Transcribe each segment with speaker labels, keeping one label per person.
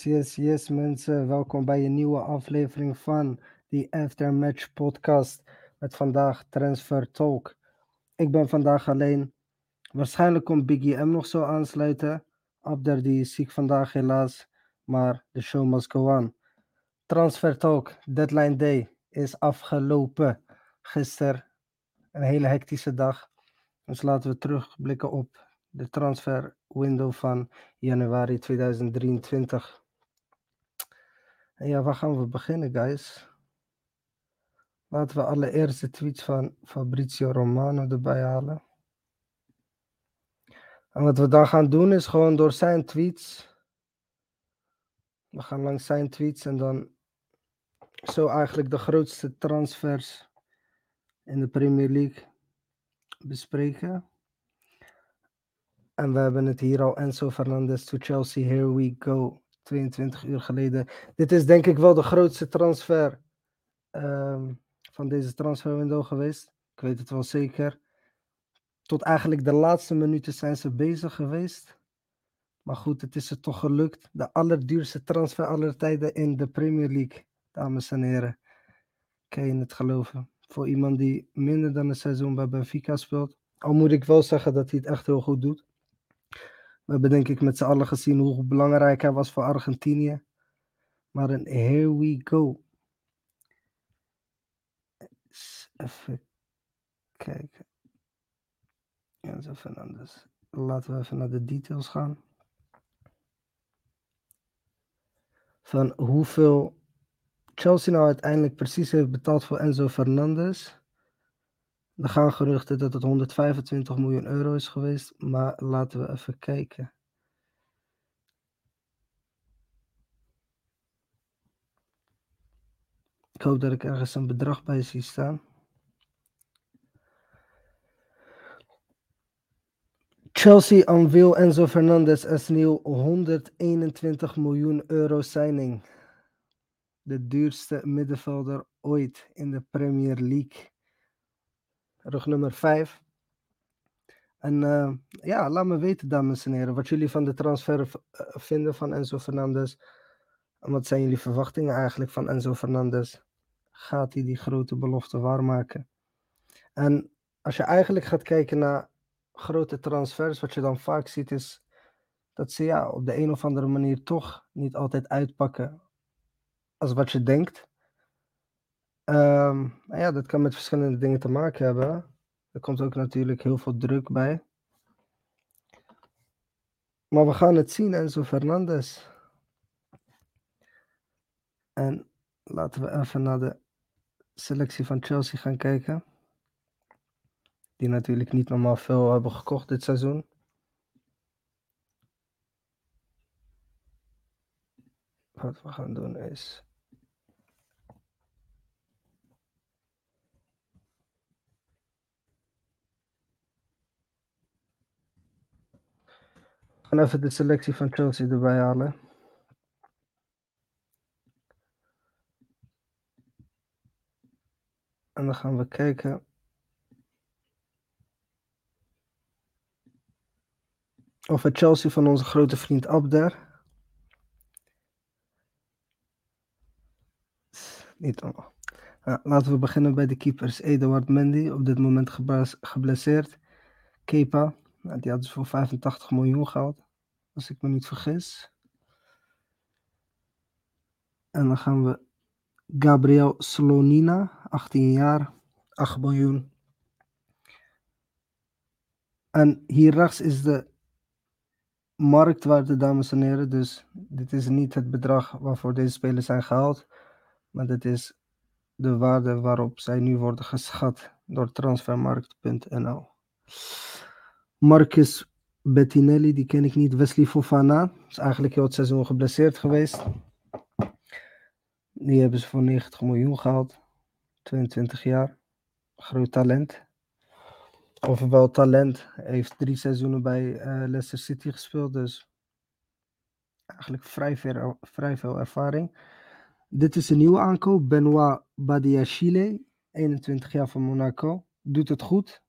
Speaker 1: Yes, yes, yes mensen. Welkom bij een nieuwe aflevering van die Aftermatch podcast met vandaag Transfer Talk. Ik ben vandaag alleen. Waarschijnlijk komt Biggie M nog zo aansluiten. Abder die is ziek vandaag helaas, maar de show must go on. Transfer Talk, deadline day, is afgelopen. Gisteren een hele hectische dag. Dus laten we terugblikken op de transfer window van januari 2023. Ja, waar gaan we beginnen, guys? Laten we allereerst de tweets van Fabrizio Romano erbij halen. En wat we dan gaan doen is gewoon door zijn tweets. We gaan langs zijn tweets en dan zo eigenlijk de grootste transfers in de Premier League bespreken. En we hebben het hier al. Enzo Fernandez to Chelsea. Here we go. 22 uur geleden. Dit is denk ik wel de grootste transfer ehm, van deze transferwindow geweest. Ik weet het wel zeker. Tot eigenlijk de laatste minuten zijn ze bezig geweest. Maar goed, het is er toch gelukt. De allerduurste transfer aller tijden in de Premier League, dames en heren. Kan je het geloven? Voor iemand die minder dan een seizoen bij Benfica speelt. Al moet ik wel zeggen dat hij het echt heel goed doet. We hebben denk ik met z'n allen gezien hoe belangrijk hij was voor Argentinië. Maar een here we go. Even kijken. Enzo Fernandes. Laten we even naar de details gaan. Van hoeveel Chelsea nou uiteindelijk precies heeft betaald voor Enzo Fernandes. Er gaan geruchten dat het 125 miljoen euro is geweest, maar laten we even kijken. Ik hoop dat ik ergens een bedrag bij zie staan. Chelsea unveil Enzo Fernandez als nieuw 121 miljoen euro signing. De duurste middenvelder ooit in de Premier League rug nummer 5. En uh, ja, laat me weten, dames en heren, wat jullie van de transfer eh, vinden van Enzo Fernandez. En wat zijn jullie verwachtingen eigenlijk van Enzo Fernandez? Gaat hij die grote belofte waarmaken? En als je eigenlijk gaat kijken naar grote transfers, wat je dan vaak ziet is dat ze ja, op de een of andere manier toch niet altijd uitpakken als wat je denkt. Um, ja, dat kan met verschillende dingen te maken hebben. Er komt ook natuurlijk heel veel druk bij. Maar we gaan het zien, Enzo Fernandez. En laten we even naar de selectie van Chelsea gaan kijken. Die natuurlijk niet normaal veel hebben gekocht dit seizoen. Wat we gaan doen is gaan even de selectie van Chelsea erbij halen. En dan gaan we kijken. Of het Chelsea van onze grote vriend Abder. Niet allemaal. Laten we beginnen bij de keepers. Eduard Mendy, op dit moment geblesseerd. Kepa, die hadden ze voor 85 miljoen gehaald, als ik me niet vergis. En dan gaan we Gabriel Slonina, 18 jaar, 8 miljoen. En hier rechts is de marktwaarde, dames en heren. Dus dit is niet het bedrag waarvoor deze spelers zijn gehaald. Maar dit is de waarde waarop zij nu worden geschat door transfermarkt.nl. Marcus Bettinelli, die ken ik niet. Wesley Fofana, is eigenlijk heel het seizoen geblesseerd geweest. Die hebben ze voor 90 miljoen gehaald. 22 jaar. Groot talent. Ofwel talent. Heeft drie seizoenen bij uh, Leicester City gespeeld. Dus eigenlijk vrij vrij veel ervaring. Dit is een nieuwe aankoop. Benoit Badiachile. 21 jaar van Monaco. Doet het goed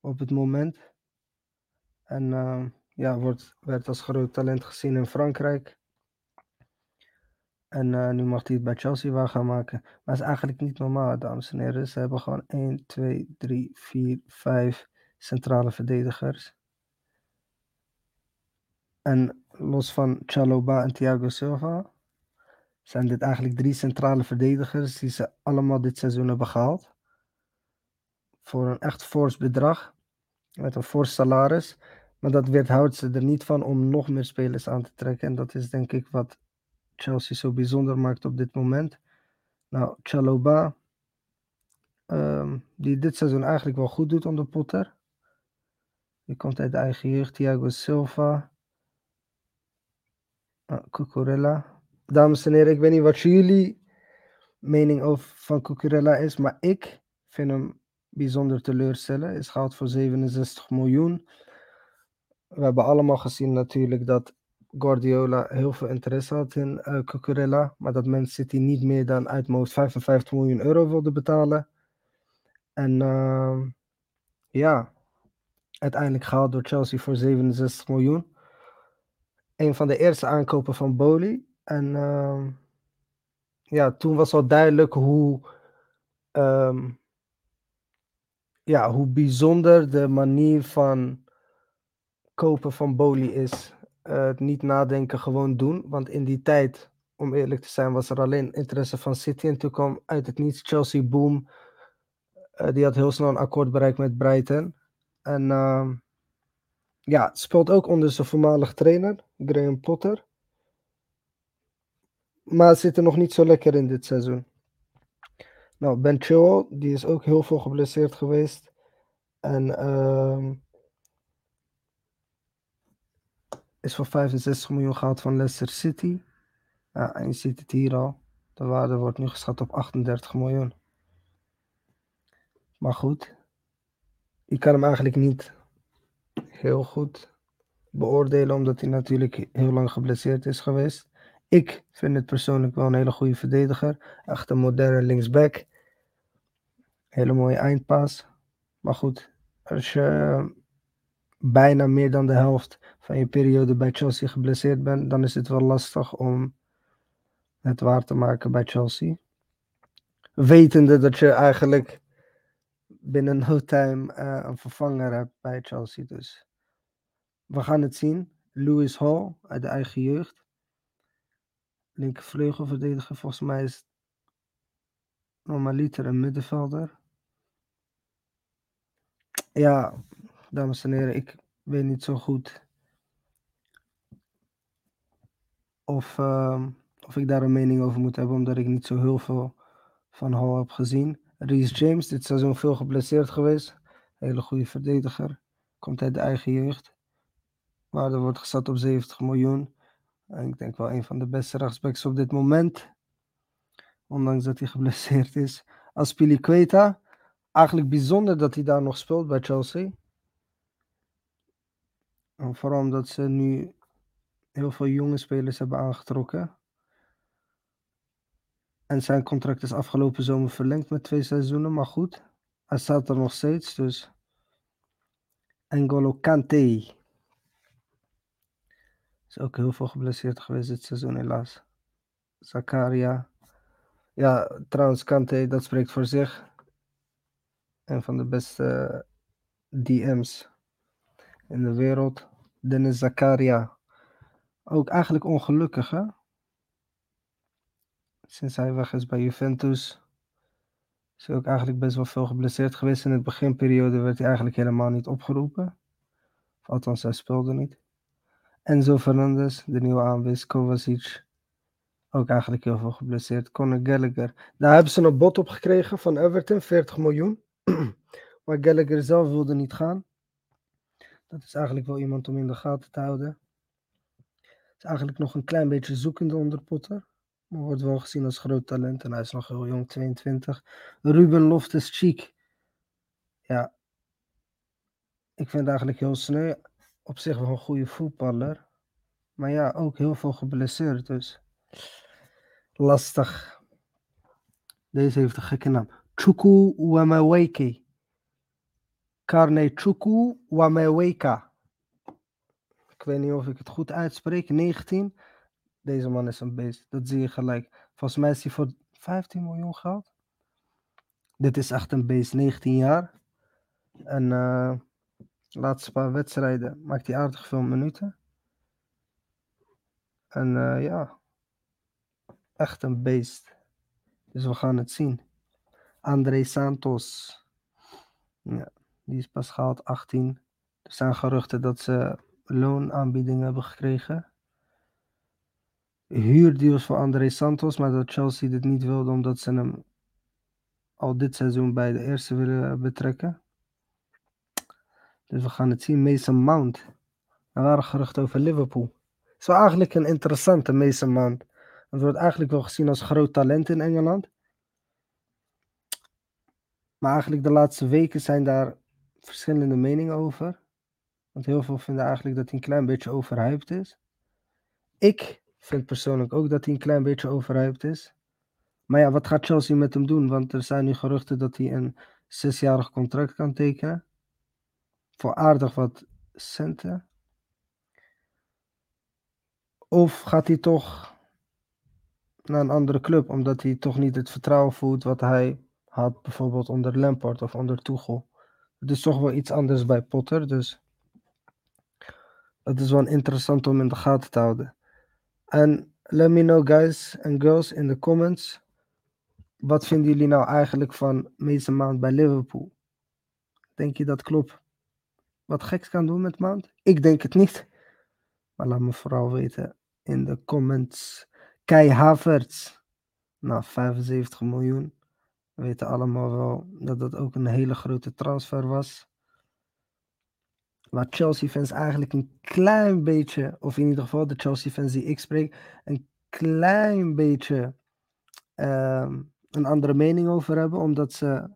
Speaker 1: op het moment. En uh, ja, wordt, werd als groot talent gezien in Frankrijk. En eh, nu mag hij het bij Chelsea waar gaan maken. Maar het is eigenlijk niet normaal, dames en heren. Ze hebben gewoon 1, 2, 3, 4, 5 centrale verdedigers. En los van Chaloba en Thiago Silva zijn dit eigenlijk drie centrale verdedigers die ze allemaal dit seizoen hebben gehaald. Voor een echt fors bedrag. Met een fors salaris. Maar dat weerhoudt ze er niet van om nog meer spelers aan te trekken. En dat is denk ik wat Chelsea zo bijzonder maakt op dit moment. Nou, Chaloba, ehm, die dit seizoen eigenlijk wel goed doet onder Potter. Die komt uit de eigen jeugd. Thiago Silva. Uh, Cucurella. Dames en heren, ik weet niet wat jullie mening over van Cucurella is, maar ik vind hem bijzonder teleurstellen. Is gehaald voor 67 miljoen. We hebben allemaal gezien natuurlijk dat Guardiola heel veel interesse had in uh, Cucurella, maar dat Man City niet meer dan uit mijn 55 miljoen euro wilde betalen. En uh, ja, uiteindelijk gehaald door Chelsea voor 67 miljoen. Een van de eerste aankopen van Boli. En uh, ja, toen was al duidelijk hoe, um, ja, hoe bijzonder de manier van kopen van Boli is. Uh, niet nadenken, gewoon doen. Want in die tijd, om eerlijk te zijn, was er alleen interesse van City. En toen kwam uit het niets Chelsea Boom. Uh, die had heel snel een akkoord bereikt met Brighton. En uh, ja, speelt ook onder zijn voormalig trainer, Graham Potter. Maar zit er nog niet zo lekker in dit seizoen. Nou, Ben Chilwell, die is ook heel veel geblesseerd geweest. En is voor 65 miljoen gehaald van Leicester City. En je ziet het hier al. De waarde wordt nu geschat op 38 miljoen. Maar goed, je kan hem eigenlijk niet heel goed beoordelen, omdat hij natuurlijk heel lang geblesseerd is geweest. Ik vind het persoonlijk wel een hele goede verdediger. Echt een moderne linksback. Hele mooie eindpaas. Maar goed, als je bijna meer dan de helft van je periode bij Chelsea geblesseerd bent, dan is het wel lastig om het waar te maken bij Chelsea. Wetende dat je eigenlijk binnen no time uh, een vervanger hebt bij Chelsea. Dus we gaan het zien. Lewis Hall uit de eigen jeugd. Linkervleugelverdediger, volgens mij is normaliter een middenvelder. Ja, dames en heren, ik weet niet zo goed of, uh, of ik daar een mening over moet hebben, omdat ik niet zo heel veel van Hall heb gezien. Reece James, dit seizoen veel geblesseerd geweest. Hele goede verdediger. Komt uit de eigen jeugd. Waarde wordt gezet op 70 miljoen. En ik denk wel een van de beste rechtsbacks op dit moment. Ondanks dat hij geblesseerd is. Aspilicueta. Eigenlijk bijzonder dat hij daar nog speelt bij Chelsea. Vooral omdat ze nu heel veel jonge spelers hebben aangetrokken. En zijn contract is afgelopen zomer verlengd met twee seizoenen. Maar goed, hij staat er nog steeds. Dus. N'Golo Kante. Is ook heel veel geblesseerd geweest dit seizoen, helaas. Zakaria. Ja, trouwens, Kante, dat spreekt voor zich. Een van de beste DM's in de wereld. Dennis Zakaria. Ook eigenlijk ongelukkig, hè? Sinds hij weg is bij Juventus. Is hij ook eigenlijk best wel veel geblesseerd geweest. In het beginperiode werd hij eigenlijk helemaal niet opgeroepen. althans, hij speelde niet. Enzo Fernandez, de nieuwe aanwinst. Kovacic. Ook eigenlijk heel veel geblesseerd. Conor Gallagher. Daar hebben ze een bod op gekregen van Everton, 40 miljoen. maar Gallagher zelf wilde niet gaan. Dat is eigenlijk wel iemand om in de gaten te houden. Is eigenlijk nog een klein beetje zoekende onder Potter. Maar wordt wel gezien als groot talent. En hij is nog heel jong, 22. Ruben Loftus-Cheek. Ja. Ik vind eigenlijk heel sneu. Op zich wel een goede voetballer. Maar ja, ook heel veel geblesseerd. Dus lastig. Deze heeft een gekke naam. Chuku Wameweke. Karne Chuku Wameweka. Ik weet niet of ik het goed uitspreek. 19. Deze man is een beest. Dat zie je gelijk. Volgens mij is hij voor 15 miljoen geld. Dit is echt een beest. 19 jaar. En eh laatste paar wedstrijden maakt hij aardig veel minuten. En eh, ja, echt een beest. Dus we gaan het zien. André Santos. Ja, die is pas gehaald 18. Er zijn geruchten dat ze loonaanbiedingen hebben gekregen. Huurdeals voor André Santos, maar dat Chelsea dit niet wilde omdat ze hem al dit seizoen bij de eerste willen betrekken. Dus we gaan het zien. Mason Mount. Er waren geruchten over Liverpool. Het is wel eigenlijk een interessante Mason Mount. Het wordt eigenlijk wel gezien als groot talent in Engeland. Maar eigenlijk de laatste weken zijn daar verschillende meningen over. Want heel veel vinden eigenlijk dat hij een klein beetje overhyped is. Ik vind persoonlijk ook dat hij een klein beetje overhyped is. Maar ja, wat gaat Chelsea met hem doen? Want er zijn nu geruchten dat hij een zesjarig contract kan tekenen. Voor aardig wat centen. Of gaat hij toch naar een andere club, omdat hij toch niet het vertrouwen voelt wat hij had bijvoorbeeld onder Lampard of onder Tuchel. Het is toch wel iets anders bij Potter, dus dat is wel interessant om in de gaten te houden. En let me know guys and girls in de comments, wat vinden jullie nou eigenlijk van Mason Mount bij Liverpool? Denk je dat Klopp wat geks kan doen met Mount? Ik denk het niet. Maar laat me vooral weten in de comments. Kai Havertz. Nou, 75 miljoen. We weten allemaal wel dat dat ook een hele grote transfer was. Waar Chelsea-fans eigenlijk een klein beetje, of in ieder geval de Chelsea-fans die ik spreek, een klein beetje ehm, een andere mening over hebben, omdat ze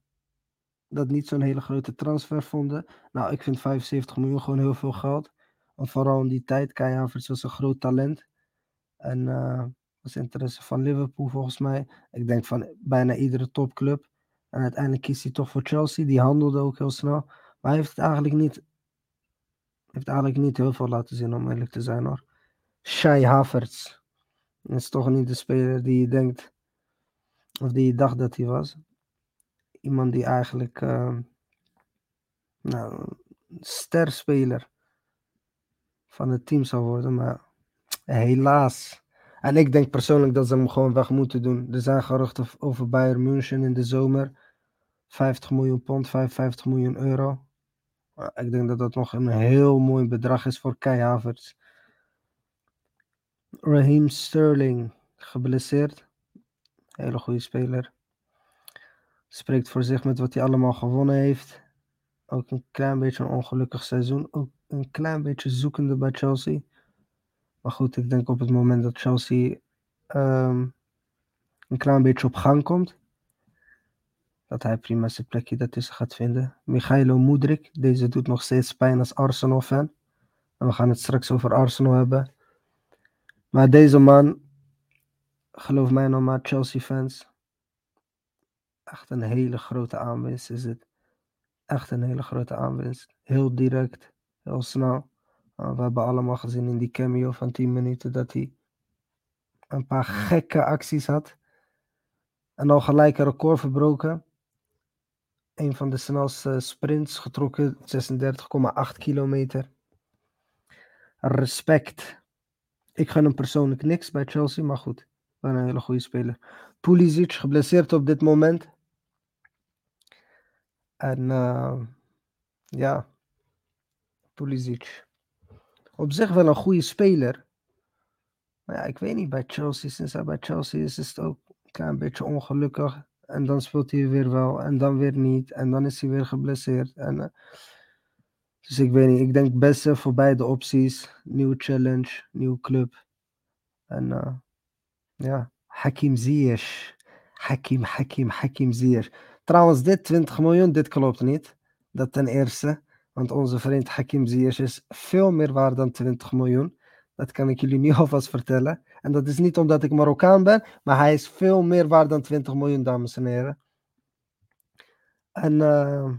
Speaker 1: dat niet zo'n hele grote transfer vonden. Nou, ik vind 75 miljoen gewoon heel veel geld. En vooral in die tijd, Kai Havertz was een groot talent. En uh, was interesse van Liverpool volgens mij. Ik denk van bijna iedere topclub. En uiteindelijk kiest hij toch voor Chelsea. Die handelde ook heel snel. Maar hij heeft het eigenlijk niet, heeft eigenlijk niet heel veel laten zien, om eerlijk te zijn hoor. Shai Havertz. Dat is toch niet de speler die je denkt, of die je dacht dat hij was. Iemand die eigenlijk, uh, nou, sterspeler van het team zou worden. Maar helaas en ik denk persoonlijk dat ze hem gewoon weg moeten doen. Er zijn geruchten over Bayern München in de zomer. 50 miljoen pond, 55 miljoen euro. Ik denk dat dat nog een heel mooi bedrag is voor Kai Havertz. Raheem Sterling, geblesseerd. Hele goede speler. Spreekt voor zich met wat hij allemaal gewonnen heeft. Ook een klein beetje een ongelukkig seizoen. Ook een klein beetje zoekende bij Chelsea. Maar goed, ik denk op het moment dat Chelsea um, een klein beetje op gang komt, dat hij prima zijn plekje daartussen gaat vinden. Michailo Moedrik, deze doet nog steeds pijn als Arsenal-fan. En we gaan het straks over Arsenal hebben. Maar deze man, geloof mij nog maar, Chelsea-fans, echt een hele grote aanwinst is het. Echt een hele grote aanwinst. Heel direct, heel snel. Uh, we hebben allemaal gezien in die cameo van 10 minuten dat hij een paar gekke acties had. En al gelijk een record verbroken. Een van de snelste sprints getrokken, 36,8 kilometer. Respect. Ik gun hem persoonlijk niks bij Chelsea, maar goed. Wel een hele goede speler. Pulisic geblesseerd op dit moment. En uh, ja, Pulisic op zich wel een goede speler. Maar ja, ik weet niet, bij Chelsea, sinds hij bij Chelsea is, is het ook een klein beetje ongelukkig. En dan speelt hij weer wel, en dan weer niet. En dan is hij weer geblesseerd. En, uh, dus ik weet niet, ik denk best voor beide opties. Nieuwe challenge, nieuwe club. En uh, ja, Hakim Ziyech. Hakim, Hakim, Hakim Ziyech. Trouwens, dit 20 miljoen, dit klopt niet. Dat ten eerste. Want onze vriend Hakim Ziyech is veel meer waard dan 20 miljoen. Dat kan ik jullie nu alvast vertellen. En dat is niet omdat ik Marokkaan ben, maar hij is veel meer waard dan 20 miljoen, dames en heren. En uh,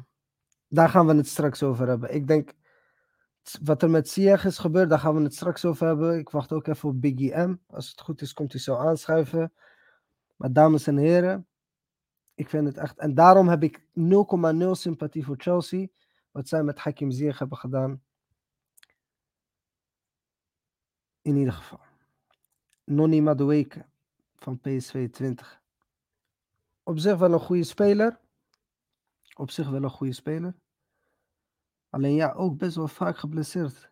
Speaker 1: daar gaan we het straks over hebben. Ik denk wat er met Ziyech is gebeurd, daar gaan we het straks over hebben. Ik wacht ook even op Biggie M. Als het goed is, komt hij zo aanschuiven. Maar dames en heren, ik vind het echt... En daarom heb ik 0,0 sympathie voor Chelsea. Wat zij met Hakim Ziyech hebben gedaan. In ieder geval. Noni Madueke van PSV 20. Op zich wel een goede speler. Op zich wel een goede speler. Alleen ja, ook best wel vaak geblesseerd.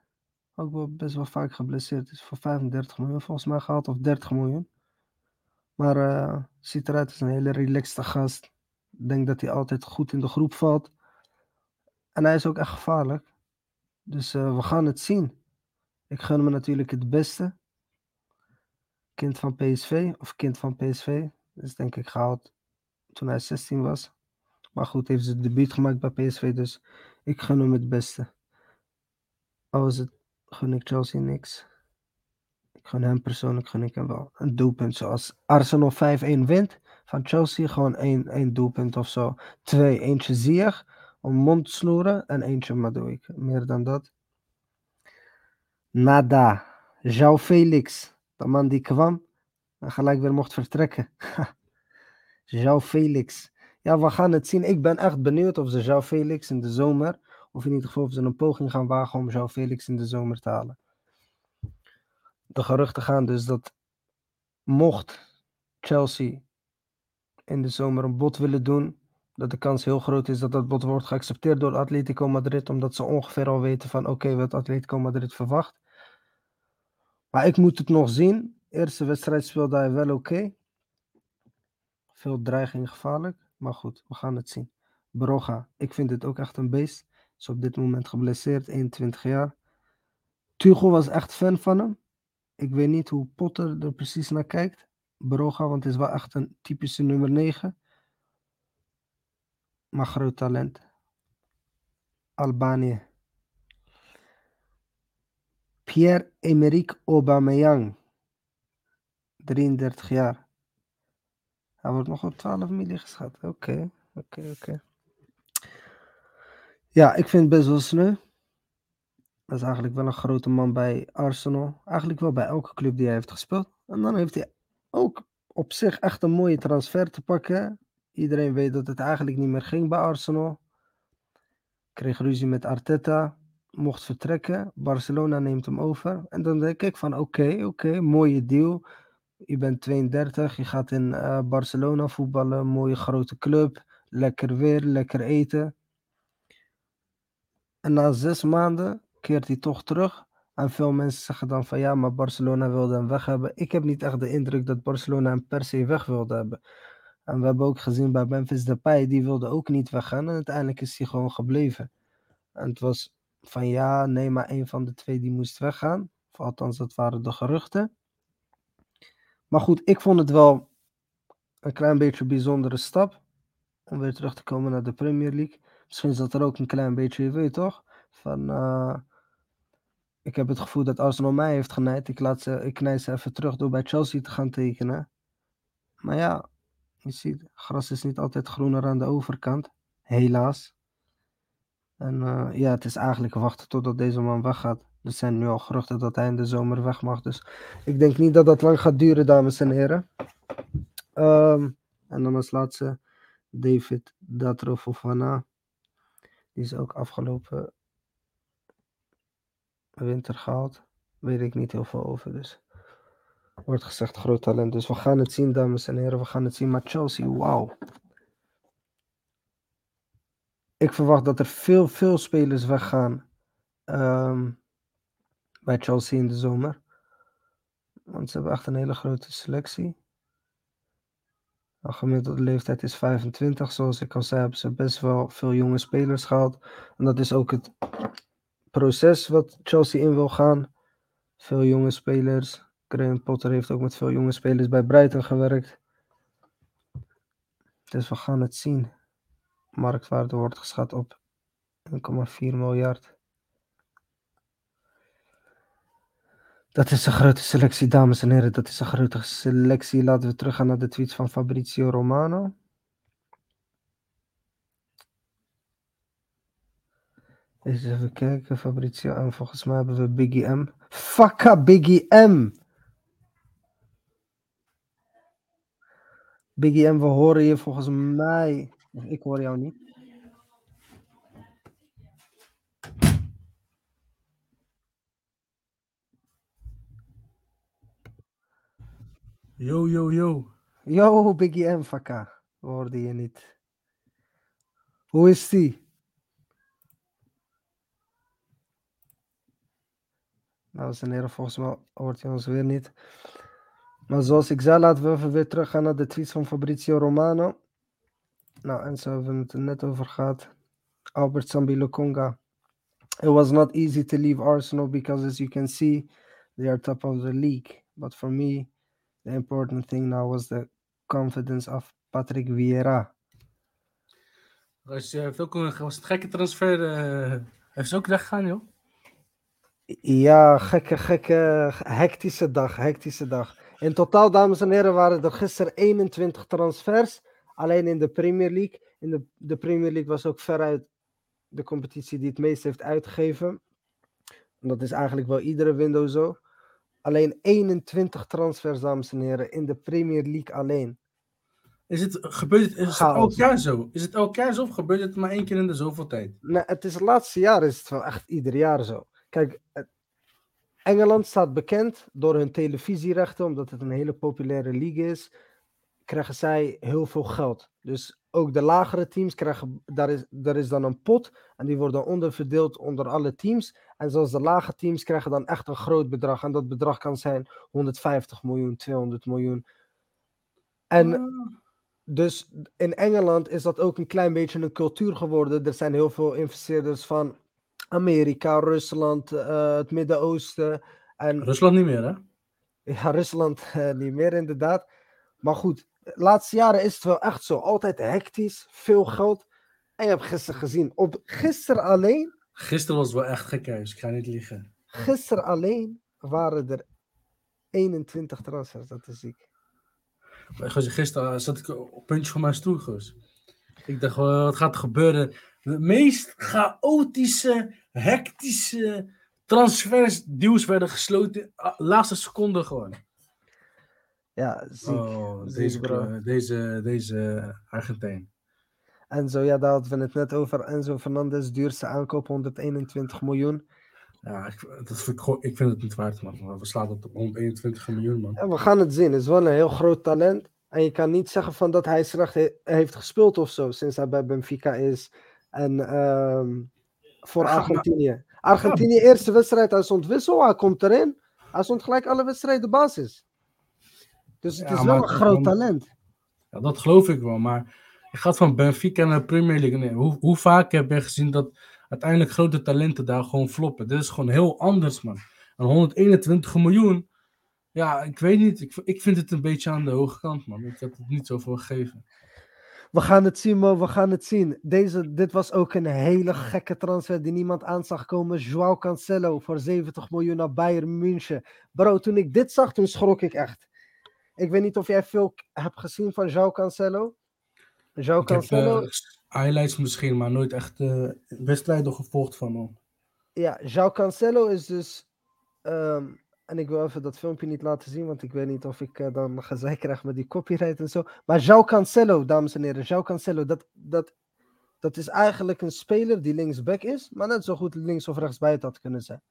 Speaker 1: Ook wel best wel vaak geblesseerd. Is voor 35 miljoen volgens mij gehaald of 30 miljoen. Maar uh, ziet eruit als een hele relaxte gast. Ik denk dat hij altijd goed in de groep valt. En hij is ook echt gevaarlijk. Dus uh, we gaan het zien. Ik gun me natuurlijk het beste. Kind van PSV, of kind van PSV. is denk ik gehaald toen hij 16 was. Maar goed, heeft zijn debuut gemaakt bij PSV, dus ik gun hem het beste. Al is het, gun ik Chelsea niks. Ik gun hem persoonlijk, gun ik hem wel. Een doelpunt zoals Arsenal 5-1 wint van Chelsea. Gewoon één, één doelpunt of zo. Twee, eentje Ziyech om mond te snoeren en eentje Madoik. Meer dan dat. Nada. João Felix, de man die kwam en gelijk weer mocht vertrekken. João Felix. Ja, we gaan het zien. Ik ben echt benieuwd of ze João Felix in de zomer, of in ieder geval of ze een poging gaan wagen om João Felix in de zomer te halen. De geruchten gaan dus dat mocht Chelsea in de zomer een bod willen doen, dat de kans heel groot is dat dat bod wordt geaccepteerd door Atletico Madrid, omdat ze ongeveer al weten van oké, wat Atletico Madrid verwacht. Maar ik moet het nog zien. Eerste wedstrijd speelde hij wel oké. Veel dreiging gevaarlijk. Maar goed, we gaan het zien. Broga, ik vind dit ook echt een beest. Is op dit moment geblesseerd, 21 jaar. Tuchel was echt fan van hem. Ik weet niet hoe Potter er precies naar kijkt. Broga, want het is wel echt een typische nummer 9. Maar groot talent. Albanië. Pierre-Emerick Aubameyang. 33 jaar. Hij wordt nog op 12 miljoen geschat. Oké, oké, oké. Ja, ik vind het best wel sneu. Dat is eigenlijk wel een grote man bij Arsenal. Eigenlijk wel bij elke club die hij heeft gespeeld. En dan heeft hij ook op zich echt een mooie transfer te pakken. Iedereen weet dat het eigenlijk niet meer ging bij Arsenal. Kreeg ruzie met Arteta. Mocht vertrekken. Barcelona neemt hem over. En dan denk ik van oké, oké, mooie deal. Je bent 32, je gaat in uh, Barcelona voetballen, mooie grote club, lekker weer, lekker eten. En na zes maanden keert hij toch terug. En veel mensen zeggen dan van ja, maar Barcelona wilde hem weg hebben. Ik heb niet echt de indruk dat Barcelona hem per se weg wilde hebben. En we hebben ook gezien bij Memphis Depay, die wilde ook niet weggaan. En uiteindelijk is hij gewoon gebleven. En het was van ja, nee, maar een van de twee die moest weggaan. Of althans, dat waren de geruchten. Maar goed, ik vond het wel een klein beetje een bijzondere stap. Om weer terug te komen naar de Premier League. Misschien zat er ook een klein beetje, je weet toch? Van, uh, ik heb het gevoel dat Arsenal mij heeft genaaid. Ik, laat ze, ik knijp ze even terug door bij Chelsea te gaan tekenen. Maar ja, je ziet, gras is niet altijd groener aan de overkant. Helaas. En uh, ja, het is eigenlijk wachten totdat deze man weggaat. Er zijn nu al geruchten dat hij in de zomer weg mag. Dus ik denk niet dat dat lang gaat duren, dames en heren. Um, en dan als laatste David Datro Fofana. Die is ook afgelopen winter gehaald. Weet ik niet heel veel over. Dus wordt gezegd groot talent. Dus we gaan het zien, dames en heren. We gaan het zien. Maar Chelsea, wauw. Ik verwacht dat er veel, veel spelers weggaan. Um, bij Chelsea in de zomer. Want ze hebben echt een hele grote selectie. De gemiddelde leeftijd is 25. Zoals ik al zei, hebben ze best wel veel jonge spelers gehaald. En dat is ook het proces wat Chelsea in wil gaan. Veel jonge spelers. Graham Potter heeft ook met veel jonge spelers bij Brighton gewerkt. Dus we gaan het zien. Marktwaarde wordt geschat op 1,4 miljard. Dat is een grote selectie, dames en heren. Dat is een grote selectie. Laten we teruggaan naar de tweets van Fabrizio Romano. Even kijken, Fabrizio. En volgens mij hebben we Biggie M. Fakka Biggie M. Biggie M, we horen je volgens mij. Ik hoor jou niet.
Speaker 2: Yo, yo, yo.
Speaker 1: Yo, Biggie M, Fakka. We hoorden je niet. Hoe is die? Dames en heren, volgens mij hoort hij ons weer niet. Maar zoals ik zei, laten we even weer teruggaan naar de tweets van Fabrizio Romano. Nou, en zo hebben we het er net over gehad. Albert Sambi Lokonga. It was not easy to leave Arsenal because, as you can see, they are top of the league. But for me, the important thing now was the confidence of Patrick Vieira.
Speaker 2: Was, je heeft ook een, was het gekke transfer. eh, heeft ze ook weggegaan, joh?
Speaker 1: Ja, gekke, gekke, hectische dag, hectische dag. In totaal, dames en heren, waren er gisteren 21 transfers. Alleen in de Premier League. In de, de Premier League was ook veruit de competitie die het meest heeft uitgegeven. En dat is eigenlijk wel iedere window zo. Alleen 21 transfers, dames en heren, in de Premier League alleen.
Speaker 2: Is het, gebeurt het, is het elk jaar zo? Is het elk jaar zo of gebeurt het maar één keer in de zoveel tijd?
Speaker 1: Nee, het is het laatste jaar is het wel echt ieder jaar zo. Kijk, het- Engeland staat bekend door hun televisierechten, omdat het een hele populaire league is, krijgen zij heel veel geld. Dus ook de lagere teams krijgen, daar is, daar is dan een pot en die worden onderverdeeld onder alle teams. En zoals de lage teams krijgen dan echt een groot bedrag. En dat bedrag kan zijn 150 miljoen, 200 miljoen. En
Speaker 2: Ah.
Speaker 1: dus in Engeland is dat ook een klein beetje een cultuur geworden. Er zijn heel veel investeerders van Amerika, Rusland, eh, het Midden-Oosten. En
Speaker 2: Rusland niet meer, hè?
Speaker 1: ja, Rusland eh, niet meer inderdaad. Maar goed, de laatste jaren is het wel echt zo. Altijd hectisch, veel geld. En je hebt gisteren gezien, op gisteren alleen,
Speaker 2: Gisteren was het wel echt gek, huis. Ik ga niet liegen.
Speaker 1: gisteren alleen waren er 21 transfers. Dat is ziek.
Speaker 2: Gisteren zat ik op puntje van mijn stoel, goos. Ik dacht, wat gaat er gebeuren? De meest chaotische, hectische transfers, deals werden gesloten. ah, Laatste seconde gewoon.
Speaker 1: Ja, ziek.
Speaker 2: Oh, deze,
Speaker 1: bro.
Speaker 2: kle- deze, deze Argentijn.
Speaker 1: Enzo, ja, daar hadden we het net over. Enzo Fernandez, duurste aankoop, 121 miljoen.
Speaker 2: Ja, ik, dat vind ik, ik vind het niet waard, man. We slaan het op 121 miljoen, man.
Speaker 1: We gaan het zien. Het is wel een heel groot talent. En je kan niet zeggen van dat hij slecht he- heeft gespeeld of zo, sinds hij bij Benfica is. En ehm, voor Argentinië. Argentinië, eerste wedstrijd, hij stond wissel, hij komt erin. Hij stond gelijk alle wedstrijden basis. Dus het
Speaker 2: Ja,
Speaker 1: is wel een groot talent.
Speaker 2: Ja, dat geloof ik wel, maar je gaat van Benfica naar Premier League. Nee, hoe, hoe vaak heb je gezien dat uiteindelijk grote talenten daar gewoon floppen? Dit is gewoon heel anders, man. En 121 miljoen, ja, ik weet niet. Ik, ik vind het een beetje aan de hoge kant, man. Ik heb het niet zoveel gegeven.
Speaker 1: We gaan het zien, Mo, we gaan het zien. Deze, dit was ook een hele gekke transfer die niemand aan zag komen. Joao Cancelo voor 70 miljoen naar Bayern München. Bro, toen ik dit zag, toen schrok ik echt. Ik weet niet of jij veel hebt gezien van Joao Cancelo. Joao
Speaker 2: Ik heb
Speaker 1: Cancelo,
Speaker 2: eh, highlights misschien, maar nooit echt eh, wedstrijden gevolgd van hem.
Speaker 1: ja, Joao Cancelo is dus... ehm, en ik wil even dat filmpje niet laten zien, want ik weet niet of ik eh, dan gezeik krijg met die copyright en zo. Maar Joao Cancelo, dames en heren, Joao Cancelo, dat, dat, dat is eigenlijk een speler die linksback is, maar net zo goed links of rechts buiten had kunnen zijn.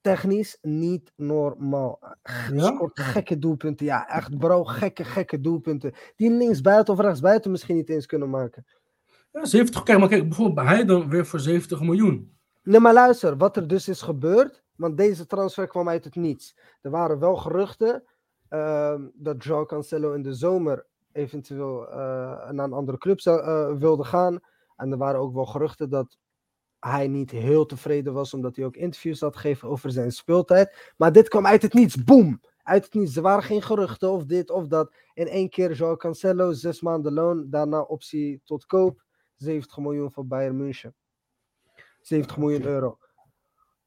Speaker 1: Technisch niet normaal.
Speaker 2: Ja?
Speaker 1: Scoort gekke doelpunten. Ja, echt bro, gekke, gekke doelpunten. Die linksbuiten of rechtsbuiten misschien niet eens kunnen maken.
Speaker 2: Ja, 70, kijk, maar kijk, bijvoorbeeld bij hij dan weer voor 70 miljoen.
Speaker 1: Nee, maar luister, wat er dus is gebeurd, want deze transfer kwam uit het niets. Er waren wel geruchten ehm, dat Joao Cancelo in de zomer eventueel eh, naar een andere club zou, eh, wilde gaan. En er waren ook wel geruchten dat hij niet heel tevreden was, omdat hij ook interviews had gegeven over zijn speeltijd. Maar dit kwam uit het niets, boom! Uit het niets. Er waren geen geruchten of dit of dat. In één keer Joao Cancelo, zes maanden loon, daarna optie tot koop, 70 miljoen voor Bayern München. 70 miljoen euro.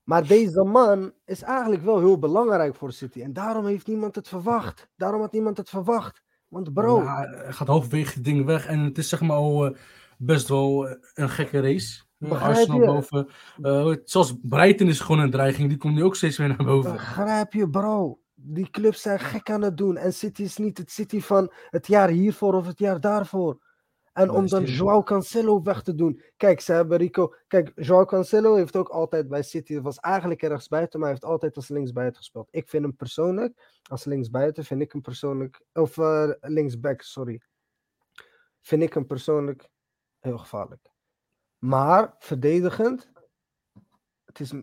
Speaker 1: Maar deze man is eigenlijk wel heel belangrijk voor City. En daarom heeft niemand het verwacht. Daarom had niemand het verwacht. Want bro,
Speaker 2: hij gaat halverwege het ding weg en het is zeg maar al eh, best wel eh, een gekke race.
Speaker 1: Begrijp
Speaker 2: Arsenal
Speaker 1: je?
Speaker 2: boven. Eh, heet- zelfs Brighton is gewoon een dreiging. Die komt nu ook steeds weer naar boven.
Speaker 1: Begrijp je, bro? Die clubs zijn gek aan het doen. En City is niet het City van het jaar hiervoor of het jaar daarvoor. En om dan. Joao Cancelo weg te doen. Kijk, ze hebben Rico. Kijk, Joao Cancelo heeft ook altijd bij City. Was eigenlijk ergens buiten, maar hij heeft altijd als linksbuiten gespeeld. Ik vind hem persoonlijk, als linksbuiten, vind ik hem persoonlijk. Of eh, linksback, sorry. Vind ik hem persoonlijk heel gevaarlijk. Maar verdedigend. Het is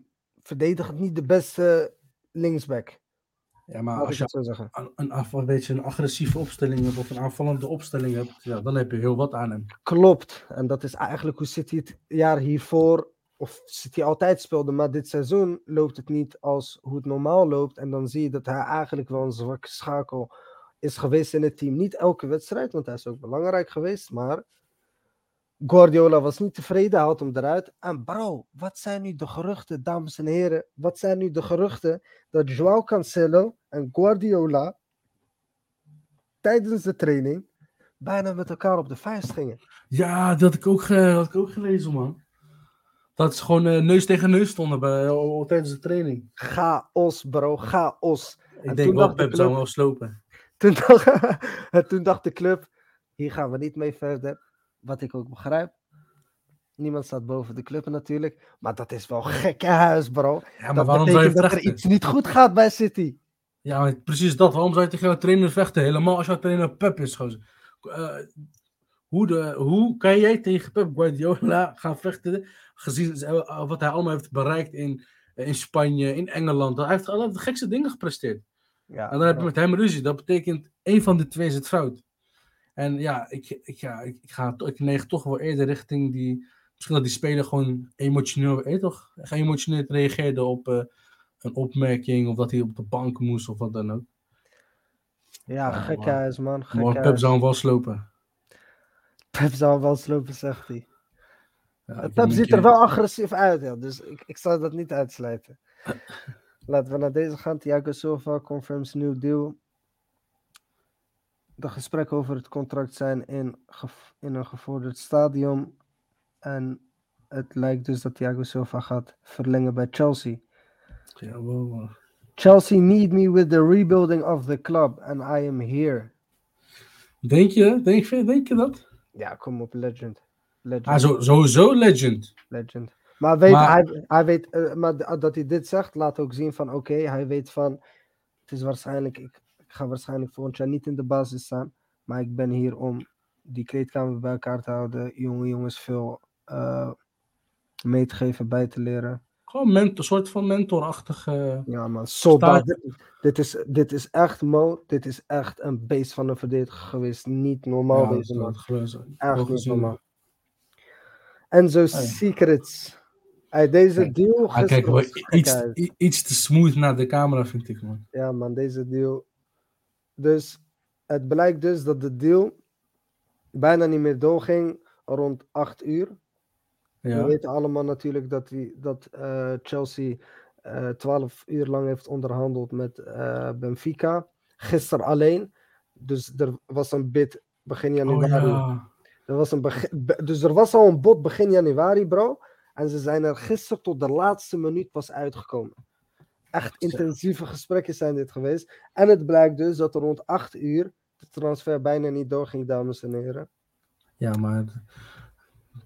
Speaker 1: verdedigend niet de beste linksback.
Speaker 2: Ja, maar
Speaker 1: ik
Speaker 2: als je
Speaker 1: zeggen.
Speaker 2: een, een, een beetje een agressieve opstelling hebt of een aanvallende opstelling hebt, ja, dan heb je heel wat aan hem.
Speaker 1: Klopt. En dat is eigenlijk hoe City het jaar hiervoor, of City altijd speelde, maar dit seizoen loopt het niet als hoe het normaal loopt. En dan zie je dat hij eigenlijk wel een zwakke schakel is geweest in het team. Niet elke wedstrijd, want hij is ook belangrijk geweest, maar Guardiola was niet tevreden, haalt hem eruit. En bro, wat zijn nu de geruchten, dames en heren? Wat zijn nu de geruchten dat Joao Cancelo en Guardiola tijdens de training bijna met elkaar op de vuist gingen?
Speaker 2: Ja, dat had ik ook, had ik ook gelezen, man. Dat ze gewoon eh, neus tegen neus stonden bij, o- tijdens de training.
Speaker 1: Chaos, bro, chaos.
Speaker 2: Ik
Speaker 1: En
Speaker 2: denk wel, Pep zou wel slopen.
Speaker 1: Toen dacht, en toen dacht de club, hier gaan we niet mee verder. Wat ik ook begrijp. Niemand staat boven de club natuurlijk. Maar dat is wel gekke huis, bro.
Speaker 2: Ja, maar
Speaker 1: dat
Speaker 2: waarom
Speaker 1: betekent dat er iets niet goed gaat bij City.
Speaker 2: Ja, maar precies dat. Waarom zou je tegen jouw trainer vechten? Helemaal als jouw trainer Pep is. gozer. Eh, hoe, de, hoe kan jij tegen Pep Guardiola gaan vechten? Gezien eh, wat hij allemaal heeft bereikt in, in Spanje, in Engeland. Hij heeft al de gekste dingen gepresteerd.
Speaker 1: Ja,
Speaker 2: En dan heb je met hem ruzie. Dat betekent één van de twee is het fout. En ja, ik, ik, ja, ik, ik, ga, ik neig toch wel eerder richting die. Misschien dat die speler gewoon emotioneel, je toch? Geëmotioneerd reageerde op eh, een opmerking. Of dat hij op de bank moest of wat dan ook.
Speaker 1: ja
Speaker 2: maar-
Speaker 1: huis, man. Gekke
Speaker 2: Maar Pep zou hem wel slopen.
Speaker 1: Pep zou hem wel slopen, zegt hij.
Speaker 2: Ja, ik
Speaker 1: Pep ziet er wel agressief uit, ja. Dus ik, ik zou dat niet uitsluiten. Laten we naar deze gaan. Thiago Silva confirms new deal. De gesprekken over het contract zijn in, in een gevorderd stadium. En het lijkt dus dat Thiago Silva gaat verlengen bij Chelsea.
Speaker 2: Ja.
Speaker 1: Chelsea need me with the rebuilding of the club. And I am here.
Speaker 2: Denk je? Denk, je- denk je dat?
Speaker 1: Ja, kom op, legend. Legend.
Speaker 2: Ah, zo, sowieso legend.
Speaker 1: Legend. Maar, weet,
Speaker 2: Maar-
Speaker 1: Hij, hij weet, eh, maar dat hij dit zegt, laat ook zien van oké, hij weet van het is waarschijnlijk, ik ga waarschijnlijk volgend jaar niet in de basis staan, maar ik ben hier om die kleedkamer bij elkaar te houden, jonge jongens veel eh, mee te geven, bij te leren.
Speaker 2: Gewoon mentor, een soort van mentorachtige.
Speaker 1: Ja man, bad. Dit, dit is, dit is echt Mo, dit is echt een beest van een verdediger geweest, niet normaal
Speaker 2: Ja,
Speaker 1: deze man. Echt niet normaal. Enzo Secrets. Hey, deze
Speaker 2: Kijk,
Speaker 1: deal
Speaker 2: wel
Speaker 1: was gek
Speaker 2: iets, iets te smooth naar de camera, vind ik, man.
Speaker 1: Ja, man, deze deal. Dus het blijkt dus dat de deal bijna niet meer doorging rond 8 uur. We
Speaker 2: Ja.
Speaker 1: weten allemaal natuurlijk dat, die, dat eh, Chelsea eh 12 uur lang heeft onderhandeld met eh, Benfica. Gisteren alleen. Dus er was een bid begin
Speaker 2: Oh
Speaker 1: januari.
Speaker 2: ja.
Speaker 1: Er was een be- dus er was al een bod begin januari, bro. En ze zijn er gisteren tot de laatste minuut pas uitgekomen. Echt intensieve gesprekken zijn dit geweest. En het blijkt dus dat er rond 8 uur de transfer bijna niet doorging, dames en heren.
Speaker 2: Ja, maar
Speaker 1: De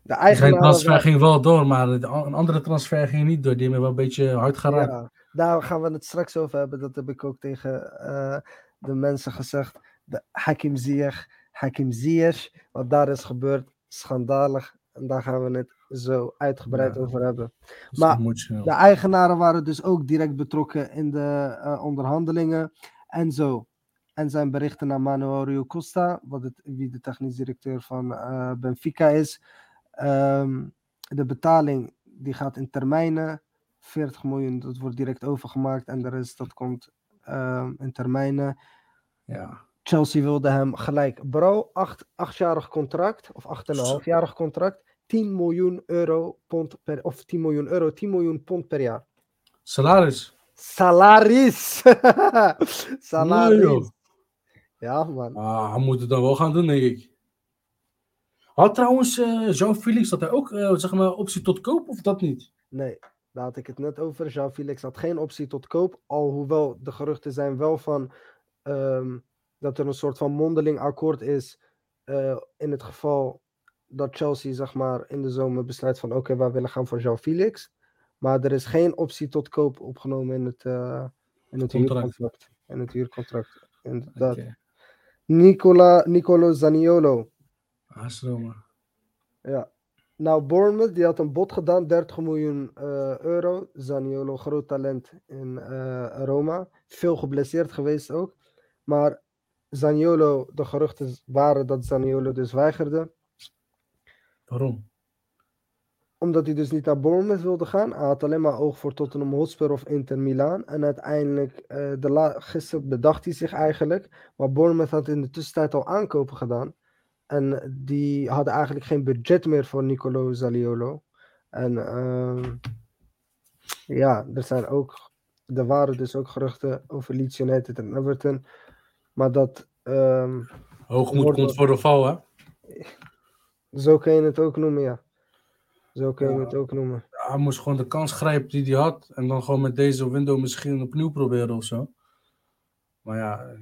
Speaker 2: zijn
Speaker 1: eigenaar.
Speaker 2: transfer ging wel door, maar de- een andere transfer ging niet door. Die hebben wel een beetje hard geraakt.
Speaker 1: Ja, daar gaan we het straks over hebben. Dat heb ik ook tegen eh, de mensen gezegd. De Hakim Ziyech, Hakim Ziyech. Wat daar is gebeurd, schandalig. En daar gaan we het zo uitgebreid
Speaker 2: Ja.
Speaker 1: over hebben. Maar-. De eigenaren waren dus ook direct betrokken in de eh, onderhandelingen. En zo. En zijn berichten naar Manuel Rio Costa, wat het, wie de technisch directeur van eh, Benfica is. Ehm, de betaling die gaat in termijnen. 40 miljoen, dat wordt direct overgemaakt. En de rest dat komt ehm, in termijnen.
Speaker 2: Ja.
Speaker 1: Chelsea wilde hem gelijk. Bro, acht, achtjarig contract, of 8,5-jarig contract. 10 miljoen euro pond per, of 10 miljoen euro, 10 miljoen pond per jaar.
Speaker 2: Salaris.
Speaker 1: Salaris! Salaris! Ja, man.
Speaker 2: Ah, hij moet het dan wel gaan doen, denk ik. Had trouwens uh, Jean Felix dat hij ook uh, zeg maar optie tot koop of dat niet?
Speaker 1: Nee, daar had ik het net over. Jean Felix had geen optie tot koop. Alhoewel de geruchten zijn wel van um, dat er een soort van mondeling akkoord is. Uh, in het geval dat Chelsea zeg maar in de zomer besluit van oké, okay, wij willen gaan voor Jean Felix. Maar er is geen optie tot koop opgenomen in het, in het huurcontract. In het huurcontract. Inderdaad. Okay. Nicola, Nicolo Zaniolo.
Speaker 2: AS Roma.
Speaker 1: Ja. Nou, Bournemouth die had een bod gedaan, 30 miljoen uh, euro. Zaniolo, groot talent in uh, Roma. Veel geblesseerd geweest ook. Maar Zaniolo, de geruchten waren dat Zaniolo dus weigerde.
Speaker 2: Waarom?
Speaker 1: Omdat hij dus niet naar Bournemouth wilde gaan. Hij had alleen maar oog voor Tottenham Hotspur of Inter Milan. En uiteindelijk, uh, de la- gisteren bedacht hij zich eigenlijk. Maar Bournemouth had in de tussentijd al aankopen gedaan. En die hadden eigenlijk geen budget meer voor Nicolo Zaniolo. En uh, ja, er zijn ook, er waren dus ook geruchten over Leeds United en Everton. Maar dat... Um,
Speaker 2: Hoogmoed komt voor de val, hè?
Speaker 1: Zo kun je het ook noemen, ja. Zo kun je ja. het ook noemen.
Speaker 2: Ja, hij moest gewoon de kans grijpen die hij had. En dan gewoon met deze window misschien opnieuw proberen of zo. Maar ja,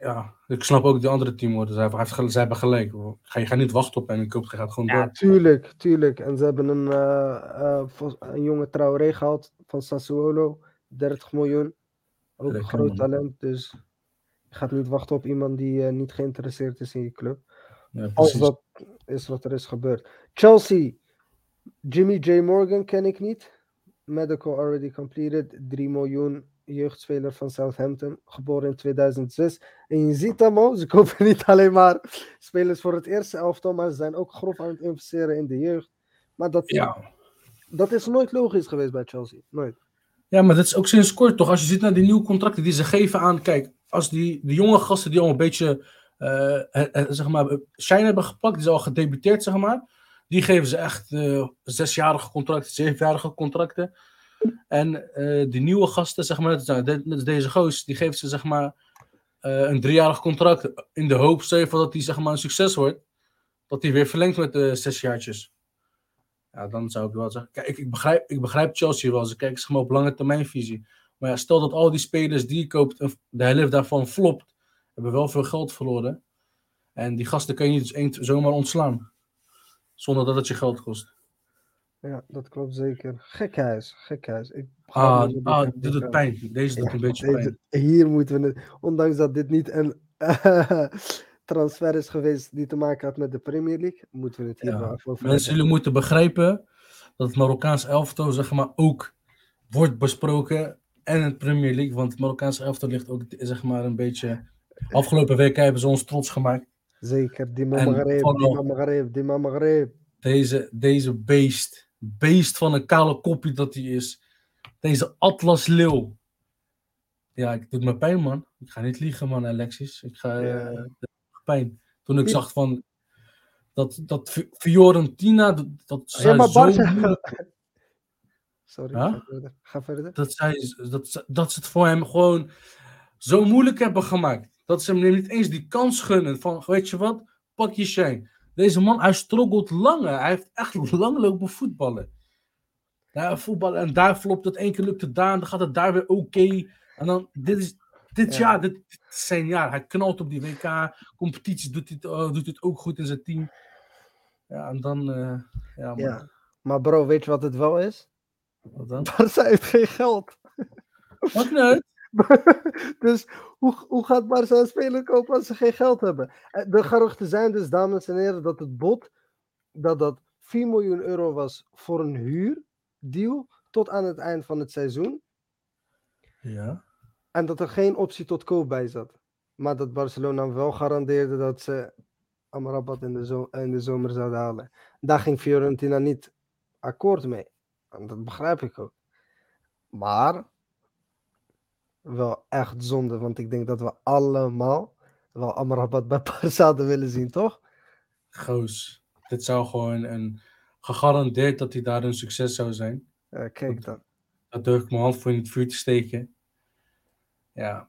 Speaker 2: ja, ik snap ook die andere team heeft, zij hebben gelijk. Ga, je gaat niet wachten op hem. Ik hoop, je gaat gewoon
Speaker 1: ja,
Speaker 2: door.
Speaker 1: Tuurlijk, tuurlijk. En ze hebben een, uh, uh, een jonge Traoré gehaald van Sassuolo. 30 miljoen. Ook een groot talent. Dus je gaat niet wachten op iemand die uh, niet geïnteresseerd is in je club.
Speaker 2: Ja,
Speaker 1: Als dat is wat er is gebeurd. Chelsea. Jimmy J. Morgan ken ik niet. Medical already completed. 3 miljoen jeugdspeler van Southampton, geboren in 2006. En je ziet hem ook, ze kopen niet alleen maar spelers voor het eerste elftal, maar ze zijn ook grof aan het investeren in de jeugd. Maar dat,
Speaker 2: ja.
Speaker 1: dat is nooit logisch geweest bij Chelsea. Nooit.
Speaker 2: Ja, maar dat is ook sinds kort toch? Als je ziet naar die nieuwe contracten die ze geven aan, kijk, als die, die jonge gasten die al een beetje, zeg maar, shine hebben gepakt, die zijn al gedebuteerd, zeg maar, die geven ze echt zesjarige contracten, zevenjarige contracten. En die nieuwe gasten, zeg maar, net als deze goos, die geeft ze zeg maar een driejarig contract in de hoop, dat die zeg maar een succes wordt, dat die weer verlengt met de jaartjes. Ja, dan zou ik wel zeggen, kijk, ik, begrijp, ik begrijp Chelsea wel, ze kijken zeg maar op lange termijnvisie. Maar ja, stel dat al die spelers die je koopt, de helft daarvan flopt, hebben wel veel geld verloren. En die gasten kan je niet eens zomaar ontslaan, zonder dat het je geld kost.
Speaker 1: Ja, dat klopt zeker. Gekhuis, gekhuis. Ik
Speaker 2: ah, ah dit doet pijn. Deze doet ja, een beetje
Speaker 1: deze, pijn. Hier moeten we het, ondanks dat dit niet een uh, transfer is geweest die te maken had met de Premier League, moeten we het hier
Speaker 2: ja.
Speaker 1: over
Speaker 2: Mensen, jullie moeten begrijpen dat het Marokkaans elftal zeg maar ook wordt besproken en het Premier League, want het Marokkaanse elftal ligt ook zeg maar een beetje... Afgelopen week hebben ze ons trots gemaakt.
Speaker 1: Zeker, die Maghreb, die die.
Speaker 2: Deze, deze beest beest van een kale kopje dat hij is. Deze Atlas Leeuw. Ja, het doet me pijn, man. Ik ga niet liegen, man, Alexis. Ik ga
Speaker 1: Ja.
Speaker 2: uh, pijn. Toen ik zag van dat, dat Fi- Fiorentina, dat, dat
Speaker 1: Ja, maar
Speaker 2: zo
Speaker 1: Sorry,
Speaker 2: Huh?
Speaker 1: ga verder. Ga verder.
Speaker 2: dat, zij, dat, dat ze het voor hem gewoon zo moeilijk hebben gemaakt. Dat ze hem niet eens die kans gunnen van, weet je wat, pak je shine. Deze man, hij struggelt langer. Hij heeft echt lang lopen voetballen. Ja, voetballen en daar flopt het één keer lukt het daar en dan gaat het daar weer oké. En dan, dit is, dit
Speaker 1: Ja.
Speaker 2: jaar, dit, dit is zijn jaar. Hij knalt op die WK-competities, doet hij het, oh, doet hij het ook goed in zijn team. Ja, en dan, eh, ja,
Speaker 1: Ja. Maar bro, weet je wat het wel is?
Speaker 2: wat dan?
Speaker 1: Barca heeft geen geld.
Speaker 2: Wat nou?
Speaker 1: dus hoe, hoe gaat Barca een speler kopen als ze geen geld hebben? Eh, De geruchten zijn dus, dames en heren, dat het bod dat dat 4 miljoen euro was voor een huurdeal tot aan het eind van het seizoen.
Speaker 2: Ja.
Speaker 1: En dat er geen optie tot koop bij zat. Maar dat Barcelona wel garandeerde dat ze Amrabat in de, zo in de zomer zouden halen. Daar ging Fiorentina niet akkoord mee. En dat begrijp ik ook. Maar wel echt zonde, want ik denk dat we allemaal wel Amrabat bij Barca hadden willen zien, toch?
Speaker 2: Goos. Dit zou gewoon een, gegarandeerd dat hij daar een succes zou zijn.
Speaker 1: Eh, kijk dan.
Speaker 2: Daar durf ik mijn hand voor in het vuur te steken. Ja.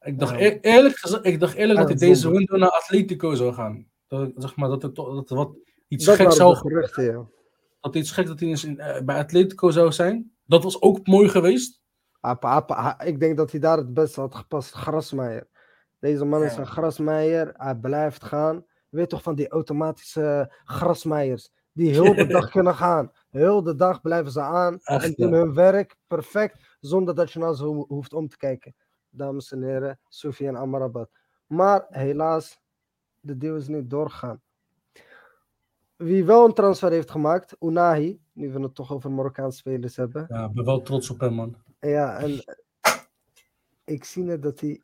Speaker 2: Ik dacht,
Speaker 1: Ja.
Speaker 2: eer- eerlijk gezegd, ik dacht eerlijk
Speaker 1: Ja,
Speaker 2: dat hij deze window naar Atletico zou gaan. Dat, zeg maar, dat, het, toch- dat, wat, iets
Speaker 1: Dat waren
Speaker 2: zou
Speaker 1: geruchten, ja.
Speaker 2: dat iets geks dat hij eens in, eh, bij Atletico zou zijn. Dat was ook mooi geweest.
Speaker 1: Apa, apa, ah, ik denk dat hij daar het beste had gepast. Grasmeijer. Deze man is een grasmeijer. Hij blijft gaan. Weet toch van die automatische grasmeijers. Die heel de dag kunnen gaan. Heel de dag blijven ze aan.
Speaker 2: Echt,
Speaker 1: en doen
Speaker 2: ja.
Speaker 1: hun werk perfect. Zonder dat je naar ze ho- hoeft om te kijken. Dames en heren. Soufiane Amrabat. Maar helaas. De deal is niet doorgegaan. Wie wel een transfer heeft gemaakt. Unahi. Nu we het toch over Marokkaanse spelers hebben.
Speaker 2: Ja, ik ben wel trots op hem, man.
Speaker 1: Ja, en ik zie net dat hij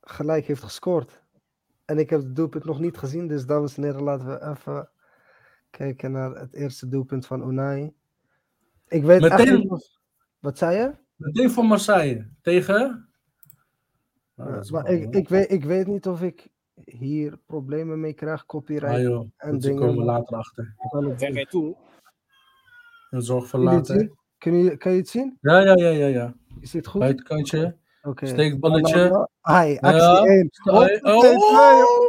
Speaker 1: gelijk heeft gescoord. En ik heb het doelpunt nog niet gezien, dus dames en heren, laten we even kijken naar het eerste doelpunt van Unai. Ik weet echt
Speaker 2: Meteen-
Speaker 1: niet Wat zei je?
Speaker 2: Meteen voor Marseille. Tegen? Nou,
Speaker 1: Ja, maar ik, ik, weet, ik weet niet of ik hier problemen mee krijg,
Speaker 2: Ah,
Speaker 1: copyright.
Speaker 2: joh.
Speaker 1: en dingen,
Speaker 2: komen
Speaker 1: maar-
Speaker 2: later achter.
Speaker 1: Kan het
Speaker 3: Ver
Speaker 1: zien.
Speaker 3: je toe.
Speaker 2: En zorg voor later.
Speaker 1: Kun je, kan je het zien?
Speaker 2: Ja, ja, ja, ja, ja.
Speaker 1: Is dit goed?
Speaker 2: Buitenkantje.
Speaker 1: Oké.
Speaker 2: Steekballetje.
Speaker 1: Ai, actie
Speaker 2: Ja.
Speaker 1: 1.
Speaker 2: Ai, oh.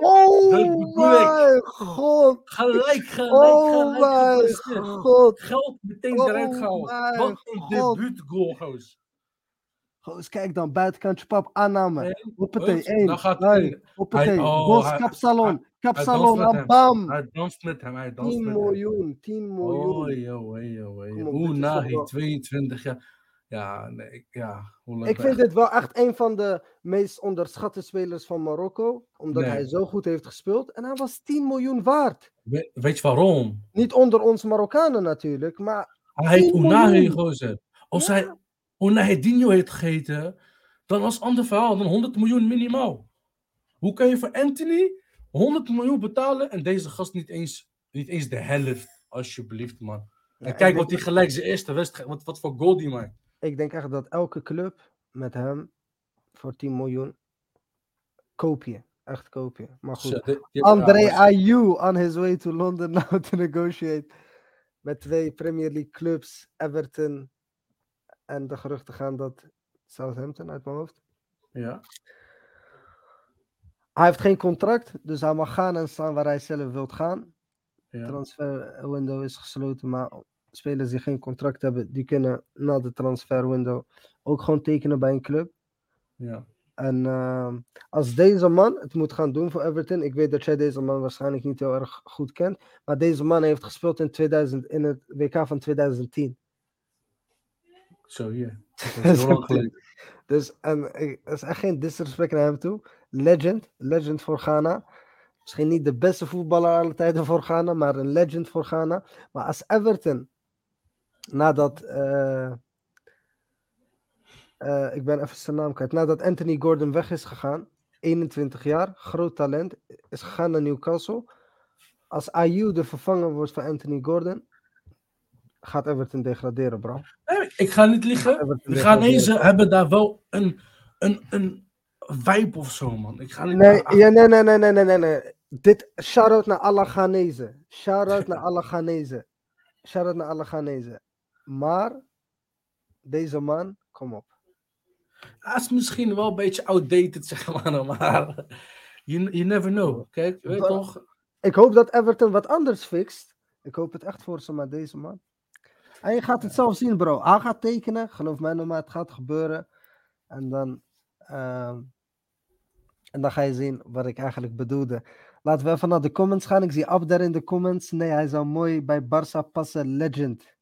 Speaker 1: Oh,
Speaker 2: Dat bedoel ik.
Speaker 1: mijn god.
Speaker 2: Gelijk, gelijk,
Speaker 1: Oh
Speaker 2: gelijk
Speaker 1: mijn god.
Speaker 2: Geld meteen
Speaker 1: Oh
Speaker 2: eruit gehaald. Wat een debuutgoal, goos.
Speaker 1: Goos, kijk dan, buitenkantje pap, aanname.
Speaker 2: En,
Speaker 1: Hoppatee, één.
Speaker 2: dan gaat hij.
Speaker 1: Hoppatee,
Speaker 2: oh,
Speaker 1: bos, kapsalon. Kapsalon, bam.
Speaker 2: Hij danst met hem, hij danst
Speaker 1: 10
Speaker 2: met hem.
Speaker 1: miljoen, 10 miljoen.
Speaker 2: Oh, hey, hey,
Speaker 1: op,
Speaker 2: Oeh,
Speaker 1: dit is
Speaker 2: Nahi,
Speaker 1: toch wel-
Speaker 2: 22 jaar. Ja, nee, ik- ja. hoe
Speaker 1: Ik vind dit wel echt een van de meest onderschatte spelers van Marokko. Omdat
Speaker 2: Nee.
Speaker 1: hij zo goed heeft gespeeld. En hij was 10 miljoen waard.
Speaker 2: We- weet je waarom?
Speaker 1: Niet onder ons Marokkanen natuurlijk, maar
Speaker 2: Hij heet
Speaker 1: 10 miljoen.
Speaker 2: gozer. Als
Speaker 1: Ja.
Speaker 2: hij Unai Dino heeft gegeten, dan was het ander verhaal. Dan 100 miljoen minimaal. Hoe kan je voor Anthony 100 miljoen betalen en deze gast niet eens, niet eens de helft? Alsjeblieft, man. En kijk wat hij gelijk zijn eerste wedstrijd, wat, wat voor goal die maakt.
Speaker 1: ik denk echt dat elke club met hem voor 10 miljoen koop je. Echt koop je. Maar goed. André
Speaker 2: was-
Speaker 1: Ayew on his way to London now to negotiate met twee Premier League clubs, Everton en de geruchten gaan dat Southampton uit mijn hoofd.
Speaker 2: Ja.
Speaker 1: Hij heeft geen contract, dus hij mag gaan en staan waar hij zelf wilt gaan.
Speaker 2: ja.
Speaker 1: transfer window is gesloten, maar spelers die geen contract hebben, die kunnen na de transfer window ook gewoon tekenen bij een club.
Speaker 2: ja.
Speaker 1: En ehm, als deze man het moet gaan doen voor Everton, ik weet dat jij deze man waarschijnlijk niet heel erg goed kent, maar deze man heeft gespeeld in, 2000, in het WK van 2010.
Speaker 2: Zo hier. Dat is heel lang geleden.
Speaker 1: Dus en, ik- dat is echt geen disrespect naar hem toe. Legend, legend voor Ghana. Misschien niet de beste voetballer aller tijden voor Ghana, maar een legend voor Ghana. Maar als Everton, nadat, eh, eh, ik ben even zijn naam kwijt, nadat Anthony Gordon weg is gegaan, 21 jaar, groot talent, is gegaan naar Newcastle. Als Ayew de vervanger wordt van Anthony Gordon, gaat Everton degraderen, bro.
Speaker 2: Nee, ik ga niet liegen. De Ghanese
Speaker 1: degraderen.
Speaker 2: hebben daar wel een, een, een vibe of zo, man. Ik ga niet
Speaker 1: Nee, ja, nee, nee, nee, nee, nee, nee, nee. Dit, shout-out naar alle Ghanese. Shout-out naar alle Ghanese. Shout-out naar alle Ghanese. Maar, deze man, kom op.
Speaker 2: Hij is misschien wel een beetje outdated, zeg maar. Maar you, you never know. Kijk, weet toch?
Speaker 1: Ik hoop dat Everton wat anders fixt. Ik hoop het echt voor ze, maar deze man. En je gaat het zelf zien, bro. Hij gaat tekenen. Geloof mij nou maar, het gaat gebeuren. En dan, ehm, en dan ga je zien wat ik eigenlijk bedoelde. Laten we even naar de comments gaan. Ik zie Abder in de comments. Nee, hij zou mooi bij Barça passen. Legend.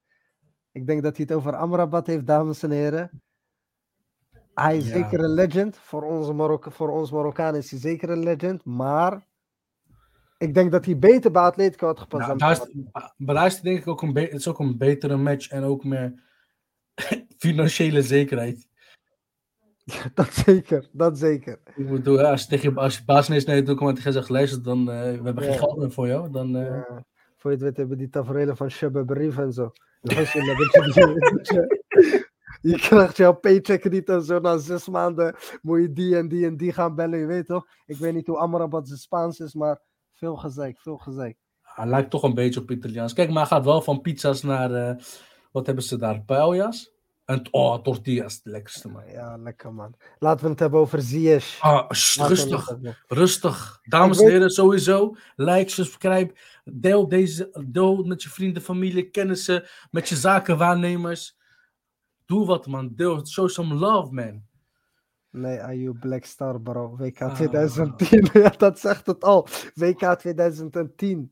Speaker 1: Ik denk dat hij het over Amrabat heeft, dames en heren. Hij is
Speaker 2: Ja.
Speaker 1: zeker een legend. Voor, onze Marok voor ons Marokkaan is hij zeker een legend. Maar ik denk dat hij beter bij Atletico had gepast.
Speaker 2: Nou, daar is, maar daar is denk ik ook een, het is ook een betere match en ook meer financiële zekerheid.
Speaker 1: Dat zeker, dat zeker.
Speaker 2: Ik bedoel, als je tegen je, als je baas ineens naar je toe komt en tegen zegt, luister, dan, eh, we hebben geen geld meer voor jou. Dan, eh,
Speaker 1: Ja, voor je het weet hebben die tafereelen van Shabab Arif en zo. Je krijgt jouw paycheck niet en zo. Na zes maanden moet je die en die en die gaan bellen. Je weet toch? Ik weet niet hoe Amrabat zijn Spaans is, maar veel gezeik, veel gezeik.
Speaker 2: hij lijkt toch een beetje op Italiaans. Kijk, maar hij gaat wel van pizza's naar, eh, wat hebben ze daar, paellas? En oh, tortillas, het lekkerste man.
Speaker 1: Ja, lekker man. Laten we het hebben over Ziyech.
Speaker 2: Ah, rustig, rustig. Dames en
Speaker 1: weet-
Speaker 2: heren, sowieso. Like, subscribe. Deel deze, deel met je vrienden, familie, kennissen, met je zakenwaarnemers. Doe wat, man. Deel, show some love, man.
Speaker 1: Nee, Ayu Black Star, bro. WK
Speaker 2: Ah.
Speaker 1: 2010. ja, dat zegt het al. WK 2010.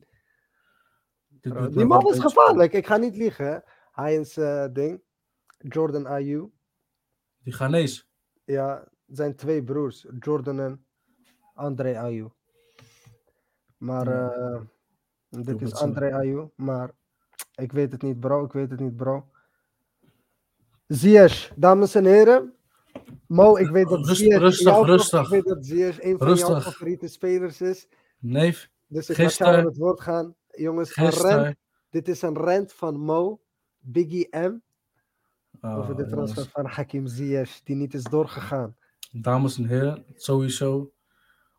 Speaker 2: Dit
Speaker 1: Bro, Die man is gevaarlijk. Ik ga niet liegen. hè. Heinz eh, ding. Jordan Ayu.
Speaker 2: Die Ghanese.
Speaker 1: Ja, zijn twee broers. Jordan en André Ayu. Maar eh, dit is André Ayu. Maar ik weet het niet, bro. Ik weet het niet, bro. Ziyech, dames en heren. Mo, ik weet dat
Speaker 2: rustig,
Speaker 1: jouw-
Speaker 2: rustig.
Speaker 1: Ik weet dat een van jouw
Speaker 2: Rustig.
Speaker 1: favoriete spelers is.
Speaker 2: Neef,
Speaker 1: Dus ik
Speaker 2: Gisteren-
Speaker 1: aan het woord gaan. Jongens, een. Dit is een rent van Mo, Biggie M.
Speaker 2: Oh,
Speaker 1: over de transfer van Hakim Ziyech, die niet is doorgegaan.
Speaker 2: Dames en heren, sowieso.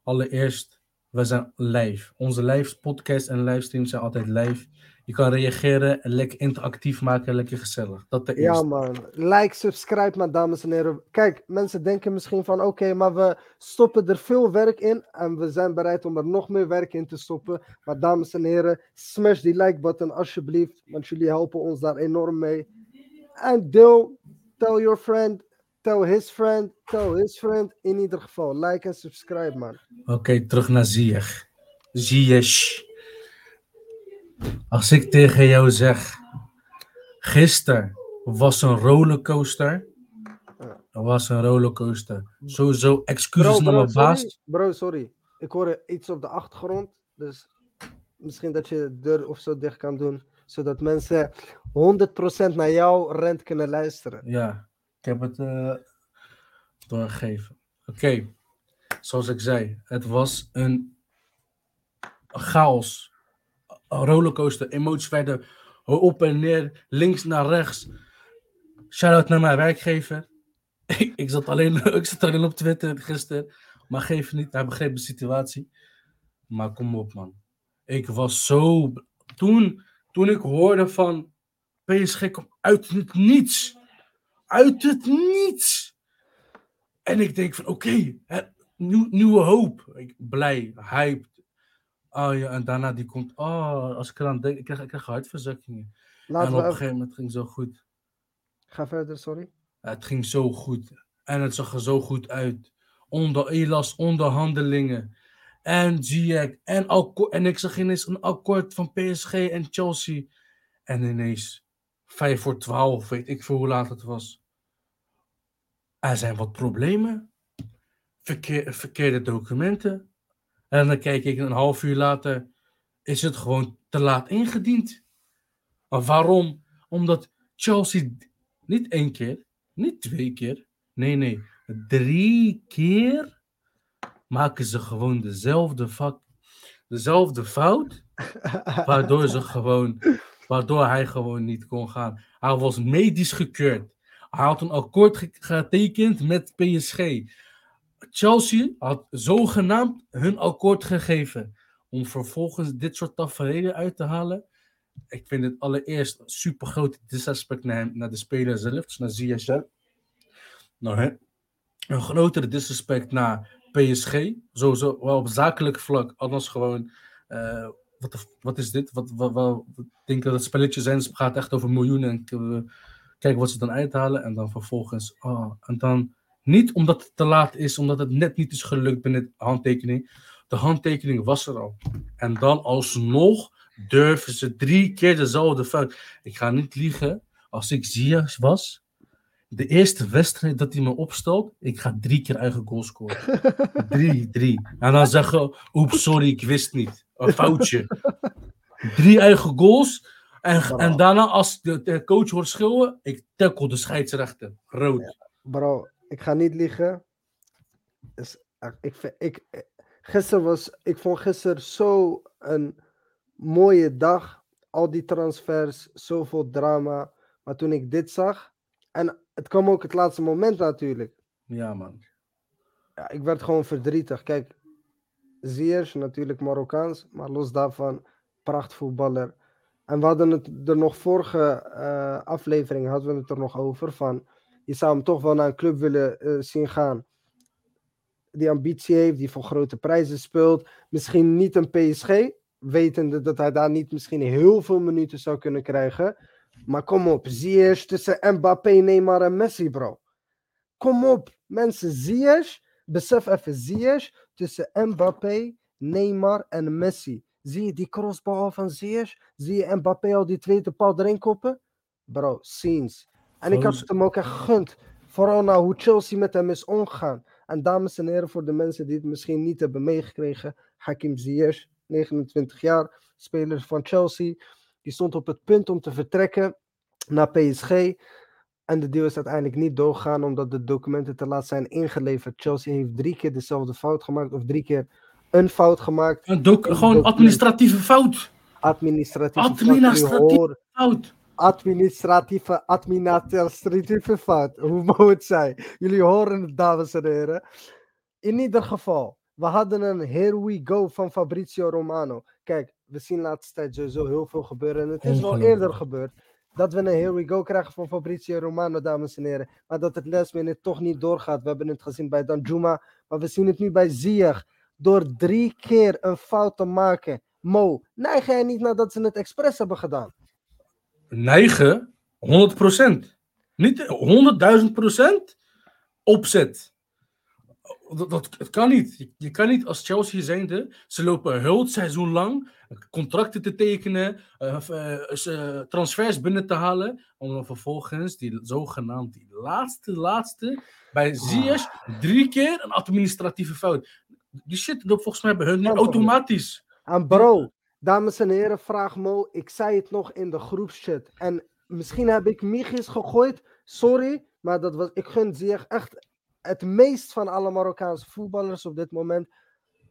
Speaker 2: Allereerst, we zijn live. Onze live podcast en livestreams zijn altijd live. Je kan reageren en lekker interactief maken, lekker gezellig. Dat de
Speaker 1: Ja, man. Like, subscribe, maar dames en heren. Kijk, mensen denken misschien van oké, maar we stoppen er veel werk in. En we zijn bereid om er nog meer werk in te stoppen. Maar dames en heren, smash die like button alsjeblieft. Want jullie helpen ons daar enorm mee. En deel, tell your friend, tell his friend, tell his friend. In ieder geval, like en subscribe, man.
Speaker 2: Oké, terug naar Ziyech. Ziyech. Als ik tegen jou zeg, gisteren was een rollercoaster. Er was een rollercoaster. Sowieso excuses naar mijn
Speaker 1: sorry.
Speaker 2: baas.
Speaker 1: Bro, sorry. Ik hoor iets op de achtergrond. Dus misschien dat je de deur of zo dicht kan doen. Zodat mensen 100% naar jouw rent kunnen luisteren.
Speaker 2: Ja, ik heb het eh, doorgegeven. Oké, zoals ik zei, het was een chaos. Rollercoaster. Emoties werden op en neer, links naar rechts. Shout-out naar mijn werkgever. ik, zat alleen, ik zat alleen op Twitter gisteren. Maar geef niet, hij begreep de situatie. Maar kom op, man. Ik was zo. Toen, toen ik hoorde van PSG komt uit het niets. Uit het niets. En ik denk van oké, nieuw, nieuwe hoop. Ik, blij, hyped. Oh ja, en daarna die komt. Oh, als ik eraan denk, ik krijg, ik krijg hartverzakkingen.
Speaker 1: Laten
Speaker 2: en op een
Speaker 1: even...
Speaker 2: gegeven moment ging het zo goed.
Speaker 1: Ga verder, sorry.
Speaker 2: Het ging zo goed. En het zag er zo goed uit. Onder Elas, onderhandelingen. En Ziyech. En, en ik zag ineens een akkoord van PSG en Chelsea. En ineens 5 voor 12, weet ik veel hoe laat het was. Er zijn wat problemen. Verkeer, verkeerde documenten. En dan kijk ik een half uur later. Is het gewoon te laat ingediend. Maar waarom? Omdat Chelsea niet één keer, niet twee keer. Nee, nee. Drie keer maken ze gewoon dezelfde, vak, dezelfde fout. Waardoor, ze gewoon, waardoor hij gewoon niet kon gaan. Hij was medisch gekeurd. Hij had een akkoord ge- getekend met PSG. Chelsea had zogenaamd hun akkoord gegeven. Om vervolgens dit soort tafereelen uit te halen. Ik vind het allereerst super groot disrespect naar, naar de speler zelf, dus naar Ziyech. Nou, hè, een grotere disrespect naar PSG. Sowieso wel op zakelijk vlak, anders gewoon. eh, wat, wat is dit? Wat, wat, wat, ik denk dat het spelletje zijn. Het gaat echt over miljoenen. En kijken wat ze dan uithalen. En dan vervolgens. Oh, en dan niet omdat het te laat is, omdat het net niet is gelukt binnen de handtekening. De handtekening was er al. En dan alsnog durven ze drie keer dezelfde fout. Ik ga niet liegen. Als ik Ziyech was, de eerste wedstrijd dat hij me opstelt, ik ga drie keer eigen goal scoren. drie, drie. En dan zeggen, oeps, sorry, ik wist niet. Een foutje. drie eigen goals. En, en daarna, als de, de coach hoort schreeuwen, ik tackle de scheidsrechter. Rood.
Speaker 1: Bro, ik ga niet liegen. Is, eh, ik, ik, eh, gisteren was, ik vond gisteren zo een mooie dag. Al die transfers, zoveel drama. Maar toen ik dit zag, en het kwam ook het laatste moment natuurlijk.
Speaker 2: Ja, man.
Speaker 1: Ja, ik werd gewoon verdrietig. Kijk, Ziyech natuurlijk Marokkaans, maar los daarvan, prachtvoetballer. En we hadden het er nog vorige eh, aflevering hadden we het er nog over van je zou hem toch wel naar een club willen eh, zien gaan die ambitie heeft, die voor grote prijzen speelt. Misschien niet een PSG, wetende dat hij daar niet misschien heel veel minuten zou kunnen krijgen. Maar kom op, Ziyech tussen Mbappé, Neymar en Messi, bro. Kom op, mensen, Ziyech, besef even, Ziyech tussen Mbappé, Neymar en Messi. Zie je die crossbal van Ziyech? Zie je Mbappé al die tweede paal erin koppen? Bro, scenes. En ik had het hem ook echt gegund. Vooral nou hoe Chelsea met hem is omgegaan. En dames en heren, voor de mensen die het misschien niet hebben meegekregen. Hakim Ziyech, 29 jaar, speler van Chelsea. Die stond op het punt om te vertrekken naar PSG. En de deal is uiteindelijk niet doorgegaan omdat de documenten te laat zijn ingeleverd. Chelsea heeft drie keer dezelfde fout gemaakt, of drie keer een fout gemaakt.
Speaker 2: Een doc- gewoon
Speaker 1: document.
Speaker 2: administratieve fout.
Speaker 1: Administratieve Fout.
Speaker 2: Administratieve,
Speaker 1: administratieve fout. Hoe moet het zijn? Jullie horen het, dames en heren. In ieder geval, we hadden een here we go van Fabrizio Romano. Kijk, we zien de laatste tijd sowieso heel veel gebeuren. En het is wel
Speaker 2: Ongelooflijk.
Speaker 1: eerder gebeurd. Dat we een here we go krijgen van Fabrizio Romano, dames en heren. Maar dat het last minute toch niet doorgaat. We hebben het gezien bij Danjuma. Maar we zien het nu bij Ziyech. Door drie keer een fout te maken. Mo, neig jij niet nadat ze het expres hebben gedaan?
Speaker 2: Neigen, 100%. Niet 100.000 procent opzet. Dat, dat, het kan niet. Je, je kan niet als Chelsea zijnde. Ze lopen heel het seizoen lang contracten te tekenen, ze- transfers binnen te halen. Om dan vervolgens die zogenaamd die laatste, laatste bij Ziyech drie keer een administratieve fout. Die shit loopt volgens mij bij hun nu automatisch.
Speaker 1: En bro, dames en heren, vraag Mo. Ik zei het nog in de groepschat. En misschien heb ik Michis gegooid. Sorry, maar dat was, ik gun Ziyech echt het meest van alle Marokkaanse voetballers op dit moment.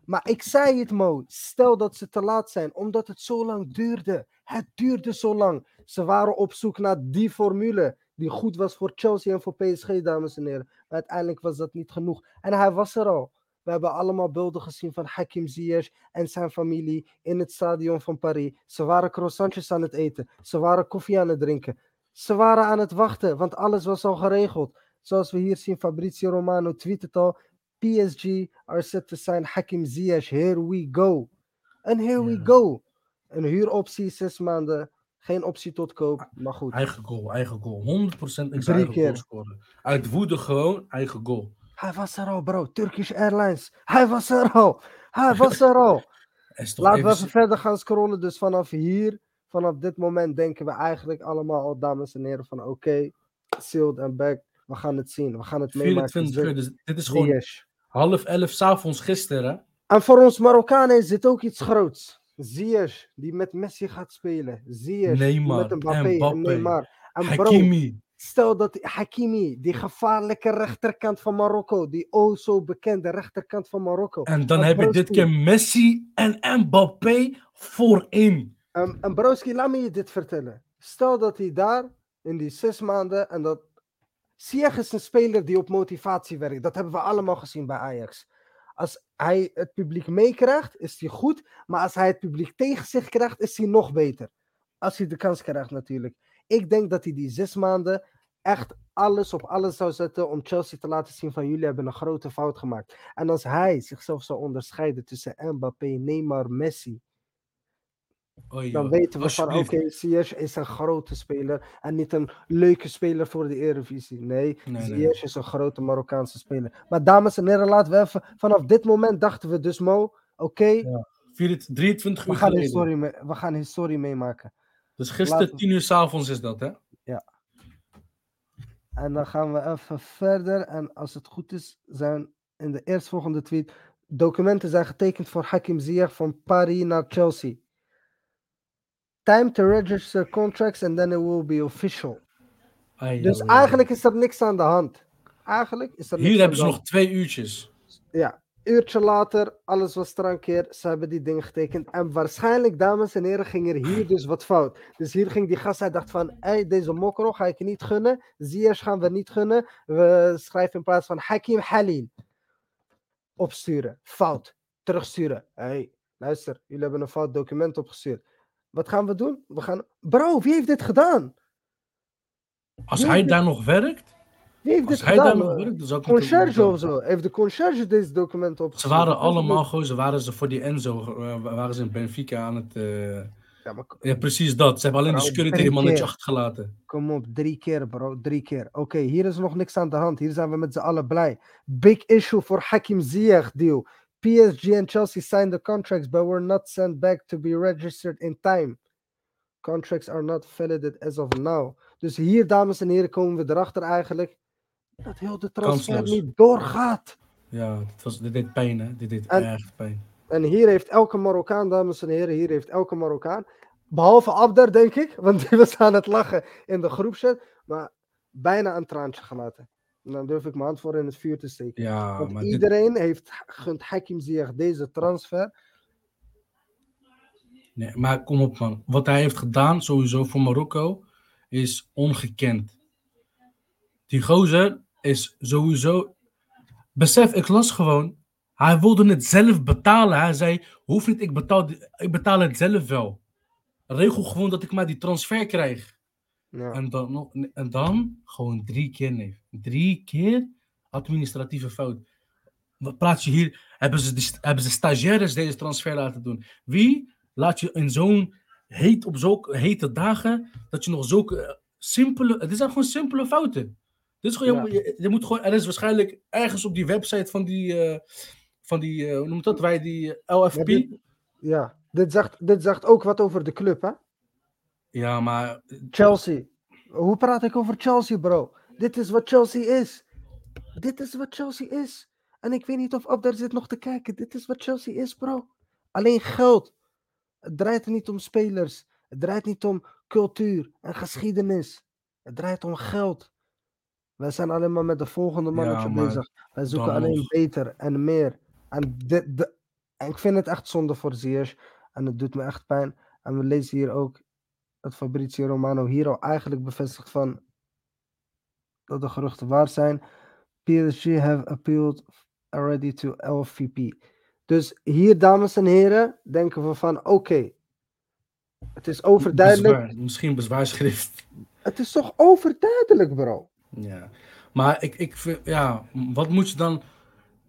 Speaker 1: Maar ik zei het Mo, stel dat ze te laat zijn, omdat het zo lang duurde. Het duurde zo lang. Ze waren op zoek naar die formule die goed was voor Chelsea en voor PSG, dames en heren. Maar uiteindelijk was dat niet genoeg. En hij was er al. We hebben allemaal beelden gezien van Hakim Ziyech en zijn familie in het stadion van Paris. Ze waren croissantjes aan het eten. Ze waren koffie aan het drinken. Ze waren aan het wachten, want alles was al geregeld. Zoals we hier zien, Fabrizio Romano tweet het al. PSG are set to sign Hakim Ziyech. Here we go. En here we go. Een huuroptie, zes maanden. Geen optie tot koop, maar goed.
Speaker 2: Eigen goal, eigen goal. 100% in
Speaker 1: Drie
Speaker 2: zijn eigen
Speaker 1: keer.
Speaker 2: goal scoren. Uit woede gewoon, eigen goal.
Speaker 1: Hij was er al, bro. Turkish Airlines. Hij was er al. Hij was er al. Laten we
Speaker 2: even-
Speaker 1: verder gaan scrollen. Dus vanaf hier, vanaf dit moment, denken we eigenlijk allemaal al, dames en heren, van oké, sealed and back. We gaan het zien. We gaan het meemaken.
Speaker 2: 24 uur,
Speaker 1: Zi-
Speaker 2: dus dit is gewoon half elf s'avonds gisteren.
Speaker 1: En voor ons Marokkanen is dit ook iets groots. Ziyech, die met Messi gaat spelen. Ziyech,
Speaker 2: Neymar,
Speaker 1: met Mbappé en
Speaker 2: Mbappé,
Speaker 1: Neymar. En
Speaker 2: Hakimi.
Speaker 1: Stel dat Hakimi, die gevaarlijke rechterkant van Marokko, die oh zo bekende rechterkant van Marokko.
Speaker 2: En dan heb je dit keer Messi en Mbappé voorin.
Speaker 1: En, en broski, laat me je dit vertellen. Stel dat hij daar in die zes maanden en dat. Ziyech is een speler die op motivatie werkt. Dat hebben we allemaal gezien bij Ajax. Als hij het publiek meekrijgt, is hij goed. Maar als hij het publiek tegen zich krijgt, is hij nog beter. Als hij de kans krijgt, natuurlijk. Ik denk dat hij die zes maanden echt alles op alles zou zetten om Chelsea te laten zien van jullie hebben een grote fout gemaakt. En als hij zichzelf zou onderscheiden tussen Mbappé, Neymar, Messi,
Speaker 2: Oei,
Speaker 1: dan weten we van oké. Ziyech is een grote speler en niet een leuke speler voor de Eredivisie. Nee,
Speaker 2: Nee,
Speaker 1: is een grote Marokkaanse speler. Maar dames en heren, laten we even, vanaf dit moment dachten we dus Mo, oké,
Speaker 2: 24 23
Speaker 1: we,
Speaker 2: uur
Speaker 1: gaan
Speaker 2: geleden.
Speaker 1: historie mee- we gaan historie meemaken.
Speaker 2: Dus gisteren
Speaker 1: Laten we-
Speaker 2: 10 uur s'avonds is dat, hè?
Speaker 1: En dan gaan we even verder en als het goed is, zijn in de eerstvolgende tweet, documenten zijn getekend voor Hakim Ziyech van Paris naar Chelsea. Time to register contracts and then it will be official.
Speaker 2: Ai,
Speaker 1: Dus eigenlijk is er niks aan de hand. Eigenlijk is er
Speaker 2: Hier hebben ze nog twee uurtjes.
Speaker 1: Ja, uurtje later, alles was trankeer. Ze hebben die dingen getekend. En waarschijnlijk, dames en heren, ging er hier dus wat fout. Dus hier ging die gast, hij dacht van, hey, deze mokro ga ik niet gunnen. Ziyech gaan we niet gunnen. We schrijven in plaats van Hakim Halil. Opsturen, fout. Terugsturen. hey, luister, jullie hebben een fout document opgestuurd. Wat gaan we doen? We gaan... Bro, wie heeft dit gedaan?
Speaker 2: Als
Speaker 1: Wie
Speaker 2: hij daar nog werkt,
Speaker 1: Wie heeft dit gedaan?
Speaker 2: dan
Speaker 1: Conciërge
Speaker 2: doen.
Speaker 1: of zo. Heeft de conciërge deze document
Speaker 2: Ze
Speaker 1: opgeschreven?
Speaker 2: waren allemaal gewoon, ze waren ze voor die Enzo, eh, waren ze in Benfica aan het... eh,
Speaker 1: Ja, maar
Speaker 2: ja, precies dat. Ze hebben alleen de security mannetje achtergelaten.
Speaker 1: Kom op, drie keer bro, drie keer. Oké, hier is nog niks aan de hand. Hier zijn we met z'n allen blij. Big issue voor Hakim Ziyech deal. PSG and Chelsea signed the contracts but were not sent back to be registered in time. Contracts are not validated as of now. Dus hier, dames en heren, komen we erachter eigenlijk dat heel de transfer
Speaker 2: Kansloos.
Speaker 1: niet doorgaat.
Speaker 2: Ja, dit, was, dit deed pijn, hè? Dit deed
Speaker 1: En-
Speaker 2: echt pijn.
Speaker 1: En hier heeft elke Marokkaan, dames en heren, hier heeft elke Marokkaan, behalve Abder, denk ik, want die was aan het lachen in de groepchat, maar bijna een traantje gelaten. En dan durf ik mijn hand voor in het vuur te steken.
Speaker 2: Ja,
Speaker 1: want
Speaker 2: maar dit,
Speaker 1: iedereen heeft gunt Hakim Ziyech deze transfer.
Speaker 2: nee, maar kom op, man. Wat hij heeft gedaan, sowieso voor Marokko, is ongekend. Die gozer is sowieso. Besef, ik las gewoon. Hij wilde het zelf betalen. Hij zei: Hoef niet, ik betaal, ik betaal het zelf wel. Regel gewoon dat ik maar die transfer krijg.
Speaker 1: Ja.
Speaker 2: En dan, en dan gewoon drie keer, nee. Drie keer administratieve fout. Wat praat je hier? Hebben ze, die, hebben ze stagiaires deze transfer laten doen? Wie laat je in zo'n heet, op zulke hete dagen, dat je nog zulke eh, simpele, het zijn gewoon simpele fouten. Dit is gewoon, je, je, je moet gewoon, er is waarschijnlijk ergens op die website van die, eh, van die eh, hoe noemt dat, wij die eh, LFP.
Speaker 1: Maar dit, ja, dit zegt, dit zegt ook wat over de club, hè?
Speaker 2: Ja, maar
Speaker 1: Chelsea. Hoe praat ik over Chelsea, bro? Dit is wat Chelsea is. Dit is wat Chelsea is. En ik weet niet of Abder zit nog te kijken. Dit is wat Chelsea is, bro. Alleen geld. Het draait er niet om spelers. Het draait niet om cultuur en geschiedenis. Het draait om geld. Wij zijn alleen maar met de volgende mannetje bezig. Wij zoeken alleen beter en meer. En, dit, de- en ik vind het echt zonde voor Ziyech. En het doet me echt pijn. En we lezen hier ook dat Fabrizio Romano hier al eigenlijk bevestigt van dat de geruchten waar zijn. PSG have appealed already to LVP. Dus hier, dames en heren, denken we van oké. het is overduidelijk.
Speaker 2: bezwaar, misschien bezwaarschrift.
Speaker 1: Het is toch overduidelijk, bro.
Speaker 2: Ja, maar ik, ik vind, ja, wat moet je dan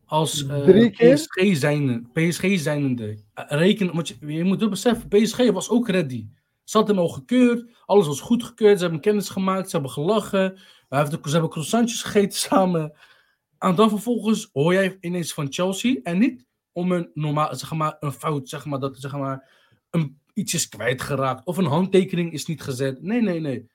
Speaker 2: als eh? PSG zijnde, PSG zijnde eh, rekenen? Want je, je moet ook beseffen, PSG was ook ready. Ze hadden hem al gekeurd, alles was goed gekeurd, ze hebben kennis gemaakt, ze hebben gelachen, ze hebben croissantjes gegeten samen. En dan vervolgens hoor jij ineens van Chelsea en niet om een normaal, zeg maar, een fout, zeg maar, dat zeg maar, een, iets is kwijtgeraakt of een handtekening is niet gezet. Nee, nee, nee.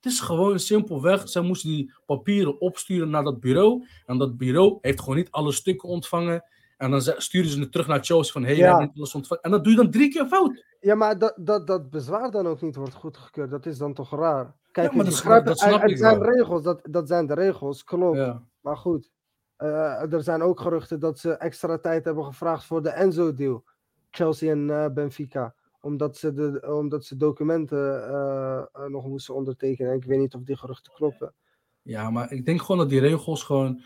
Speaker 2: Het is gewoon simpelweg, zij moesten die papieren opsturen naar dat bureau. En dat bureau heeft gewoon niet alle stukken ontvangen. En dan sturen ze het terug naar Chelsea van, hé, hey, we
Speaker 1: Ja.
Speaker 2: hebben niet alles ontvangen. En dat doe je dan drie keer fout.
Speaker 1: Ja, maar dat, dat, dat bezwaar dan ook niet wordt goedgekeurd, dat is dan toch raar? Kijk,
Speaker 2: Ja, maar dat
Speaker 1: begrijp
Speaker 2: snap
Speaker 1: zijn
Speaker 2: wel.
Speaker 1: regels, dat, dat zijn de regels, klopt.
Speaker 2: Ja.
Speaker 1: Maar goed, eh, er zijn ook geruchten dat ze extra tijd hebben gevraagd voor de Enzo-deal. Chelsea en eh, Benfica. Omdat ze, de, omdat ze documenten eh, eh, nog moesten ondertekenen. En ik weet niet of die geruchten kloppen.
Speaker 2: ja, maar ik denk gewoon dat die regels gewoon,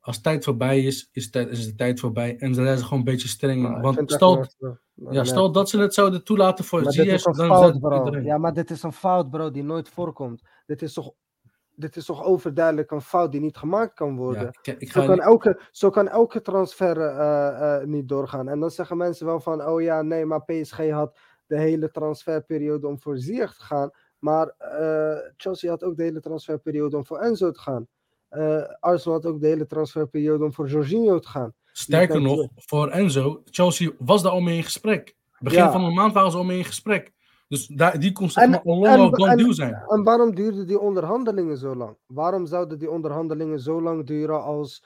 Speaker 2: als tijd voorbij is, is, tijd, is de tijd voorbij. En daar zijn ze gewoon een beetje streng
Speaker 1: ik
Speaker 2: Want stel, ja, stel dat ze het zouden toelaten voor
Speaker 1: Maar een
Speaker 2: dan
Speaker 1: fout, bro. Ja, maar dit is een fout, bro, die nooit voorkomt. Dit is toch, dit is toch overduidelijk een fout die niet gemaakt kan worden.
Speaker 2: Ja, ik, ik
Speaker 1: Zo kan,
Speaker 2: niet-
Speaker 1: elke, zo kan elke transfer eh, niet doorgaan. En dan zeggen mensen wel van, oh ja, nee, maar PSG had de hele transferperiode om voor Ziyech te gaan. Maar eh, Chelsea had ook de hele transferperiode om voor Enzo te gaan. Eh, Arsenal had ook de hele transferperiode om voor Jorginho te gaan.
Speaker 2: Sterker nog, voor Enzo, Chelsea was daar al mee in gesprek. Begin
Speaker 1: Ja.
Speaker 2: van de maand waren ze al mee in gesprek. Dus daar, die kon zeg maar al deal zijn.
Speaker 1: En waarom duurden die onderhandelingen zo lang? Waarom zouden die onderhandelingen zo lang duren als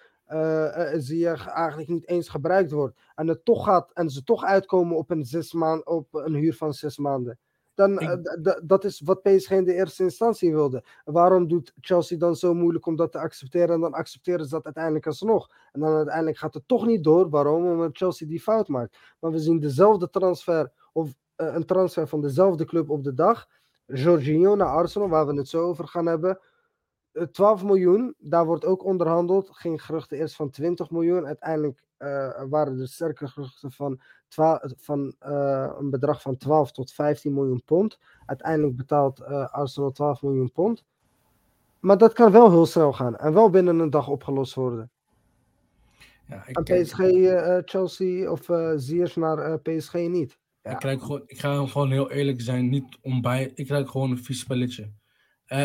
Speaker 1: Ziyech eigenlijk niet eens gebruikt wordt? En, het toch gaat, en ze toch uitkomen op een, zes maand, op een huur van zes maanden? Dan, eh, dat is wat PSG in de eerste instantie wilde. Waarom doet Chelsea dan zo moeilijk om dat te accepteren? En dan accepteren ze dat uiteindelijk alsnog. En dan uiteindelijk gaat het toch niet door. Waarom? Omdat Chelsea die fout maakt. Maar we zien dezelfde transfer, of eh, een transfer van dezelfde club op de dag. Jorginho naar Arsenal, waar we het zo over gaan hebben. Eh, 12 miljoen, daar wordt ook onderhandeld. Ging geruchten eerst van 20 miljoen. Uiteindelijk eh, waren er sterke geruchten van van eh, een bedrag van 12 tot 15 miljoen pond. Uiteindelijk betaalt eh, Arsenal 12 miljoen pond. Maar dat kan wel heel snel gaan en wel binnen een dag opgelost worden.
Speaker 2: Ja, ik,
Speaker 1: En PSG, eh, Chelsea of eh Ziyech naar eh, PSG niet. Ja.
Speaker 2: Ik, krijg gewoon, ik ga gewoon heel eerlijk zijn, niet om bij. Ik krijg gewoon een vies spelletje.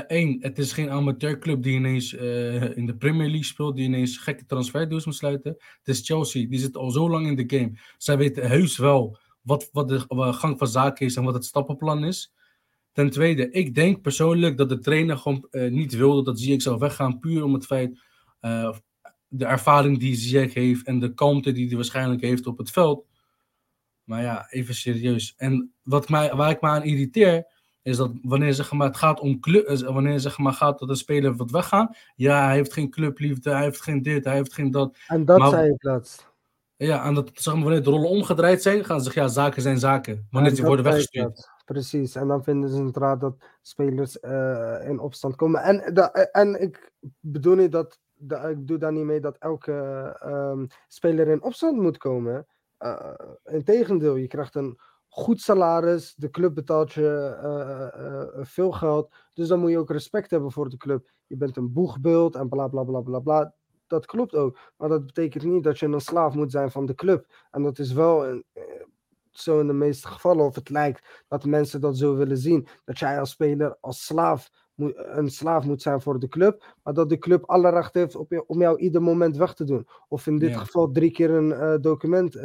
Speaker 2: Eén, het is geen amateurclub die ineens eh, in de Premier League speelt, die ineens gekke transferdeals moet sluiten. Het is Chelsea, die zit al zo lang in de game. Zij weten heus wel wat, wat de eh, gang van zaken is en wat het stappenplan is. Ten tweede, ik denk persoonlijk dat de trainer gewoon eh, niet wilde dat Ziyech zou weggaan, puur om het feit, eh, de ervaring die Ziyech heeft en de kalmte die hij waarschijnlijk heeft op het veld. Maar ja, even serieus. En wat mij, waar ik me aan irriteer, is dat wanneer zeg maar, het gaat om club, eh, wanneer zeg maar, gaat dat een speler wat weggaan, ja, hij heeft geen clubliefde, hij heeft geen dit, hij heeft geen dat.
Speaker 1: En dat
Speaker 2: Maar-
Speaker 1: zei ik laatst.
Speaker 2: Ja, en dat, zeg maar, wanneer de rollen omgedraaid zijn, gaan ze zeggen, ja, zaken zijn zaken. Wanneer ze worden weggestuurd.
Speaker 1: Precies, en dan vinden ze het raar dat spelers eh, in opstand komen. En, en ik bedoel niet dat, da- ik doe daar niet mee dat elke ehm, speler in opstand moet komen. Uh, Integendeel, je krijgt een goed salaris, de club betaalt je eh, eh, eh, veel geld, dus dan moet je ook respect hebben voor de club. Je bent een boegbeeld en bla bla bla bla bla. Dat klopt ook, maar dat betekent niet dat je een slaaf moet zijn van de club. En dat is wel een, zo in de meeste gevallen, of het lijkt dat mensen dat zo willen zien. Dat jij als speler, als slaaf, moet, een slaaf moet zijn voor de club. Maar dat de club alle recht heeft op om jou ieder moment weg te doen. Of in dit
Speaker 2: Ja.
Speaker 1: geval drie keer een document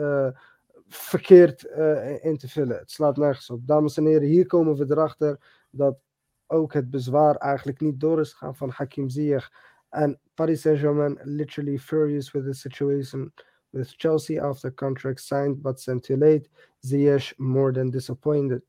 Speaker 1: verkeerd eh, in te vullen. Het slaat nergens op. Dames en heren, hier komen we erachter dat ook het bezwaar eigenlijk niet door is gegaan van Hakim Ziyech. En Paris Saint-Germain literally furious with the situation with Chelsea after contract signed but sent too late. Ziyech more than disappointed.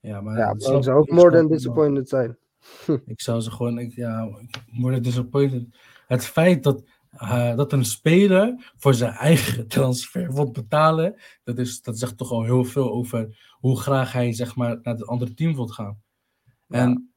Speaker 2: Ja, maar
Speaker 1: Ja,
Speaker 2: snap-
Speaker 1: zou ook more than disappointed zijn.
Speaker 2: Ik zou ze gewoon, ik, ja, worden disappointed. Het feit dat, eh, dat een speler voor zijn eigen transfer wordt betalen, dat, is, dat zegt toch al heel veel over hoe graag hij zeg maar, naar het andere team wil gaan. En,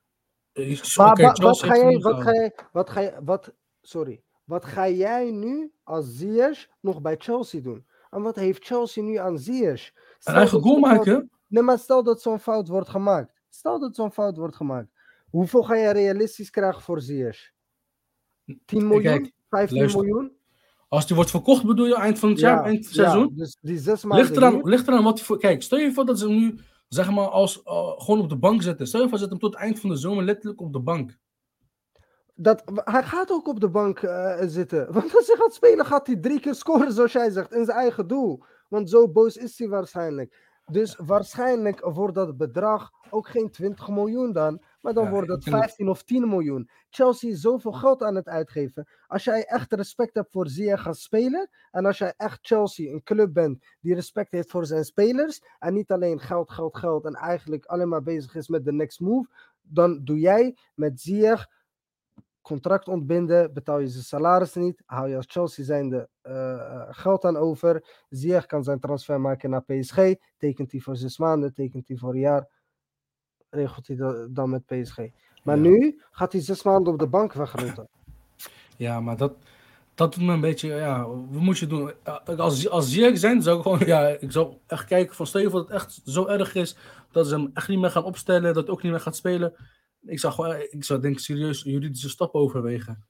Speaker 1: Maar wa- wat, ga jij, wat ga jij, wat ga jij, wat, sorry, wat ga jij nu als Ziyech nog bij Chelsea doen? En wat heeft Chelsea nu aan Ziyech?
Speaker 2: Een eigen goal maken?
Speaker 1: Nee, maar stel dat zo'n fout wordt gemaakt. Stel dat zo'n fout wordt gemaakt. Hoeveel ga je realistisch krijgen voor Ziyech? 10 miljoen?
Speaker 2: Kijk,
Speaker 1: 15
Speaker 2: luister.
Speaker 1: miljoen?
Speaker 2: Als die wordt verkocht, bedoel je eind van het jaar, eind van het seizoen?
Speaker 1: dus die zes maanden
Speaker 2: Ligt eraan,
Speaker 1: hier-
Speaker 2: ligt eraan wat hij voor. Kijk, stel je voor dat ze hem nu zeg maar als, eh, gewoon op de bank zetten. Stel je voor, zet hem tot het eind van de zomer letterlijk op de bank.
Speaker 1: Dat, hij gaat ook op de bank eh, zitten. Want als hij gaat spelen, gaat hij drie keer scoren, zoals jij zegt, in zijn eigen doel. Want zo boos is hij waarschijnlijk. Dus waarschijnlijk wordt dat bedrag ook geen 20 miljoen dan, maar dan
Speaker 2: Ja,
Speaker 1: wordt het
Speaker 2: denk dat-
Speaker 1: 15 of 10 miljoen. Chelsea is zoveel geld aan het uitgeven. Als jij echt respect hebt voor Ziyech als speler, en als jij echt Chelsea, een club bent die respect heeft voor zijn spelers, en niet alleen geld, geld, geld, en eigenlijk alleen maar bezig is met de next move, dan doe jij met Ziyech contract ontbinden, betaal je zijn salaris niet, hou je als Chelsea zijnde eh, geld aan over. Ziyech kan zijn transfer maken naar PSG, tekent hij voor zes maanden, tekent hij voor een jaar, regelt hij dat dan met PSG. Maar
Speaker 2: Ja.
Speaker 1: nu gaat hij zes maanden op de bank wegrotten.
Speaker 2: Ja, maar dat, dat doet me een beetje, ja, wat moet je doen? Eh, Als, als Ziyech zijn, zou ik gewoon, ja, ik zou echt kijken van, stel je voor dat het echt zo erg is, dat ze hem echt niet meer gaan opstellen, dat hij ook niet meer gaat spelen. Ik zou gewoon, ik zou denk ik serieus juridische stap overwegen.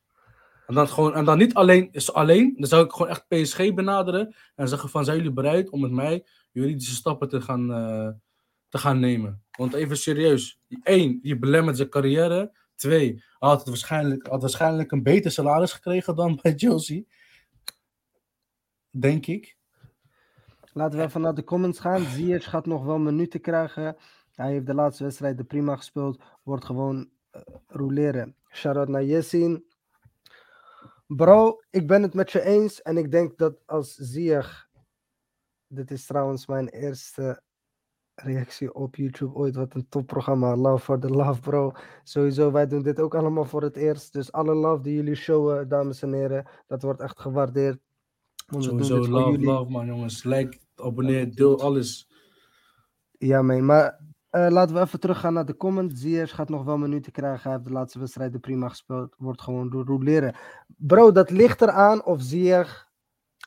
Speaker 2: En dan gewoon, en dan niet alleen, is alleen, dan zou ik gewoon echt PSG benaderen en zeggen van, zijn jullie bereid om met mij juridische stappen te gaan, eh, te gaan nemen? Want even serieus, één, je belemmert zijn carrière. Twee, hij had, het waarschijnlijk, had waarschijnlijk een beter salaris gekregen dan bij Chelsea. Denk ik.
Speaker 1: Laten we even naar de comments gaan. Ziyech gaat nog wel minuten krijgen. Hij heeft de laatste wedstrijd prima gespeeld. Wordt gewoon eh, roleren. Shout-out naar. Bro, ik ben het met je eens. En ik denk dat als Ziyech... Dit is trouwens mijn eerste reactie op YouTube ooit. Wat een topprogramma. Love for the love, bro. Sowieso, wij doen dit ook allemaal voor het eerst. Dus alle love die jullie showen, dames en heren. Dat wordt echt gewaardeerd. Want we doen
Speaker 2: Sowieso love,
Speaker 1: jullie.
Speaker 2: love man jongens. Like, abonneer, deel alles.
Speaker 1: Ja, mee. Maar eh, laten we even teruggaan naar de comment. Ziyech gaat nog wel minuten krijgen. Hij heeft de laatste wedstrijden prima gespeeld. Wordt gewoon door roleren. Bro, dat ligt eraan of Ziyech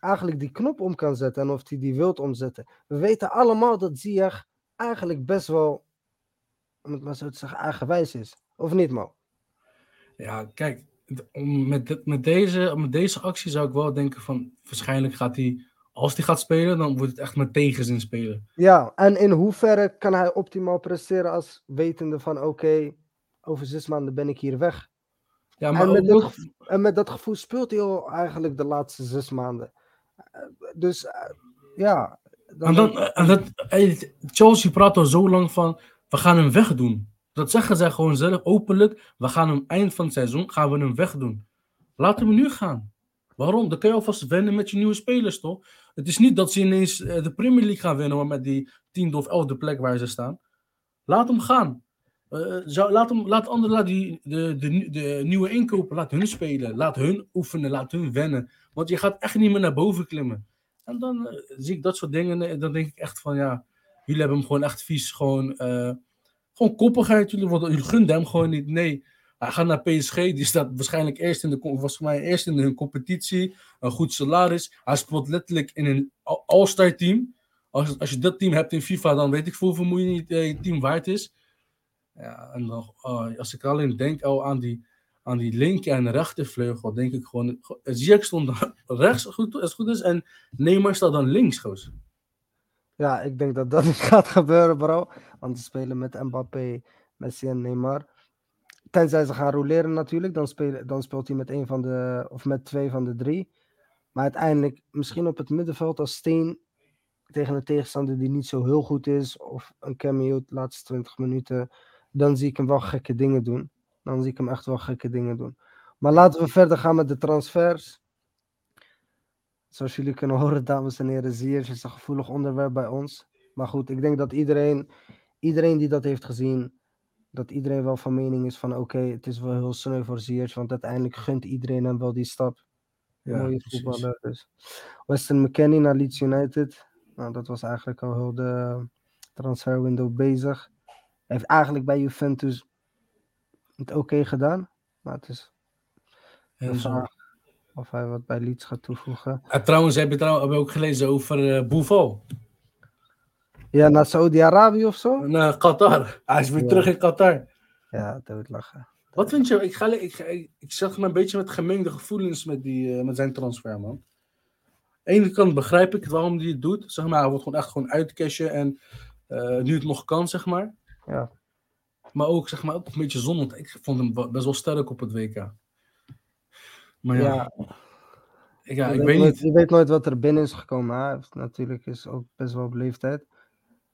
Speaker 1: eigenlijk die knop om kan zetten en of hij die wilt omzetten. We weten allemaal dat Ziyech eigenlijk best wel, om het maar zo te zeggen, eigenwijs is. Of niet, Mo?
Speaker 2: Ja, kijk, met, met, deze, met deze actie zou ik wel denken van, waarschijnlijk gaat hij, als hij gaat spelen, dan wordt het echt met tegenzin spelen.
Speaker 1: Ja, en in hoeverre kan hij optimaal presteren als wetende van, oké, over zes maanden ben ik hier weg. Ja, maar en, met dat, en met dat gevoel speelt hij al eigenlijk de laatste zes maanden. Eh, dus eh, ja.
Speaker 2: En dan, en dat, Chelsea praat al zo lang van, we gaan hem wegdoen. Dat zeggen zij gewoon zelf openlijk. We gaan hem eind van het seizoen gaan we hem wegdoen. Laten we nu gaan. Waarom? Dan kun je alvast wennen met je nieuwe spelers, toch? Het is niet dat ze ineens eh, de Premier League gaan winnen, maar met die tiende of elfde plek waar ze staan. Laat hem gaan. Uh, zou, laat, hem, laat anderen, laat die, de, de, de nieuwe inkopen, laat hun spelen. Laat hun oefenen, laat hun wennen. Want je gaat echt niet meer naar boven klimmen. Dan uh, zie ik dat soort dingen en dan denk ik echt van ja, jullie hebben hem gewoon echt vies gewoon gewoon koppigheid. Jullie, jullie gunden hem gewoon niet. Nee, hij gaat naar PSG. Die staat waarschijnlijk eerst in de, was voor mij eerst in hun competitie. Een goed salaris. Hij speelt letterlijk in een all-star team. Als, als je dat team hebt in FIFA, dan weet ik hoeveel moeite eh, je team waard is. Ja, en dan, uh, als ik alleen denk oh, aan die, aan die linker en rechtervleugel, denk ik gewoon. Ziyech stond rechts, goed, als het goed is, en Neymar staat dan links, goos.
Speaker 1: Ja, ik denk dat dat gaat gebeuren, bro. Want ze spelen met Mbappé, Messi en Neymar. Tenzij ze gaan roleren natuurlijk, dan, dan speelt hij met een van de, of met twee van de drie. Maar uiteindelijk, misschien op het middenveld als Steen tegen een tegenstander die niet zo heel goed is, of een cameo de laatste 20 minuten, dan zie ik hem wel gekke dingen doen. Dan zie ik hem echt wel gekke dingen doen. Maar laten we verder gaan met de transfers. Zoals jullie kunnen horen, dames en heren, Ziyech is een gevoelig onderwerp bij ons. Maar goed, ik denk dat iedereen, iedereen die dat heeft gezien, dat iedereen wel van mening is van oké, het is wel heel sneu voor Ziyech, want uiteindelijk gunt iedereen hem wel die stap. Ja, Mooie voetballer dus. Weston McKennie naar Leeds United. Nou, dat was eigenlijk al heel de transferwindow bezig. Hij heeft eigenlijk bij Juventus het oké gedaan, maar het is of hij wat bij Leeds gaat toevoegen.
Speaker 2: En trouwens, heb je, trouwens, heb je ook gelezen over uh, Boufal?
Speaker 1: Ja, naar Saudi-Arabië of zo?
Speaker 2: Naar Qatar. Hij is weer terug in Qatar.
Speaker 1: Ja, lachen.
Speaker 2: Wat vind je? Ik, ga, ik, ik, ik zag me een beetje met gemengde gevoelens met, die, uh, met zijn transfer, man. Aan de ene kant begrijp ik waarom hij het doet. Zeg maar, hij wordt gewoon echt gewoon uitcashen en uh, nu het nog kan, zeg maar.
Speaker 1: Ja.
Speaker 2: Maar ook, zeg maar, ook een beetje zonde. Ik vond hem best wel sterk op het WK.
Speaker 1: Maar ja, ja. Ik, ja, ik weet, niet. Je weet nooit wat er binnen is gekomen. Natuurlijk is ook best wel op leeftijd.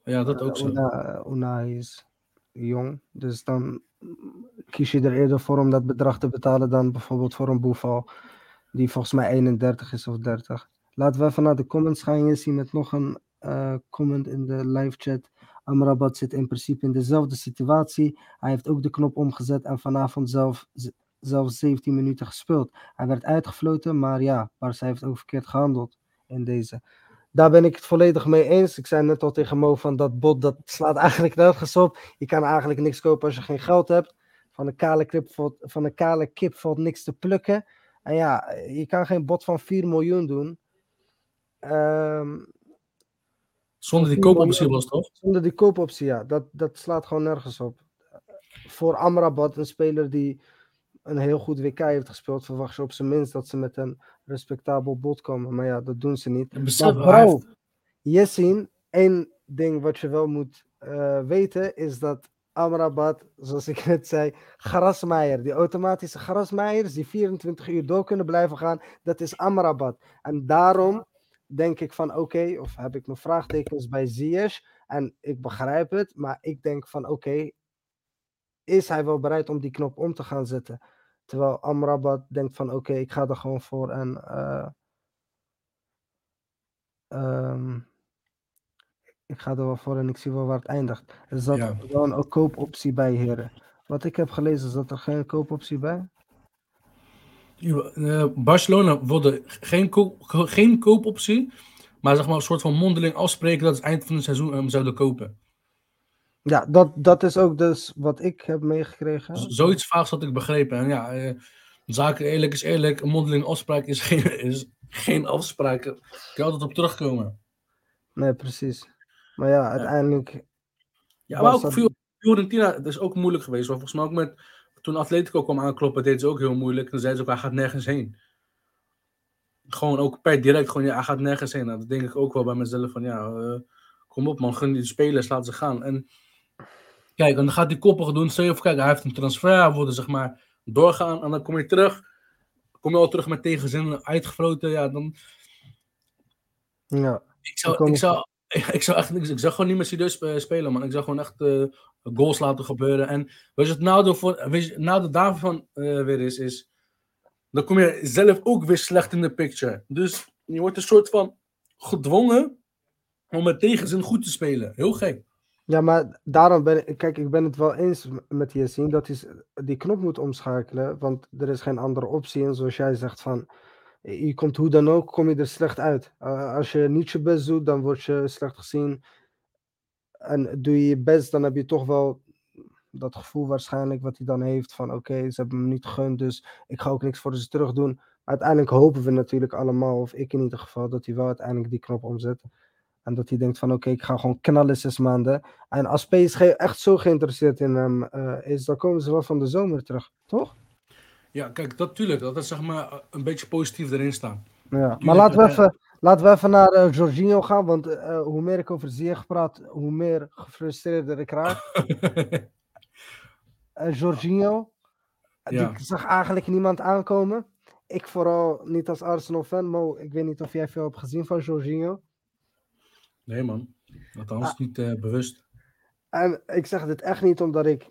Speaker 2: Ja, dat ook zo.
Speaker 1: Una, is jong, dus dan kies je er eerder voor om dat bedrag te betalen dan bijvoorbeeld voor een boeval die volgens mij 31 is of 30. Laten we even naar de comments gaan. Je ziet met nog een uh, comment in de live chat. Amrabat zit in principe in dezelfde situatie. Hij heeft ook de knop omgezet en vanavond zelf zelfs 17 minuten gespeeld. Hij werd uitgefloten, maar ja, Barca heeft ook verkeerd gehandeld in deze. Daar ben ik het volledig mee eens. Ik zei net al tegen Mo van dat bot, dat slaat eigenlijk nergens op. Je kan eigenlijk niks kopen als je geen geld hebt. Van een kale, kip valt, van een kale kip valt niks te plukken. En ja, je kan geen bot van 4 miljoen doen. Um,
Speaker 2: zonder die koopoptie was toch?
Speaker 1: Zonder die koopoptie, ja. Dat, dat slaat gewoon nergens op. Voor Amrabat, een speler die een heel goed WK heeft gespeeld, verwacht je op zijn minst dat ze met een respectabel bod komen. Maar ja, dat doen ze niet. Maar bro, Jessin, één ding wat je wel moet uh, weten is dat Amrabat, zoals ik net zei, grasmeier, die automatische grasmeiers die 24 uur door kunnen blijven gaan, dat is Amrabat. En daarom denk ik van oké, of heb ik mijn vraagtekens bij Ziyech en ik begrijp het, maar ik denk van oké, is hij wel bereid om die knop om te gaan zetten? Terwijl Amrabat denkt van oké, ik ga er gewoon voor en uh, um, ik ga er wel voor en ik zie wel waar het eindigt. Er zat ja. wel een koopoptie bij, heren. Wat ik heb gelezen, zat er geen koopoptie bij?
Speaker 2: Uh, Barcelona wilde geen, koop, geen koopoptie, maar zeg maar een soort van mondeling afspreken dat ze eind van het seizoen hem zouden kopen.
Speaker 1: Ja, dat, dat is ook dus wat ik heb meegekregen.
Speaker 2: Zoiets vaags had ik begrepen. En ja, eh, zaken eerlijk is eerlijk, een mondeling afspraak is, geen, is geen afspraken. Ik kan altijd op terugkomen.
Speaker 1: Nee, precies. Maar ja, uiteindelijk.
Speaker 2: Ja, maar ook
Speaker 1: dat-
Speaker 2: Fiorentina, dat is ook moeilijk geweest. hoor. Volgens mij ook met, toen Atletico kwam aankloppen, deed ze ook heel moeilijk. Toen zeiden ze ook, hij gaat nergens heen. Gewoon ook per direct, gewoon, ja, hij gaat nergens heen. Nou, dat denk ik ook wel bij mezelf van, ja, eh, kom op man, gun die spelers, laat ze gaan. En kijk, en dan gaat hij koppig doen. Stel je voor, kijk, hij heeft een transfer, hij wordt er, zeg maar doorgaan. En dan kom je terug, kom je al terug met tegenzin, uitgefloten. Ja, dan,
Speaker 1: Ja,
Speaker 2: ik zou,
Speaker 1: Dan
Speaker 2: ik
Speaker 1: ik-
Speaker 2: ik zou echt ik zou gewoon niet meer serieus spe- spelen, man. Ik zou gewoon echt eh, goals laten gebeuren. En weet je, het nadeel, voor, daarvan eh, weer is, is, dan kom je zelf ook weer slecht in de picture. Dus je wordt een soort van gedwongen om met tegenzin goed te spelen. Heel gek.
Speaker 1: Ja, maar daarom ben ik, kijk, ik ben het wel eens met Yassine dat hij die knop moet omschakelen, want er is geen andere optie. En zoals jij zegt van, je komt hoe dan ook, kom je er slecht uit. Als je niet je best doet, dan word je slecht gezien. En doe je je best, dan heb je toch wel dat gevoel waarschijnlijk wat hij dan heeft van, oké, ze hebben me niet gegund, dus ik ga ook niks voor ze terug doen. Uiteindelijk hopen we natuurlijk allemaal, of ik in ieder geval, dat hij wel uiteindelijk die knop omzet. En dat hij denkt van oké, ik ga gewoon knallen zes maanden. En als PSG echt zo geïnteresseerd in hem eh, is, dan komen ze wel van de zomer terug, toch?
Speaker 2: Ja, kijk, dat tuurlijk. Dat is zeg maar een beetje positief erin staan.
Speaker 1: Ja. Maar laten we
Speaker 2: eh,
Speaker 1: even, laten we even naar eh, Jorginho gaan, want eh, hoe meer ik over Ziyech praat, hoe meer gefrustreerder ik raak. Eh, Jorginho,
Speaker 2: Ja.
Speaker 1: die zag eigenlijk niemand aankomen. Ik vooral niet als Arsenal-fan, Mo, ik weet niet of jij veel hebt gezien van Jorginho.
Speaker 2: nee, man. Althans,
Speaker 1: Ah.
Speaker 2: niet eh, bewust.
Speaker 1: En ik zeg dit echt niet omdat ik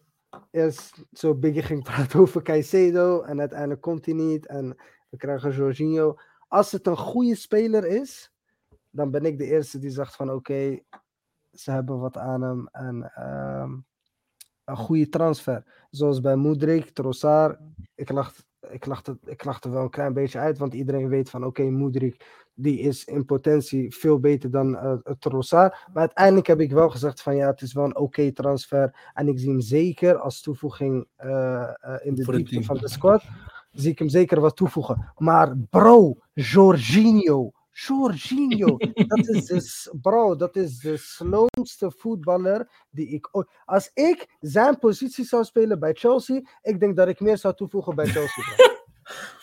Speaker 1: eerst zo biggie ging praten over Caicedo en uiteindelijk komt hij niet en we krijgen Jorginho. Als het een goede speler is, dan ben ik de eerste die zegt van oké, ze hebben wat aan hem en ehm, een goede transfer. Zoals bij Moedrik, Trossard. Ik lacht, ik, lachte, ik lachte wel een klein beetje uit, want iedereen weet van oké, Moedrik die is in potentie veel beter dan eh Trossard. Maar uiteindelijk heb ik wel gezegd van ja, het is wel een oké transfer. En ik zie hem zeker als toevoeging eh, eh, in de diepte van de squad. Zie ik hem zeker wat toevoegen. Maar bro, Jorginho. Jorginho, dat is bro, dat is de sloomste voetballer die ik ooit... Als ik zijn positie zou spelen bij Chelsea, ik denk dat ik meer zou toevoegen bij Chelsea.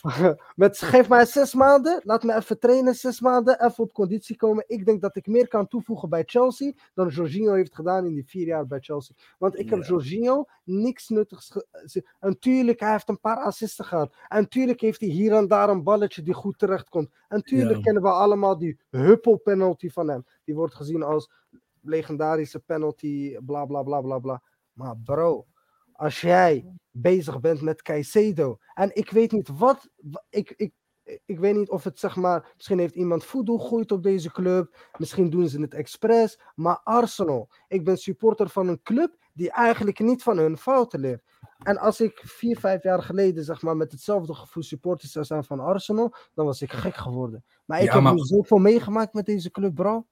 Speaker 1: Met, geef mij zes maanden, laat me even trainen zes maanden, even op conditie komen. Ik denk dat ik meer kan toevoegen bij Chelsea dan Jorginho heeft gedaan in die vier jaar bij Chelsea. Want ik heb
Speaker 2: Ja.
Speaker 1: Jorginho niks nuttigs. ge- ze- En tuurlijk, hij heeft een paar assisten gehad. En tuurlijk heeft hij hier en daar een balletje die goed terechtkomt. En tuurlijk
Speaker 2: Ja.
Speaker 1: kennen we allemaal die huppelpenalty van hem. Die wordt gezien als legendarische penalty, bla bla bla bla bla. Maar bro, als jij bezig bent met Caicedo. En ik weet niet wat. wa- Ik, ik, ik weet niet of het zeg maar. Misschien heeft iemand voodoo gegooid op deze club. Misschien doen ze het expres. Maar Arsenal. Ik ben supporter van een club die eigenlijk niet van hun fouten leert. En als ik vier, vijf jaar geleden zeg maar met hetzelfde gevoel supporter zou zijn van Arsenal, dan was ik gek geworden. Maar ik
Speaker 2: Ja,
Speaker 1: heb
Speaker 2: maar-
Speaker 1: zoveel meegemaakt met deze club, bro.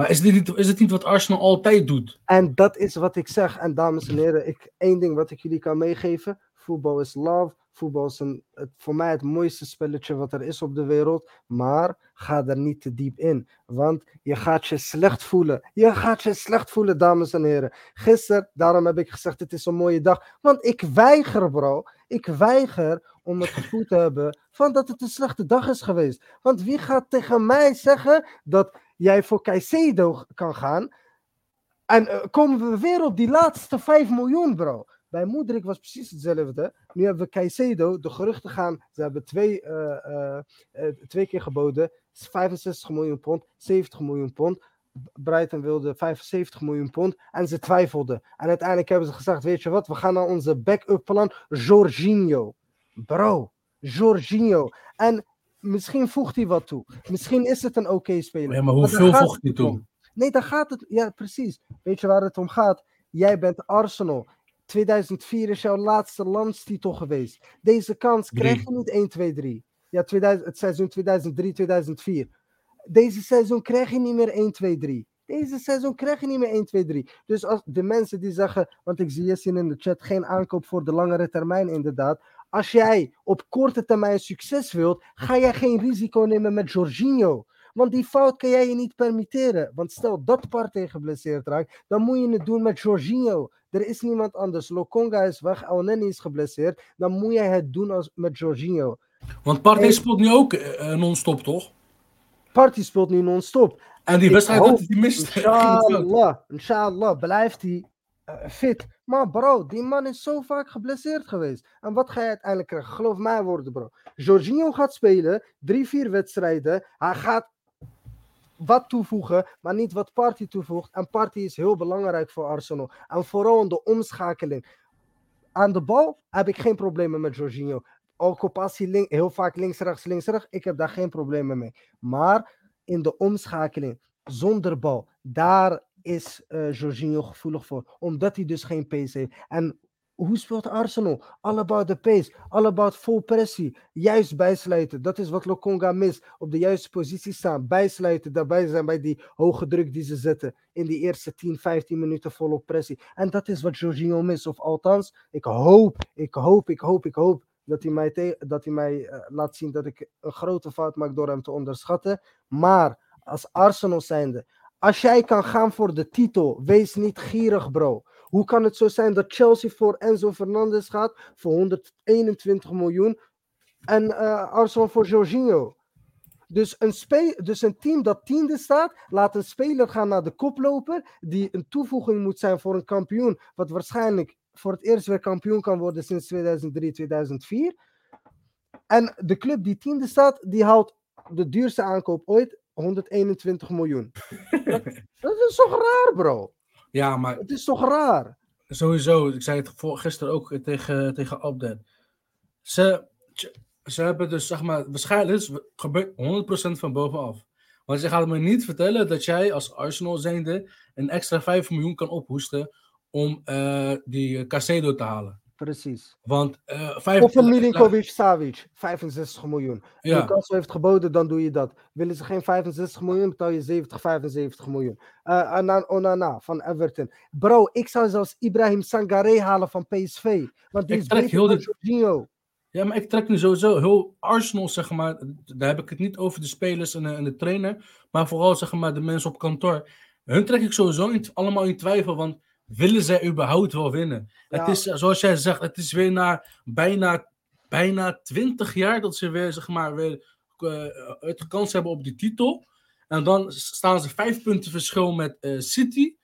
Speaker 2: Maar is, niet, is het niet wat Arsenal altijd doet?
Speaker 1: En dat is wat ik zeg. En dames en heren, ik, één ding wat ik jullie kan meegeven. Voetbal is love. Voetbal is het, voor mij het mooiste spelletje wat er is op de wereld. Maar ga er niet te diep in. Want je gaat je slecht voelen. Je gaat je slecht voelen, dames en heren. Gisteren, daarom heb ik gezegd, het is een mooie dag. Want ik weiger, bro. Ik weiger om het gevoel te hebben van dat het een slechte dag is geweest. Want wie gaat tegen mij zeggen dat jij voor Caicedo kan gaan en eh, komen we weer op die laatste 5 miljoen, bro. Bij Moedrik was precies hetzelfde. Nu hebben we Caicedo. De geruchten gaan. Ze hebben twee, eh, eh, twee keer geboden. 65 miljoen pond, 70 miljoen pond. Brighton wilde 75 miljoen pond. En ze twijfelden. En uiteindelijk hebben ze gezegd: Weet je wat, we gaan naar onze backup plan. Jorginho. Bro, Jorginho. En misschien voegt hij wat toe. Misschien is het een oké speler.
Speaker 2: Ja, maar hoeveel vocht
Speaker 1: het
Speaker 2: hij toen?
Speaker 1: Nee, daar gaat het. Ja, precies. Weet je waar het om gaat? Jij bent Arsenal. 2004 is jouw laatste landstitel geweest. Deze kans krijg je niet 1, 2, 3. Ja, 2000, het seizoen 2003, 2004. Deze seizoen krijg je niet meer 1, 2, 3. Deze seizoen krijg je niet meer 1, 2, 3. Dus als de mensen die zeggen, want ik zie Jessin in de chat, geen aankoop voor de langere termijn inderdaad. Als jij op korte termijn succes wilt, ga jij geen risico nemen met Jorginho. Want die fout kan jij je niet permitteren. Want stel dat Partey geblesseerd raakt, dan moet je het doen met Jorginho. Er is niemand anders. Lokonga is weg, Elneny is geblesseerd. Dan moet jij het doen als, met Jorginho.
Speaker 2: Want Partey
Speaker 1: En-
Speaker 2: speelt nu ook eh, non-stop, toch?
Speaker 1: Partey speelt nu non-stop.
Speaker 2: En die wedstrijd dat hij mist.
Speaker 1: Inshallah, inshallah blijft hij eh, fit. Maar bro, die man is zo vaak geblesseerd geweest. En wat ga je uiteindelijk krijgen? Geloof mijn woorden, bro. Jorginho gaat spelen, drie, vier wedstrijden. Hij gaat wat toevoegen, maar niet wat Party toevoegt. En Party is heel belangrijk voor Arsenal. En vooral in de omschakeling. Aan de bal heb ik geen problemen met Jorginho. Passie link, heel vaak links, rechts, links, rechts. Ik heb daar geen problemen mee. Maar in de omschakeling, zonder bal, daar is eh Jorginho gevoelig voor. Omdat hij dus geen pace heeft. En hoe speelt Arsenal? All about the pace. All about full pressie. Juist bijsluiten. Dat is wat Lokonga mist. Op de juiste positie staan. Bijsluiten. Daarbij zijn bij die hoge druk die ze zetten. In die eerste 10, 15 minuten volop pressie. En dat is wat Jorginho mist. Of althans, ik hoop, ik hoop, ik hoop, ik hoop dat hij mij, dat hij mij eh, laat zien dat ik een grote fout maak door hem te onderschatten. Maar als Arsenal zijnde, als jij kan gaan voor de titel, wees niet gierig, bro. Hoe kan het zo zijn dat Chelsea voor Enzo Fernandez gaat voor 121 miljoen en eh, Arsenal voor Jorginho? Dus een, dus een team dat tiende staat, laat een speler gaan naar de koploper, die een toevoeging moet zijn voor een kampioen, wat waarschijnlijk voor het eerst weer kampioen kan worden sinds 2003, 2004. En de club die tiende staat, die haalt de duurste aankoop ooit, 121 miljoen. dat, dat is toch raar, bro?
Speaker 2: Ja, maar
Speaker 1: Het is toch raar?
Speaker 2: sowieso, ik zei het voor, gisteren ook tegen, tegen Abden. Ze, ze hebben dus, zeg maar, waarschijnlijk is- gebeurt 100% van bovenaf. Want ze gaat me niet vertellen dat jij als Arsenal zijnde een extra 5 miljoen kan ophoesten om eh, die eh, Casedo te halen.
Speaker 1: Precies.
Speaker 2: Want vijf,
Speaker 1: Of een Milinkovic Savic, 65 miljoen.
Speaker 2: Ja.
Speaker 1: Newcastle heeft geboden, dan doe je dat. Willen ze geen 65 miljoen, betaal je 70, 75 miljoen. Eh Anan Onana van Everton. Bro, ik zou zelfs Ibrahim Sangare halen van PSV. Want die
Speaker 2: Ik
Speaker 1: is beter
Speaker 2: heel
Speaker 1: dan
Speaker 2: dit-
Speaker 1: Jorginho.
Speaker 2: Ja, maar ik trek nu sowieso heel Arsenal, zeg maar. Daar heb ik het niet over de spelers en de, en de trainer. Maar vooral, zeg maar, de mensen op kantoor. Hun trek ik sowieso in, allemaal in twijfel. Want willen zij überhaupt wel winnen? Het is, zoals jij zegt, het is weer na bijna, bijna 20 jaar dat ze weer, zeg maar, weer eh, het kans hebben op die titel. En dan staan ze vijf punten verschil met eh, City.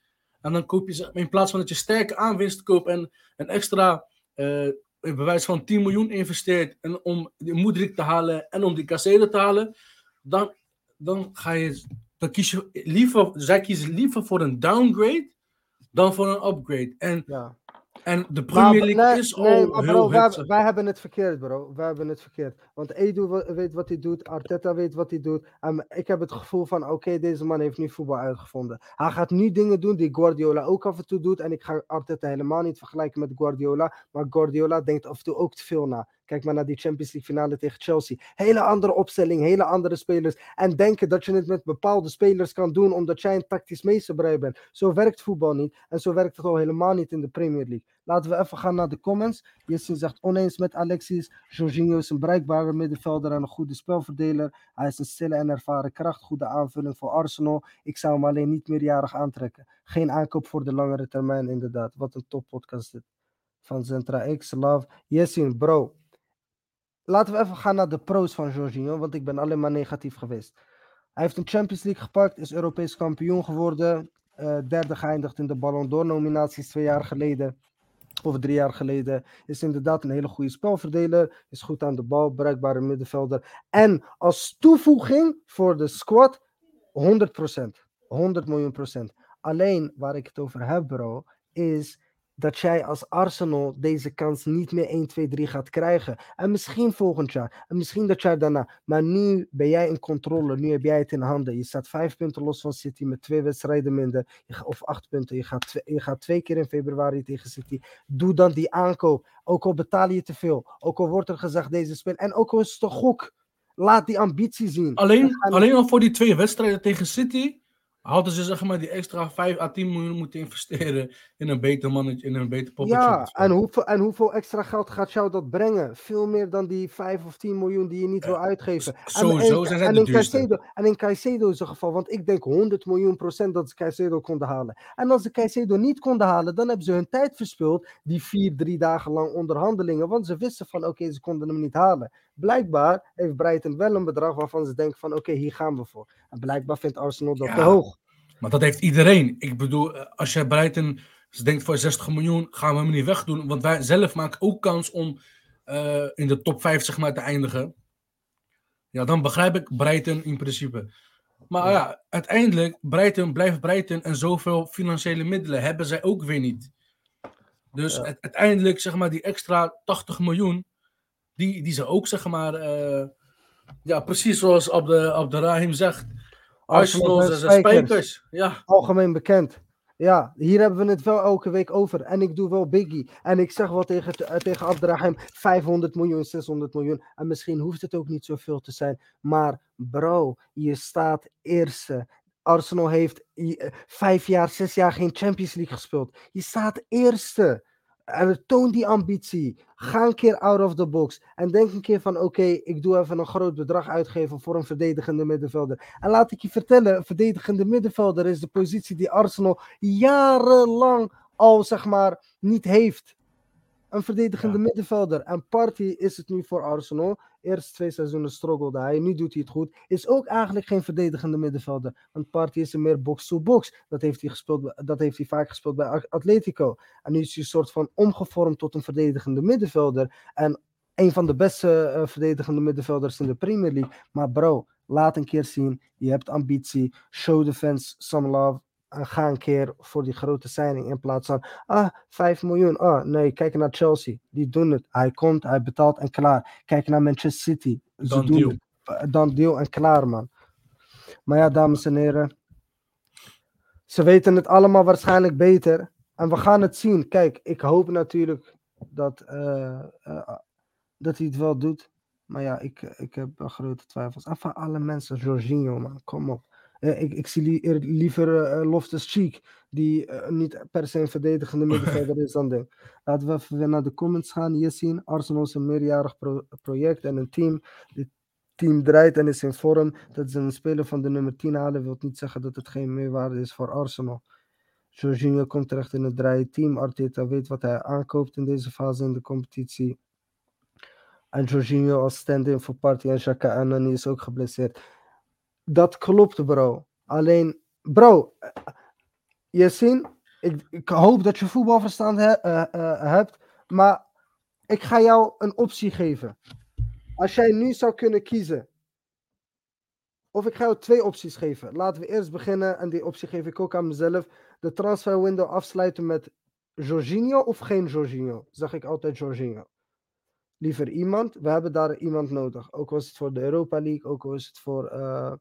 Speaker 2: En dan koop je, ze- in plaats van dat je sterke aanwinst koopt en een extra eh, bewijs van 10 miljoen investeert en om die Moedrik te halen en om die Casero te halen, dan, dan ga je, dan kies je liever, zij kiezen liever voor een downgrade dan voor een upgrade. En,
Speaker 1: Ja.
Speaker 2: en de Premier League
Speaker 1: nee,
Speaker 2: is al
Speaker 1: nee, maar
Speaker 2: heel
Speaker 1: bro, wij,
Speaker 2: hitsig.
Speaker 1: wij hebben het verkeerd, bro. Wij hebben het verkeerd. Want Edu weet wat hij doet, Arteta weet wat hij doet. En ik heb het gevoel van, oké, deze man heeft nu voetbal uitgevonden. Hij gaat nu dingen doen die Guardiola ook af en toe doet. En ik ga Arteta helemaal niet vergelijken met Guardiola. Maar Guardiola denkt af en toe ook te veel na. Kijk maar naar die Champions League finale tegen Chelsea. Hele andere opstelling, hele andere spelers. En denken dat je het met bepaalde spelers kan doen omdat jij een tactisch meesterbreid bent. Zo werkt voetbal niet. En zo werkt het al helemaal niet in de Premier League. Laten we even gaan naar de comments. Jessin zegt oneens met Alexis. Jorginho is een bereikbare middenvelder en een goede spelverdeler. Hij is een stille en ervaren kracht. Goede aanvulling voor Arsenal. Ik zou hem alleen niet meerjarig aantrekken. Geen aankoop voor de langere termijn, inderdaad. Wat een toppodcast dit. Van Centra X, Love. Jessin, bro. Laten we even gaan naar de pro's van Jorginho, want ik ben alleen maar negatief geweest. Hij heeft een Champions League gepakt, is Europees kampioen geworden. eh, derde geëindigd in de Ballon d'Or nominaties twee jaar geleden. Of drie jaar geleden. Is inderdaad een hele goede spelverdeler. Is goed aan de bal, bruikbare middenvelder. En als toevoeging voor de squad 100%. 100 miljoen procent. Alleen waar ik het over heb, bro, is dat jij als Arsenal deze kans niet meer 1, 2, 3 gaat krijgen. En misschien volgend jaar. En misschien dat jaar daarna. Maar nu ben jij in controle. Nu heb jij het in handen. Je staat vijf punten los van City met twee wedstrijden minder. Of acht punten. Je gaat, twee, je gaat twee keer in februari tegen City. Doe dan die aankoop. Ook al betaal je te veel. Ook al wordt er gezegd deze speel. En ook al is het een gok. Laat die ambitie zien.
Speaker 2: Alleen, alleen al voor die twee wedstrijden tegen City Hadden ze zeg maar die extra 5 à 10 miljoen moeten investeren in een beter mannetje, in een beter poppetje.
Speaker 1: Ja, en hoeveel, en hoeveel extra geld gaat jou dat brengen? Veel meer dan die 5 of 10 miljoen die je niet wil uitgeven. En,
Speaker 2: Sowieso
Speaker 1: en,
Speaker 2: zijn zij
Speaker 1: en
Speaker 2: de
Speaker 1: in
Speaker 2: duurste.
Speaker 1: Caicedo, en in Caicedo's geval, want ik denk 100 miljoen procent dat ze Caicedo konden halen. En als ze Caicedo niet konden halen, dan hebben ze hun tijd verspild, die vier, drie dagen lang onderhandelingen, want ze wisten van oké, ze konden hem niet halen. Blijkbaar heeft Brighton wel een bedrag waarvan ze denken van oké, hier gaan we voor. En blijkbaar vindt Arsenal dat
Speaker 2: Ja.
Speaker 1: te hoog.
Speaker 2: Maar dat heeft iedereen. Ik bedoel, eh, als jij Brighton ze denkt voor 60 miljoen, gaan we hem niet wegdoen. Want wij zelf maken ook kans om eh, in de top 5 zeg maar, te eindigen. Ja, dan begrijp ik Brighton in principe. Maar ja, uiteindelijk, Brighton blijft Brighton en zoveel financiële middelen hebben zij ook weer niet. Dus
Speaker 1: Ja.
Speaker 2: uiteindelijk, zeg maar, die extra 80 miljoen, die, die ze ook, zeg maar, eh, ja, precies zoals Abde, Abderrahim zegt, Arsenal
Speaker 1: zijn
Speaker 2: zijn spijkers. Ja,
Speaker 1: algemeen bekend. Ja, hier hebben we het wel elke week over. En ik doe wel Biggie. En ik zeg wel tegen, eh, tegen Abderrahim 500 miljoen, 600 miljoen. En misschien hoeft het ook niet zoveel te zijn. Maar bro, je staat eerste. Arsenal heeft eh, vijf jaar, zes jaar geen Champions League gespeeld. Je staat eerste. En toon die ambitie. Ga een keer out of the box. En denk een keer van: oké, ik doe even een groot bedrag uitgeven voor een verdedigende middenvelder. En laat ik je vertellen: verdedigende middenvelder is de positie die Arsenal jarenlang al zeg maar niet heeft. Een verdedigende
Speaker 2: Ja.
Speaker 1: middenvelder. En Party is het nu voor Arsenal. Eerst twee seizoenen struggelde hij. Nu doet hij het goed. Is ook eigenlijk geen verdedigende middenvelder. Want Party is een meer box-to-box. Dat, heeft hij gespeeld dat heeft hij vaak gespeeld bij Atletico. En nu is hij een soort van omgevormd tot een verdedigende middenvelder. En een van de beste eh, verdedigende middenvelders in de Premier League. Maar bro, laat een keer zien. Je hebt ambitie. Show the fans some love. En ga een keer voor die grote signing in plaats van ah, 5 miljoen. Ah, nee, kijk naar Chelsea. Die doen het. Hij komt, hij betaalt en klaar. Kijk naar Manchester City. Ze
Speaker 2: Dan
Speaker 1: doen
Speaker 2: deal.
Speaker 1: het. Eh, Dan deal en klaar, man. Maar ja, dames en heren. Ze weten het allemaal waarschijnlijk beter. En we gaan het zien. Kijk, ik hoop natuurlijk dat, eh, eh, dat hij het wel doet. Maar ja, ik, ik heb grote twijfels. En van alle mensen, Jorginho, man, kom op. Eh, ik, ik zie li- eer- liever eh Loftus Cheek, die eh, niet per se een verdedigende middenvelder is dan ding. Laten we even naar de comments gaan. Hier zien, Arsenal is een meerjarig pro- project en een team. Dit team draait en is in vorm. Dat ze een speler van de nummer 10 halen, wil niet zeggen dat het geen meerwaarde is voor Arsenal. Jorginho komt terecht in het draaien team. Arteta weet wat hij aankoopt in deze fase in de competitie. En Jorginho als stand-in voor Partey en Xhaka en Nani is ook geblesseerd. Dat klopt, bro. Alleen, bro, Yassine, ik, ik hoop dat je voetbalverstand eh, eh, hebt, maar ik ga jou een optie geven. Als jij nu zou kunnen kiezen, of ik ga jou twee opties geven. Laten we eerst beginnen, en die optie geef ik ook aan mezelf. De transfer window afsluiten met Jorginho of geen Jorginho? Zeg ik altijd Jorginho. Liever iemand. We hebben daar iemand nodig. Ook was het voor de Europa League, ook was het voor eh,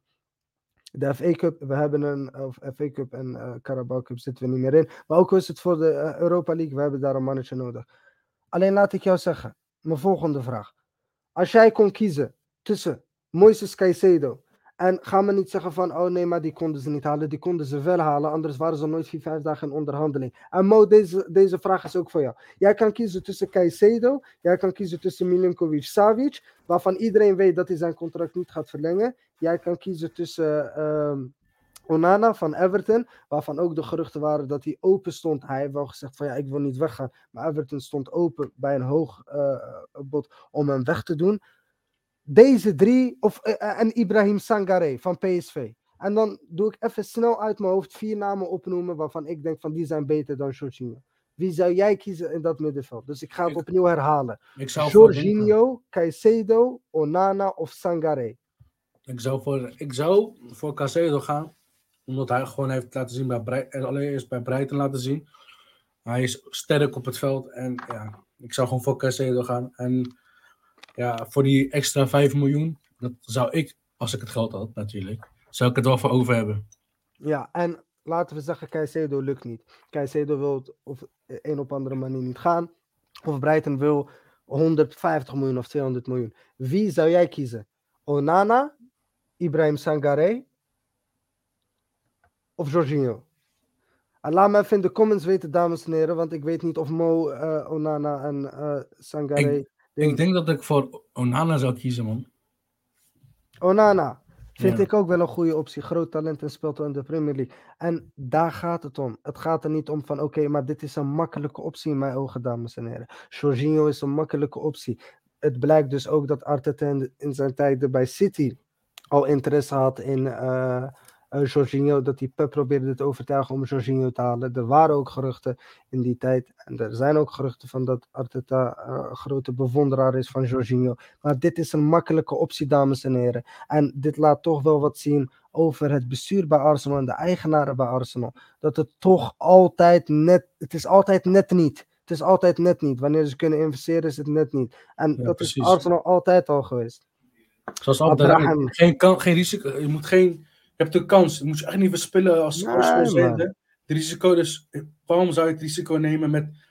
Speaker 1: de FA Cup. We hebben een of FA Cup en eh Carabao Cup zitten we niet meer in. Maar ook was het voor de eh, Europa League. We hebben daar een mannetje nodig. Alleen laat ik jou zeggen. Mijn volgende vraag. Als jij kon kiezen tussen Moises Caicedo en ga me niet zeggen van, oh nee, maar die konden ze niet halen. Die konden ze wel halen, anders waren ze nooit vier, vijf dagen in onderhandeling. En Mo, deze, deze vraag is ook voor jou. Jij kan kiezen tussen Caicedo, jij kan kiezen tussen Milinkovic Savic, waarvan iedereen weet dat hij zijn contract niet gaat verlengen. Jij kan kiezen tussen ehm, Onana van Everton, waarvan ook de geruchten waren dat hij open stond. Hij heeft wel gezegd van ja, ik wil niet weggaan. Maar Everton stond open bij een hoog eh, bod om hem weg te doen. Deze drie, of, eh, eh, en Ibrahim Sangare van PSV. En dan doe ik even snel uit mijn hoofd vier namen opnoemen waarvan ik denk van die zijn beter dan Jorginho. Wie zou jij kiezen in dat middenveld? Dus ik ga het
Speaker 2: Ik-
Speaker 1: opnieuw herhalen.
Speaker 2: ik zou
Speaker 1: Jorginho, Caicedo, Onana of Sangare.
Speaker 2: Ik zou voor, ik zou voor Caicedo gaan, omdat hij gewoon heeft laten zien bij Brei- en allereerst bij Breiten laten zien. Hij is sterk op het veld en ja, ik zou gewoon voor Caicedo gaan. En ja, voor die extra 5 miljoen, dat zou ik, als ik het geld had natuurlijk, zou ik het wel voor over hebben.
Speaker 1: Ja, en laten we zeggen, Caicedo lukt niet. Caicedo wil het op een of andere manier niet gaan. Of Brighton wil 150 miljoen of 200 miljoen. Wie zou jij kiezen? Onana, Ibrahim Sangare of Jorginho? En laat me even in de comments weten, dames en heren, want ik weet niet of Mo, eh, Onana en eh Sangare...
Speaker 2: Ik denk dat ik voor Onana zou kiezen, man.
Speaker 1: Onana vind
Speaker 2: Ja.
Speaker 1: ik ook wel een goede optie. Groot talent en speelt in de Premier League. En daar gaat het om. Het gaat er niet om van, oké, maar dit is een makkelijke optie in mijn ogen, dames en heren. Jorginho is een makkelijke optie. Het blijkt dus ook dat Arteta in, zijn tijden bij City al interesse had in eh, Jorginho. Dat hij Pep probeerde te overtuigen om Jorginho te halen. Er waren ook geruchten in die tijd. En er zijn ook geruchten van dat Arteta eh, een grote bewonderaar is van Jorginho. Maar dit is een makkelijke optie, dames en heren. En dit laat toch wel wat zien over het bestuur bij Arsenal en de eigenaren bij Arsenal. Dat het toch altijd net, het is altijd net niet. Het is altijd net niet. Wanneer ze kunnen investeren is het net niet. En
Speaker 2: Ja,
Speaker 1: dat
Speaker 2: precies.
Speaker 1: is Arsenal altijd al geweest.
Speaker 2: Zoals altijd, geen, kan, geen risico. Je moet geen. Je hebt de kans. Je moet je echt niet verspillen als
Speaker 1: Nee,
Speaker 2: zijnde. De risico, dus waarom zou je het risico nemen met.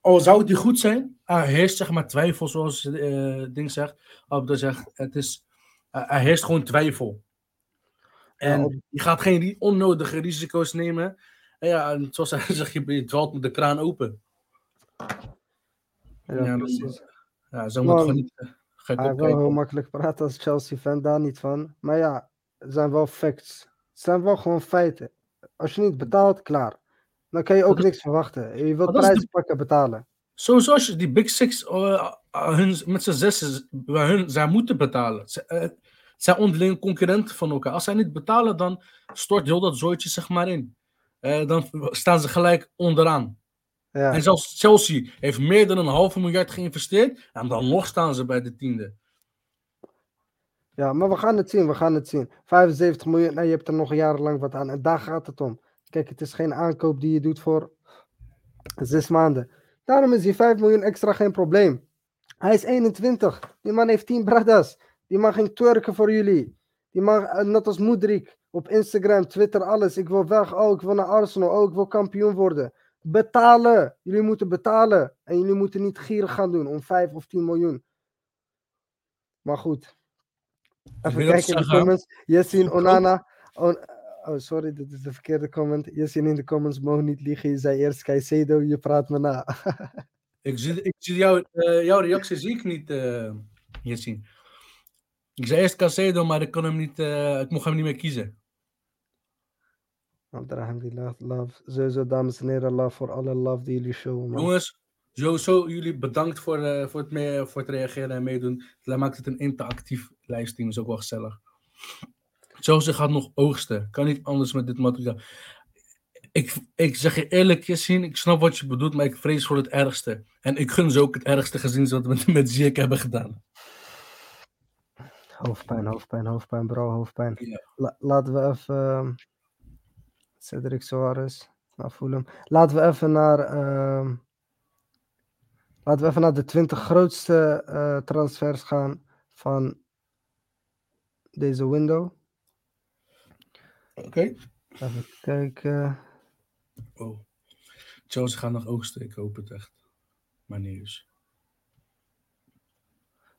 Speaker 2: Al zou het niet goed zijn, er heerst zeg maar twijfel, zoals eh Ding zegt. Abda zegt, het is, eh, er heerst gewoon twijfel. En
Speaker 1: Ja, op-
Speaker 2: je gaat geen onnodige risico's nemen. En ja, en zoals hij zegt, je, je dwalt met de kraan open.
Speaker 1: Ja,
Speaker 2: Ja, dat-
Speaker 1: precies.
Speaker 2: Ja, zo moet gewoon niet gek
Speaker 1: Hij wil heel makkelijk praten als Chelsea-fan, daar niet van. Maar ja, het zijn wel facts. Het zijn wel gewoon feiten. Als je niet betaalt, klaar. Dan kan je ook
Speaker 2: Dat
Speaker 1: niks verwachten. Je wilt prijzen pakken, betalen.
Speaker 2: Sowieso als je die Big Six eh, eh, hun, met z'n bij hun, zij moeten betalen. Ze, eh, het zijn onderling concurrenten van elkaar. Als zij niet betalen, dan stort heel dat zooitje zeg maar in. Dan staan ze gelijk onderaan.
Speaker 1: Ja.
Speaker 2: En zelfs Chelsea heeft meer dan een halve miljard geïnvesteerd. En dan nog staan ze bij de tiende.
Speaker 1: Ja, maar we gaan het zien, we gaan het zien. 75 miljoen, en je hebt er nog jarenlang wat aan. En daar gaat het om. Kijk, het is geen aankoop die je doet voor zes maanden. Daarom is die 5 miljoen extra geen probleem. Hij is 21. Die man heeft 10 bradas. Die man ging twerken voor jullie. Die man, eh, net als Moedrik, op Instagram, Twitter, alles. Ik wil weg. Oh, ik wil naar Arsenal. Oh, ik wil kampioen worden. Betalen. Jullie moeten betalen. En jullie moeten niet gierig gaan doen om 5 of 10 miljoen. Maar goed. Even kijken in de comments. Onana. On- oh, sorry, dit is de verkeerde comment. Yassine in de comments mogen niet liegen. Je zei eerst Caicedo, je praat me na.
Speaker 2: Ik zie, ik zie jou, eh, jouw reactie zie ik niet, Yassine. Ik zei eerst Casedo, maar ik, kon hem niet, eh, ik mocht hem niet meer kiezen.
Speaker 1: Alhamdulillah, love. Sowieso, dames en heren, love voor alle love die jullie showen. man.
Speaker 2: Jongens, sowieso jullie bedankt voor, voor, het mee, voor het reageren en meedoen. Dat maakt het een interactief livestream, is ook wel gezellig. Chelsea gaat nog oogsten. Kan niet anders met dit materiaal. Ik, ik zeg je eerlijk, Yassine, ik snap wat je bedoelt, maar ik vrees voor het ergste. En ik gun ze ook het ergste gezien wat we met, met Ziyech hebben gedaan.
Speaker 1: Hoofdpijn, hoofdpijn, hoofdpijn, bro, hoofdpijn.
Speaker 2: Ja.
Speaker 1: La- laten we even. ehm, Cedric Soares. Nou, voel hem. Laten we even naar. ehm, laten we even naar de 20 grootste eh, transfers gaan van deze window.
Speaker 2: Oké.
Speaker 1: Even kijken.
Speaker 2: Oh. Chelsea gaat nog oogsten, ik hoop het echt. Maar.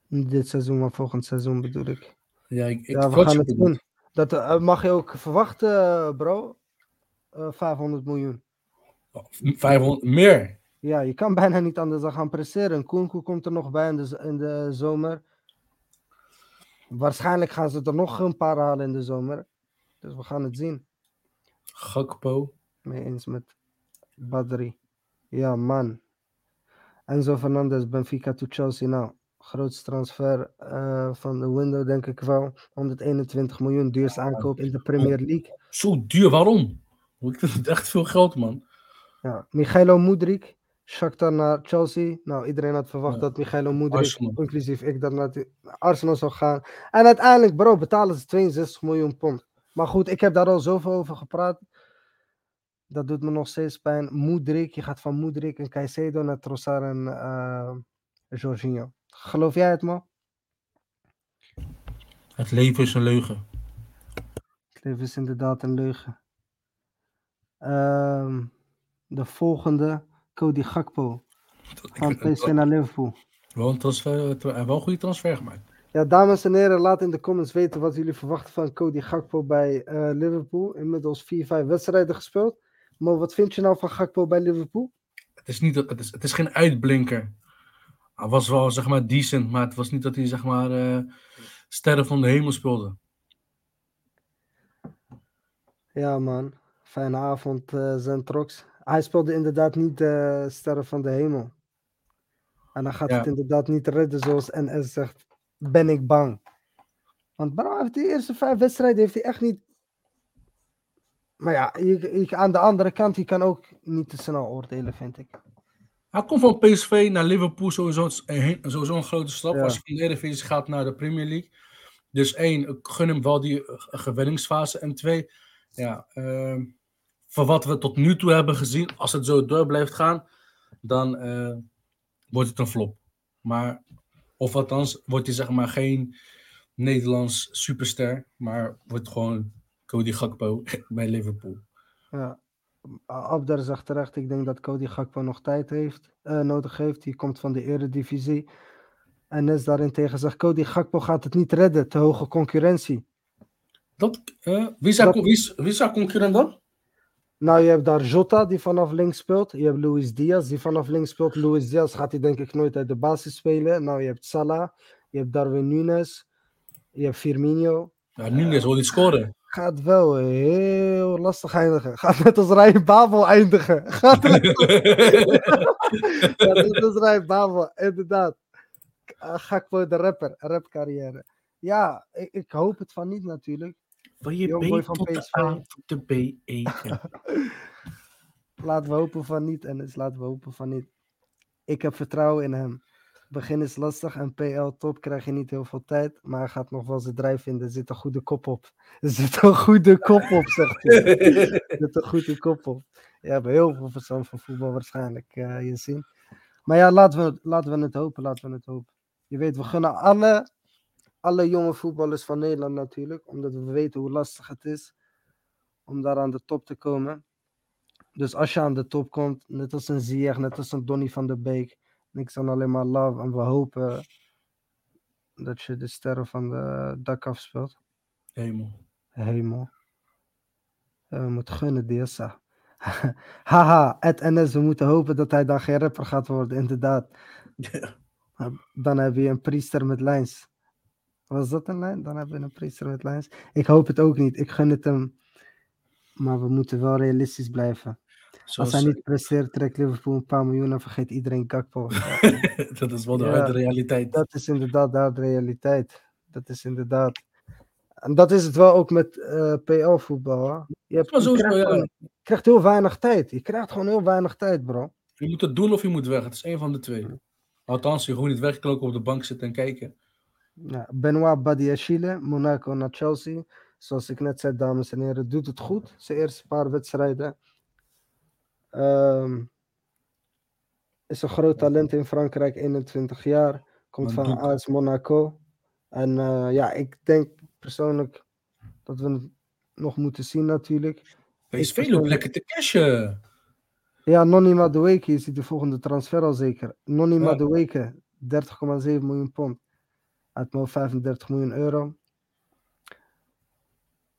Speaker 1: Niet dit seizoen, maar volgend seizoen bedoel ik.
Speaker 2: Ja, ik, ik
Speaker 1: ja, we gaan het doen. Dat eh, mag je ook verwachten, bro. Eh 500 miljoen.
Speaker 2: 500, meer.
Speaker 1: Ja, je kan bijna niet anders dan gaan presteren. Koenkoe komt er nog bij in de, z- in de zomer. Waarschijnlijk gaan ze er nog een paar halen in de zomer. Dus we gaan het zien.
Speaker 2: Gakpo.
Speaker 1: Mee eens met Badri. Ja, man. Enzo Fernandez, Benfica to Chelsea. Nou, grootste transfer eh, van de window, denk ik wel. 121 miljoen, duurste aankoop in de Premier League.
Speaker 2: Zo duur, waarom? Ik vind het echt veel geld, man.
Speaker 1: Ja, Michailo Mudrik, Shakhtar naar Chelsea. Nou, iedereen had verwacht
Speaker 2: Ja.
Speaker 1: dat Michailo
Speaker 2: Arsenal.
Speaker 1: inclusief ik, dat naar Arsenal zou gaan. En uiteindelijk, bro, betalen ze 62 miljoen pond. Maar goed, ik heb daar al zoveel over gepraat. Dat doet me nog steeds pijn. Mudrik, je gaat van Mudrik en Caicedo naar Trossard en eh Jorginho. Geloof jij het, man?
Speaker 2: Het leven is een leugen.
Speaker 1: Het leven is inderdaad een leugen. Ehm, de volgende, Cody Gakpo. Van PSV naar Liverpool.
Speaker 2: Wel een, transfer, hij heeft wel een goede transfer gemaakt.
Speaker 1: Ja, dames en heren, laat in de comments weten wat jullie verwachten van Cody Gakpo bij eh, Liverpool. Inmiddels 4, 5 wedstrijden gespeeld. Maar wat vind je nou van Gakpo bij Liverpool?
Speaker 2: Het is, niet, het is, het is geen uitblinker. Hij was wel, zeg maar, decent, maar het was niet dat hij, zeg maar, eh, sterren van de hemel speelde.
Speaker 1: Ja, man. Fijne avond, uh, Zentrox. Hij speelde inderdaad niet de sterren van de hemel. En dan gaat
Speaker 2: Ja.
Speaker 1: het inderdaad niet redden zoals NS zegt. Ben ik bang. Want bro, hij heeft de eerste vijf wedstrijden heeft hij echt niet... Maar ja, je, je- aan de andere kant, je kan ook niet te snel oordelen, vind ik.
Speaker 2: Hij komt van PSV naar Liverpool, sowieso een, sowieso een grote stap.
Speaker 1: Ja.
Speaker 2: Als je van de Eredivisie gaat naar de Premier League. Dus één, ik gun hem wel die eh, gewenningsfase. En twee, ja, ehm, voor wat we tot nu toe hebben gezien, als het zo door blijft gaan, dan eh, wordt het een flop. Maar, of althans, wordt hij zeg maar geen Nederlands superster, maar wordt gewoon Cody Gakpo bij Liverpool.
Speaker 1: Ja. Abder zegt terecht, ik denk dat Cody Gakpo nog tijd heeft, eh, nodig heeft. Die komt van de Eredivisie. En Nes daarentegen zegt, Cody Gakpo gaat het niet redden, te hoge concurrentie.
Speaker 2: Dat, eh, wie, is haar,
Speaker 1: Dat-
Speaker 2: wie, is, wie is haar concurrent dan?
Speaker 1: Nou, je hebt daar Jota, die vanaf links speelt. Je hebt Luis Diaz, die vanaf links speelt. Luis Diaz gaat hij denk ik nooit uit de basis spelen. Nou, je hebt Salah, je hebt Darwin Nunes, je hebt Firmino.
Speaker 2: Ja, Nunes wil niet scoren.
Speaker 1: Gaat wel heel lastig eindigen. Gaat net als Ryan Babel eindigen. Gaat net is Ryan Babel, inderdaad. Uh, Gakpo de rapper, rapcarrière. Ja, ik, ik hoop het van niet natuurlijk.
Speaker 2: Van je
Speaker 1: Jongboy
Speaker 2: B
Speaker 1: van
Speaker 2: tot de
Speaker 1: PSV.
Speaker 2: A tot de B, E, N.
Speaker 1: Laten we hopen van niet, Ennis. Laten we hopen van niet. Ik heb vertrouwen in hem. Begin is lastig en PL top krijg je niet heel veel tijd. Maar hij gaat nog wel zijn drijf vinden. Er zit een goede kop op. Er zit een goede kop op, zegt hij. Er zit een goede kop op. Je hebt heel veel verstand van voetbal waarschijnlijk, eh, je zien. Maar ja, laten we, laten we het hopen. Laten we het hopen. Je weet, we gunnen alle, alle jonge voetballers van Nederland natuurlijk. Omdat we weten hoe lastig het is om daar aan de top te komen. Dus als je aan de top komt, net als een Ziyech, net als een Donny van der Beek, niks dan alleen maar love. En we hopen dat je de sterren van de dak afspeelt.
Speaker 2: Hemel.
Speaker 1: Hemel. Ja, we moeten gunnen, Diassa. Haha, Ed NS, we moeten hopen dat hij dan geen rapper gaat worden, inderdaad.
Speaker 2: Ja.
Speaker 1: Dan heb je een priester met lijns. Was dat een lijn? Dan hebben we een priester met lijns. Ik hoop het ook niet. Ik gun het hem. Maar we moeten wel realistisch blijven. Als hij niet presteert, trekt Liverpool een paar miljoen en vergeet iedereen Gakpo.
Speaker 2: dat is wel de
Speaker 1: Ja.
Speaker 2: realiteit.
Speaker 1: dat is inderdaad de realiteit. Dat is inderdaad. En dat is het wel ook met eh PL-voetbal. hè. Je, hebt, je, krijgt
Speaker 2: ja.
Speaker 1: gewoon- je krijgt heel weinig tijd. Je krijgt gewoon heel weinig tijd, bro.
Speaker 2: Je moet het doen of je moet weg. Het is één van de twee. Althans, je gewoon niet wegklokken op de bank zitten en kijken.
Speaker 1: Benoit Badiachile, Monaco naar Chelsea. Zoals ik net zei, dames en heren, doet het goed. Zijn eerste paar wedstrijden. Ehm, is een groot talent in Frankrijk, 21 jaar. Komt van AS Monaco. En eh, ja, ik denk persoonlijk dat we het nog moeten zien natuurlijk.
Speaker 2: PSV
Speaker 1: persoonlijk-
Speaker 2: loopt lekker te cashen.
Speaker 1: Ja, Nonny Madueke is de volgende transfer al zeker. Nonny
Speaker 2: Ja.
Speaker 1: Madueke, 30,7 miljoen pond. Uit mijn hoofd 35 miljoen euro.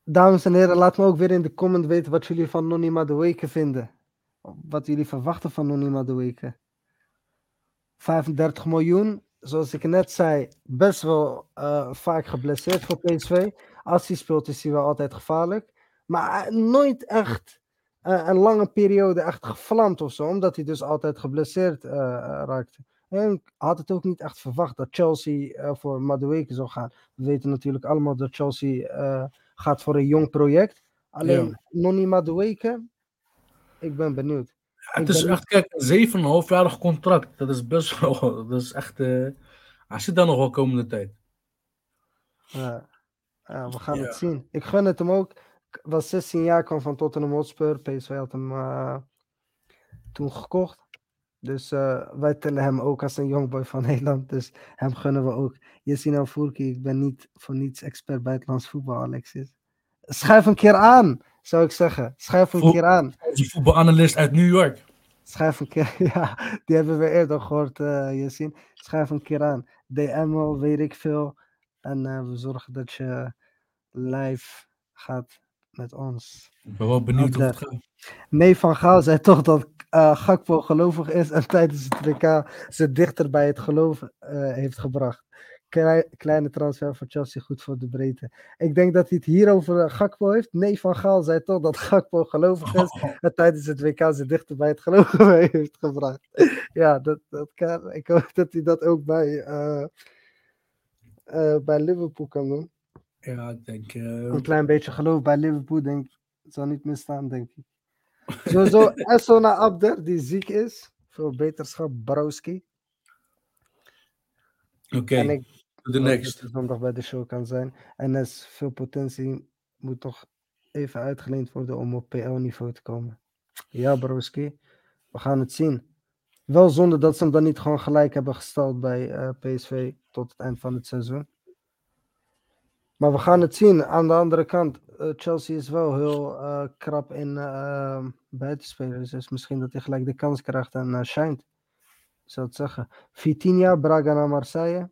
Speaker 1: Dames en heren, laat me ook weer in de comment weten wat jullie van Nonny Madueke vinden. Wat jullie verwachten van Nonny Madueke. 35 miljoen, zoals ik net zei, best wel eh, vaak geblesseerd voor PSV. Als hij speelt is hij wel altijd gevaarlijk. Maar eh, nooit echt eh, een lange periode echt gevlamd of zo, omdat hij dus altijd geblesseerd raakte. En ik had het ook niet echt verwacht dat Chelsea eh, voor Madueke zou gaan. We weten natuurlijk allemaal dat Chelsea eh, gaat voor een jong project. Alleen
Speaker 2: Ja.
Speaker 1: Nonny Madueke, ik ben benieuwd.
Speaker 2: Het
Speaker 1: Ik
Speaker 2: is
Speaker 1: ben
Speaker 2: echt, kijk, een 7,5-jarig contract. Dat is best wel, dat is echt, eh hij zit daar nog wel komende tijd.
Speaker 1: Ja, ja, we gaan het zien. Ik gun het hem ook. Ik was 16 jaar, kwam van Tottenham Hotspur. PSV had hem toen gekocht. Dus eh, wij tellen hem ook als een jongboy van Nederland. Dus hem gunnen we ook. Jessina Furki, ik ben niet voor niets expert buitenlands voetbal, Alexis. Schuif een keer aan, zou ik zeggen. Schuif een keer aan.
Speaker 2: Onze voetbalanalist uit New York.
Speaker 1: Schrijf een keer, ja, die hebben we eerder gehoord, eh Yassine. Schrijf een keer aan. DM al, weet ik veel. En eh, we zorgen dat je live gaat met ons.
Speaker 2: Ik ben wel benieuwd hoe het gaat.
Speaker 1: Nee, Van Gaal zei toch dat eh Gakpo gelovig is en tijdens het WK ze dichter bij het geloof eh, heeft gebracht. Klei- kleine transfer voor Chelsea, goed voor de breedte. Ik denk dat hij het hier over eh, Gakpo heeft. Nee, Van Gaal zei toch dat Gakpo gelovig is en tijdens het WK ze dichter bij het geloof heeft gebracht. Ja, dat, dat kan. Ik hoop dat hij dat ook bij, eh, eh, bij Liverpool kan doen.
Speaker 2: Ja, ik denk. eh,
Speaker 1: Een klein beetje geloof bij Liverpool, denk ik. Zal niet misstaan, denk ik. Sowieso Essona Abder, die ziek is. Veel beterschap, Browski.
Speaker 2: Oké,
Speaker 1: En hoop
Speaker 2: next.
Speaker 1: zondag bij de show kan zijn. NS, veel potentie, moet toch even uitgeleend worden om op PL-niveau te komen. Ja, Browski. We gaan het zien. Wel zonde dat ze hem dan niet gewoon gelijk hebben gesteld bij eh, PSV tot het eind van het seizoen. Maar we gaan het zien. Aan de andere kant, eh, Chelsea is wel heel eh, krap in eh, buitenspelers. Dus misschien dat hij gelijk de kans krijgt en eh shined. Ik zou het zeggen. Vitinha, Braga naar Marseille.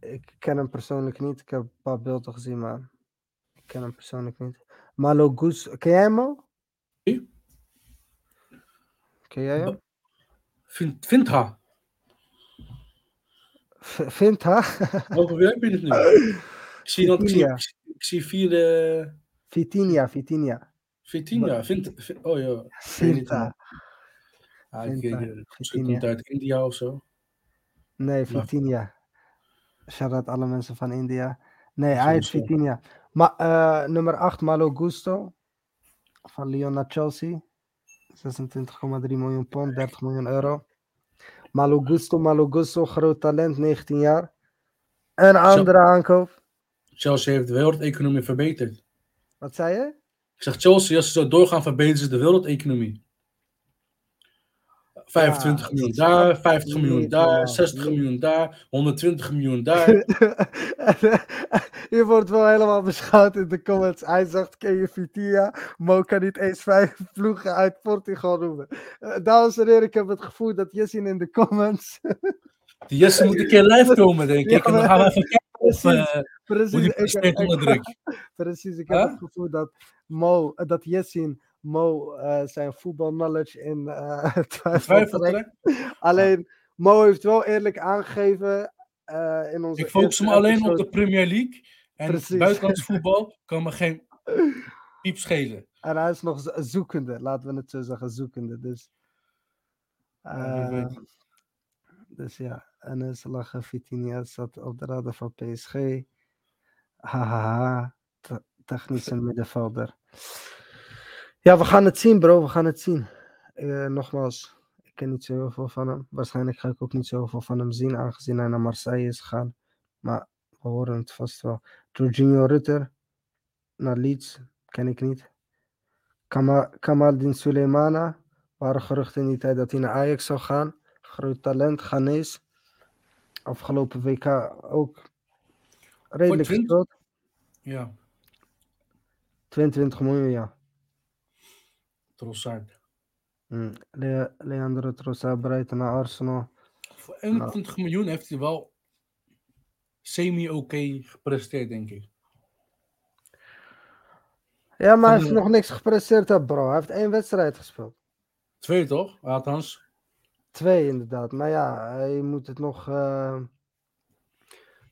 Speaker 1: Ik ken hem persoonlijk niet. Ik heb een paar beelden gezien, maar ik ken hem persoonlijk niet. Malo Gus, ken jij hem al?
Speaker 2: Wie?
Speaker 1: Ken jij hem?
Speaker 2: Vind, vind haar.
Speaker 1: Vindt?
Speaker 2: Over wie heb je het nu? Ik zie, dat, ik, zie, ik, zie- vierde.
Speaker 1: Vitinha.
Speaker 2: Vind, vind, oh ja.
Speaker 1: Vinta.
Speaker 2: Ah, ik, eh, misschien komt uit India of zo.
Speaker 1: Nee,
Speaker 2: Maar-
Speaker 1: Vitinha. Shout-out alle mensen van India. Nee, hij is Vitinha. Maar eh, nummer 8, Malo Gusto. Van Lyon naar Chelsea. 26,3 miljoen pond, 30 miljoen euro. Malo Gusto, Malo Gusto, groot talent, 19 jaar. Een andere aankoop.
Speaker 2: Chelsea heeft de wereldeconomie verbeterd.
Speaker 1: Wat zei je?
Speaker 2: Ik zeg Chelsea, als ze zo doorgaan, verbeteren ze de wereldeconomie. 25
Speaker 1: Ja,
Speaker 2: miljoen daar, 50 miljoen daar,
Speaker 1: normaal.
Speaker 2: 60
Speaker 1: Niet-
Speaker 2: miljoen daar, 120 miljoen daar.
Speaker 1: je wordt wel helemaal beschouwd in de comments. Hij zegt, ken je Vitinha? Mo kan niet eens vijf ploegen uit Portugal noemen. Eh, dames en heren, ik heb het gevoel dat Jessin in de comments...
Speaker 2: Die Jesse moet een keer live komen, denk
Speaker 1: Ja,
Speaker 2: ik. En dan gaan we even kijken of,
Speaker 1: Precies.
Speaker 2: eh, hoe
Speaker 1: Precies,
Speaker 2: die
Speaker 1: ik,
Speaker 2: presteert
Speaker 1: ik-
Speaker 2: onder druk.
Speaker 1: precies, ik heb het gevoel dat Mo, dat Jessin Mo eh, zijn voetbalknowledge in eh twijfel. Alleen, Mo heeft wel eerlijk aangegeven eh, in onze
Speaker 2: Ik focus me alleen op de Premier League. En
Speaker 1: Precies.
Speaker 2: buitenlands voetbal kan me geen piep schelen.
Speaker 1: En hij is nog zo- zoekende, laten we het zo zeggen, zoekende. Dus,
Speaker 2: Ja,
Speaker 1: dus ja, en ze lachen. Vitinha zat op de radar van PSG. Hahaha, te- technische middenvelder. Ja, we gaan het zien, bro. We gaan het zien. Eh, nogmaals, ik ken niet zo heel veel van hem. Waarschijnlijk ga ik ook niet zo heel veel van hem zien, aangezien hij naar Marseille is gegaan. Maar we horen het vast wel. Jorginho Rutter naar Leeds, ken ik niet. Kama- Kamaldin Suleimana. waren geruchten in die tijd dat hij naar Ajax zou gaan. Groot talent, Ghanese. Afgelopen WK ook redelijk gespeeld.
Speaker 2: Ja,
Speaker 1: 22 miljoen, ja.
Speaker 2: Trossard.
Speaker 1: Mm. Le- Leandro Trossard bereid naar Arsenal.
Speaker 2: Voor 21 miljoen heeft hij wel semi-oké gepresteerd, denk ik.
Speaker 1: Ja, maar hij heeft nog niks gepresteerd, bro. Hij heeft één wedstrijd gespeeld.
Speaker 2: Twee toch? Althans.
Speaker 1: Twee, inderdaad. Maar ja, je moet het nog, eh,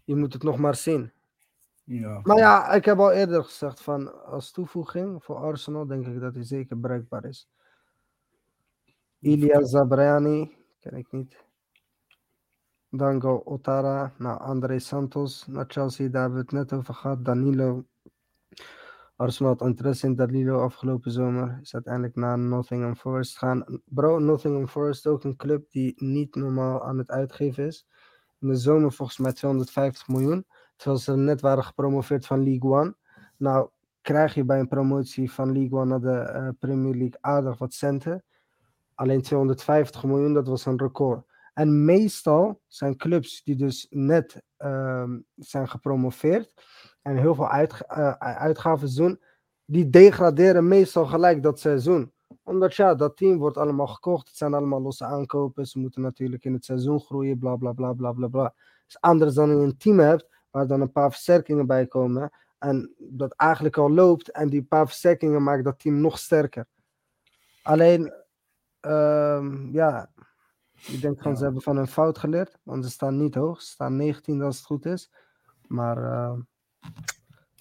Speaker 1: je moet het nog maar zien.
Speaker 2: Ja.
Speaker 1: Maar ja, ik heb al eerder gezegd van als toevoeging voor Arsenal denk ik dat hij zeker bereikbaar is. Ilya Zabrani, ken ik niet. Dango Otara, nou André Santos naar Chelsea, daar hebben we het net over gehad. Danilo. Arsenal had interesse in Danilo afgelopen zomer. Is uiteindelijk naar Nottingham Forest gaan. Bro, Nottingham Forest ook een club die niet normaal aan het uitgeven is. In de zomer volgens mij 250 miljoen. Terwijl ze net waren gepromoveerd van League One. Nou, krijg je bij een promotie van League One naar de eh, Premier League aardig wat centen. Alleen 250 miljoen, dat was een record. En meestal zijn clubs die dus net ehm, zijn gepromoveerd en heel veel eh, uitgaven doen, die degraderen meestal gelijk dat seizoen. Omdat ja, dat team wordt allemaal gekocht. Het zijn allemaal losse aankopen. Ze moeten natuurlijk in het seizoen groeien, bla bla bla bla bla bla. Is anders dan je een team hebt waar dan een paar versterkingen bij komen. En dat eigenlijk al loopt. En die paar versterkingen maken dat team nog sterker. Alleen, ehm, ja, ik denk gewoon
Speaker 2: Ja.
Speaker 1: ze hebben van hun fout geleerd. Want ze staan niet hoog. Ze staan 19 als het goed is. Maar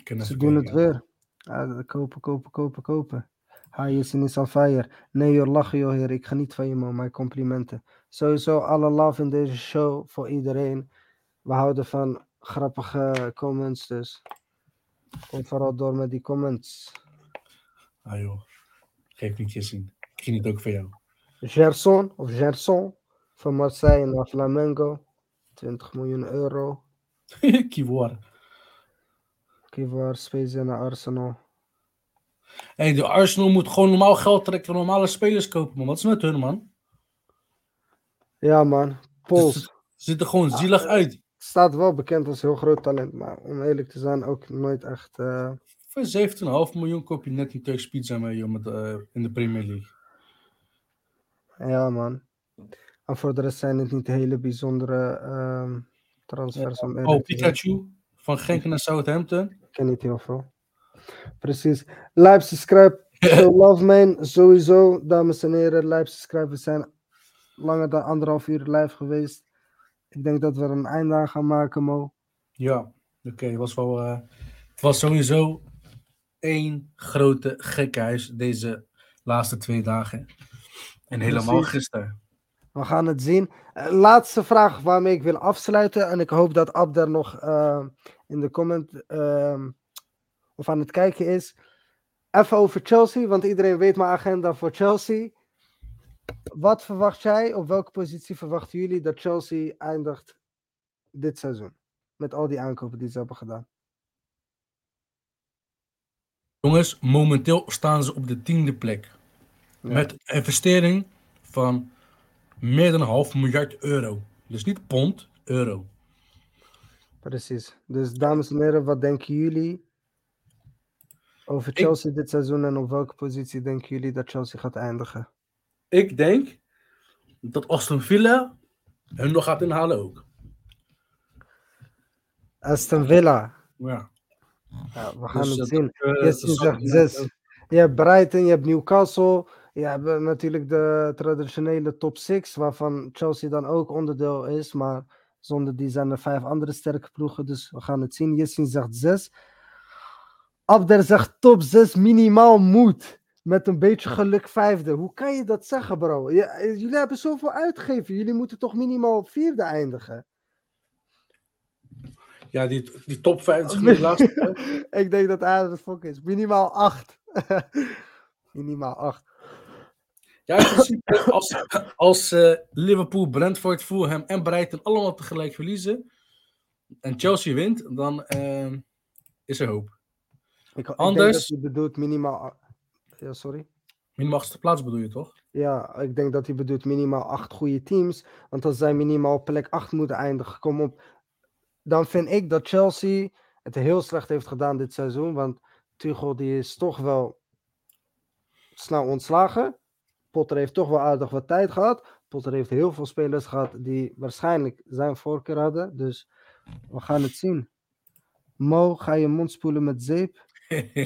Speaker 2: ken
Speaker 1: ze doen het weer. Ja, kopen, kopen, kopen, kopen. Hayesen is on fire. Nee joh, lachen joh heer. Ik geniet van je man. Mijn complimenten. Sowieso alle love in deze show voor iedereen. We houden van grappige comments dus. Kom vooral door met die comments.
Speaker 2: Ah joh, geef niet je zien. Ik geniet ook van jou.
Speaker 1: Gerson of Gerson van Marseille naar Flamengo. 20 miljoen euro.
Speaker 2: Kiwoar.
Speaker 1: Kivar Spezia naar Arsenal.
Speaker 2: Hey, de Arsenal moet gewoon normaal geld trekken van normale spelers kopen, man. Wat is met hun, man?
Speaker 1: Ja man, Pols.
Speaker 2: Ze ziet er gewoon zielig uit.
Speaker 1: Staat wel bekend als heel groot talent, maar om eerlijk te zijn ook nooit echt... eh,
Speaker 2: Voor 17,5 miljoen koop je net die Turks pizza mee, joh, met, eh, in de Premier League.
Speaker 1: Ja, man. En voor de rest zijn het niet hele bijzondere ehm, transfers. om eerlijk
Speaker 2: Oh. Pikachu van Genk naar Southampton.
Speaker 1: Ik ken niet heel veel. Precies. Live subscribe. Love man. Sowieso, dames en heren. Live subscribe. We zijn langer dan anderhalf uur live geweest. Ik denk dat we er een einde aan gaan maken, Mo.
Speaker 2: Ja, oké. het was wel. eh, het was sowieso één grote gekhuis deze laatste twee dagen. En helemaal gisteren.
Speaker 1: We gaan het zien. Eh, laatste vraag waarmee ik wil afsluiten. En ik hoop dat Abder nog eh, in de comment ehm, of aan het kijken is. Even over Chelsea, want iedereen weet mijn agenda voor Chelsea. Wat verwacht jij, op welke positie verwachten jullie dat Chelsea eindigt dit seizoen? Met al die aankopen die ze hebben gedaan.
Speaker 2: Jongens, momenteel staan ze op de tiende plek.
Speaker 1: Ja.
Speaker 2: Met een investering van meer dan een half miljard euro. Dus niet pond, euro.
Speaker 1: Precies. Dus dames en heren, wat denken jullie over Chelsea dit seizoen en op welke positie denken jullie dat Chelsea gaat eindigen?
Speaker 2: Ik denk dat Aston Villa hun nog gaat inhalen ook.
Speaker 1: Aston Villa.
Speaker 2: Ja.
Speaker 1: Ja, we gaan
Speaker 2: Dus,
Speaker 1: het zien.
Speaker 2: zal-
Speaker 1: zegt zes. Je hebt Brighton, je hebt Newcastle. Je hebt eh, natuurlijk de traditionele top 6, waarvan Chelsea dan ook onderdeel is. Maar zonder die zijn er vijf andere sterke ploegen. Dus we gaan het zien. Jessin zegt 6. Abder zegt top 6 minimaal moet. Met een beetje geluk vijfde. Hoe kan je dat zeggen, bro? Je- eh, jullie hebben zoveel uitgegeven. Jullie moeten toch minimaal vierde eindigen?
Speaker 2: Ja, die, die top 5 is laatste.
Speaker 1: Ik denk dat hij het fok is. Minimaal 8. minimaal 8.
Speaker 2: Ja, als, als eh, Liverpool, Brentford, Fulham en Brighton allemaal tegelijk verliezen en Chelsea wint, dan eh, is er hoop.
Speaker 1: Ik, ik denk
Speaker 2: Anders-
Speaker 1: dat hij bedoelt minimaal. Ja, sorry.
Speaker 2: Minimaal achtste plaats bedoel je toch?
Speaker 1: Ja, ik denk dat hij bedoelt minimaal 8 goede teams. Want als zij minimaal op plek 8 moeten eindigen, kom op. Dan vind ik dat Chelsea het heel slecht heeft gedaan dit seizoen. Want Tuchel die is toch wel snel ontslagen. Potter heeft toch wel aardig wat tijd gehad. Potter heeft heel veel spelers gehad die waarschijnlijk zijn voorkeur hadden. Dus we gaan het zien. Mo, ga je mond spoelen met zeep.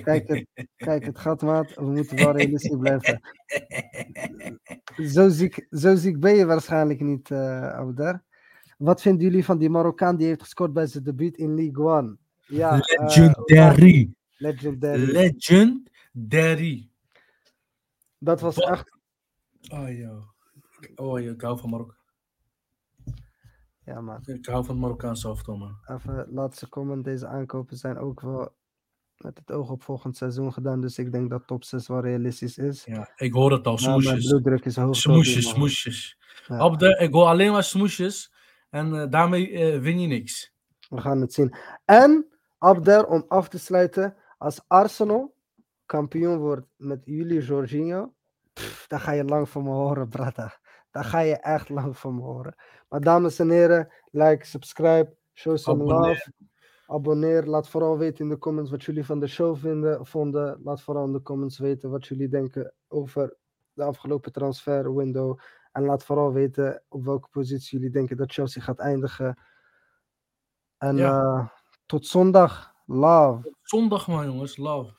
Speaker 1: Kijk het, kijk, het gaat maat. We moeten wel realistisch blijven. Zo ziek, zo ziek ben je waarschijnlijk niet, Abder. Wat vinden jullie van die Marokkaan die heeft gescoord bij zijn debuut in League One? Ja, eh,
Speaker 2: Legendary.
Speaker 1: legendary.
Speaker 2: Legendary.
Speaker 1: Dat was echt.
Speaker 2: Oh joh. Oh joh, ik hou van Marokko.
Speaker 1: Ja, man.
Speaker 2: Ik hou van Marokkaanse man.
Speaker 1: Even laatste comment. Deze aankopen zijn ook wel met het oog op volgend seizoen gedaan. Dus ik denk dat top 6 wel realistisch is.
Speaker 2: Ja, ik hoor het al, smoesjes.
Speaker 1: bloeddruk is hoog.
Speaker 2: Smoesjes, smoesjes.
Speaker 1: Ja.
Speaker 2: Ik hoor alleen maar smoesjes. En eh, daarmee eh, win je niks.
Speaker 1: We gaan het zien. En, Abder, om af te sluiten. Als Arsenal kampioen wordt met jullie Jorginho. pff, Dan ga je lang van me horen, brada. Dan ga je echt lang van me horen. Maar dames en heren, like, subscribe, show some
Speaker 2: Abonneer.
Speaker 1: love. Abonneer. Laat vooral weten in de comments wat jullie van de show vinden, vonden. Laat vooral in de comments weten wat jullie denken over de afgelopen transfer window. En laat vooral weten op welke positie jullie denken dat Chelsea gaat eindigen. En
Speaker 2: Ja.
Speaker 1: eh, tot zondag. Love.
Speaker 2: Zondag man jongens, love.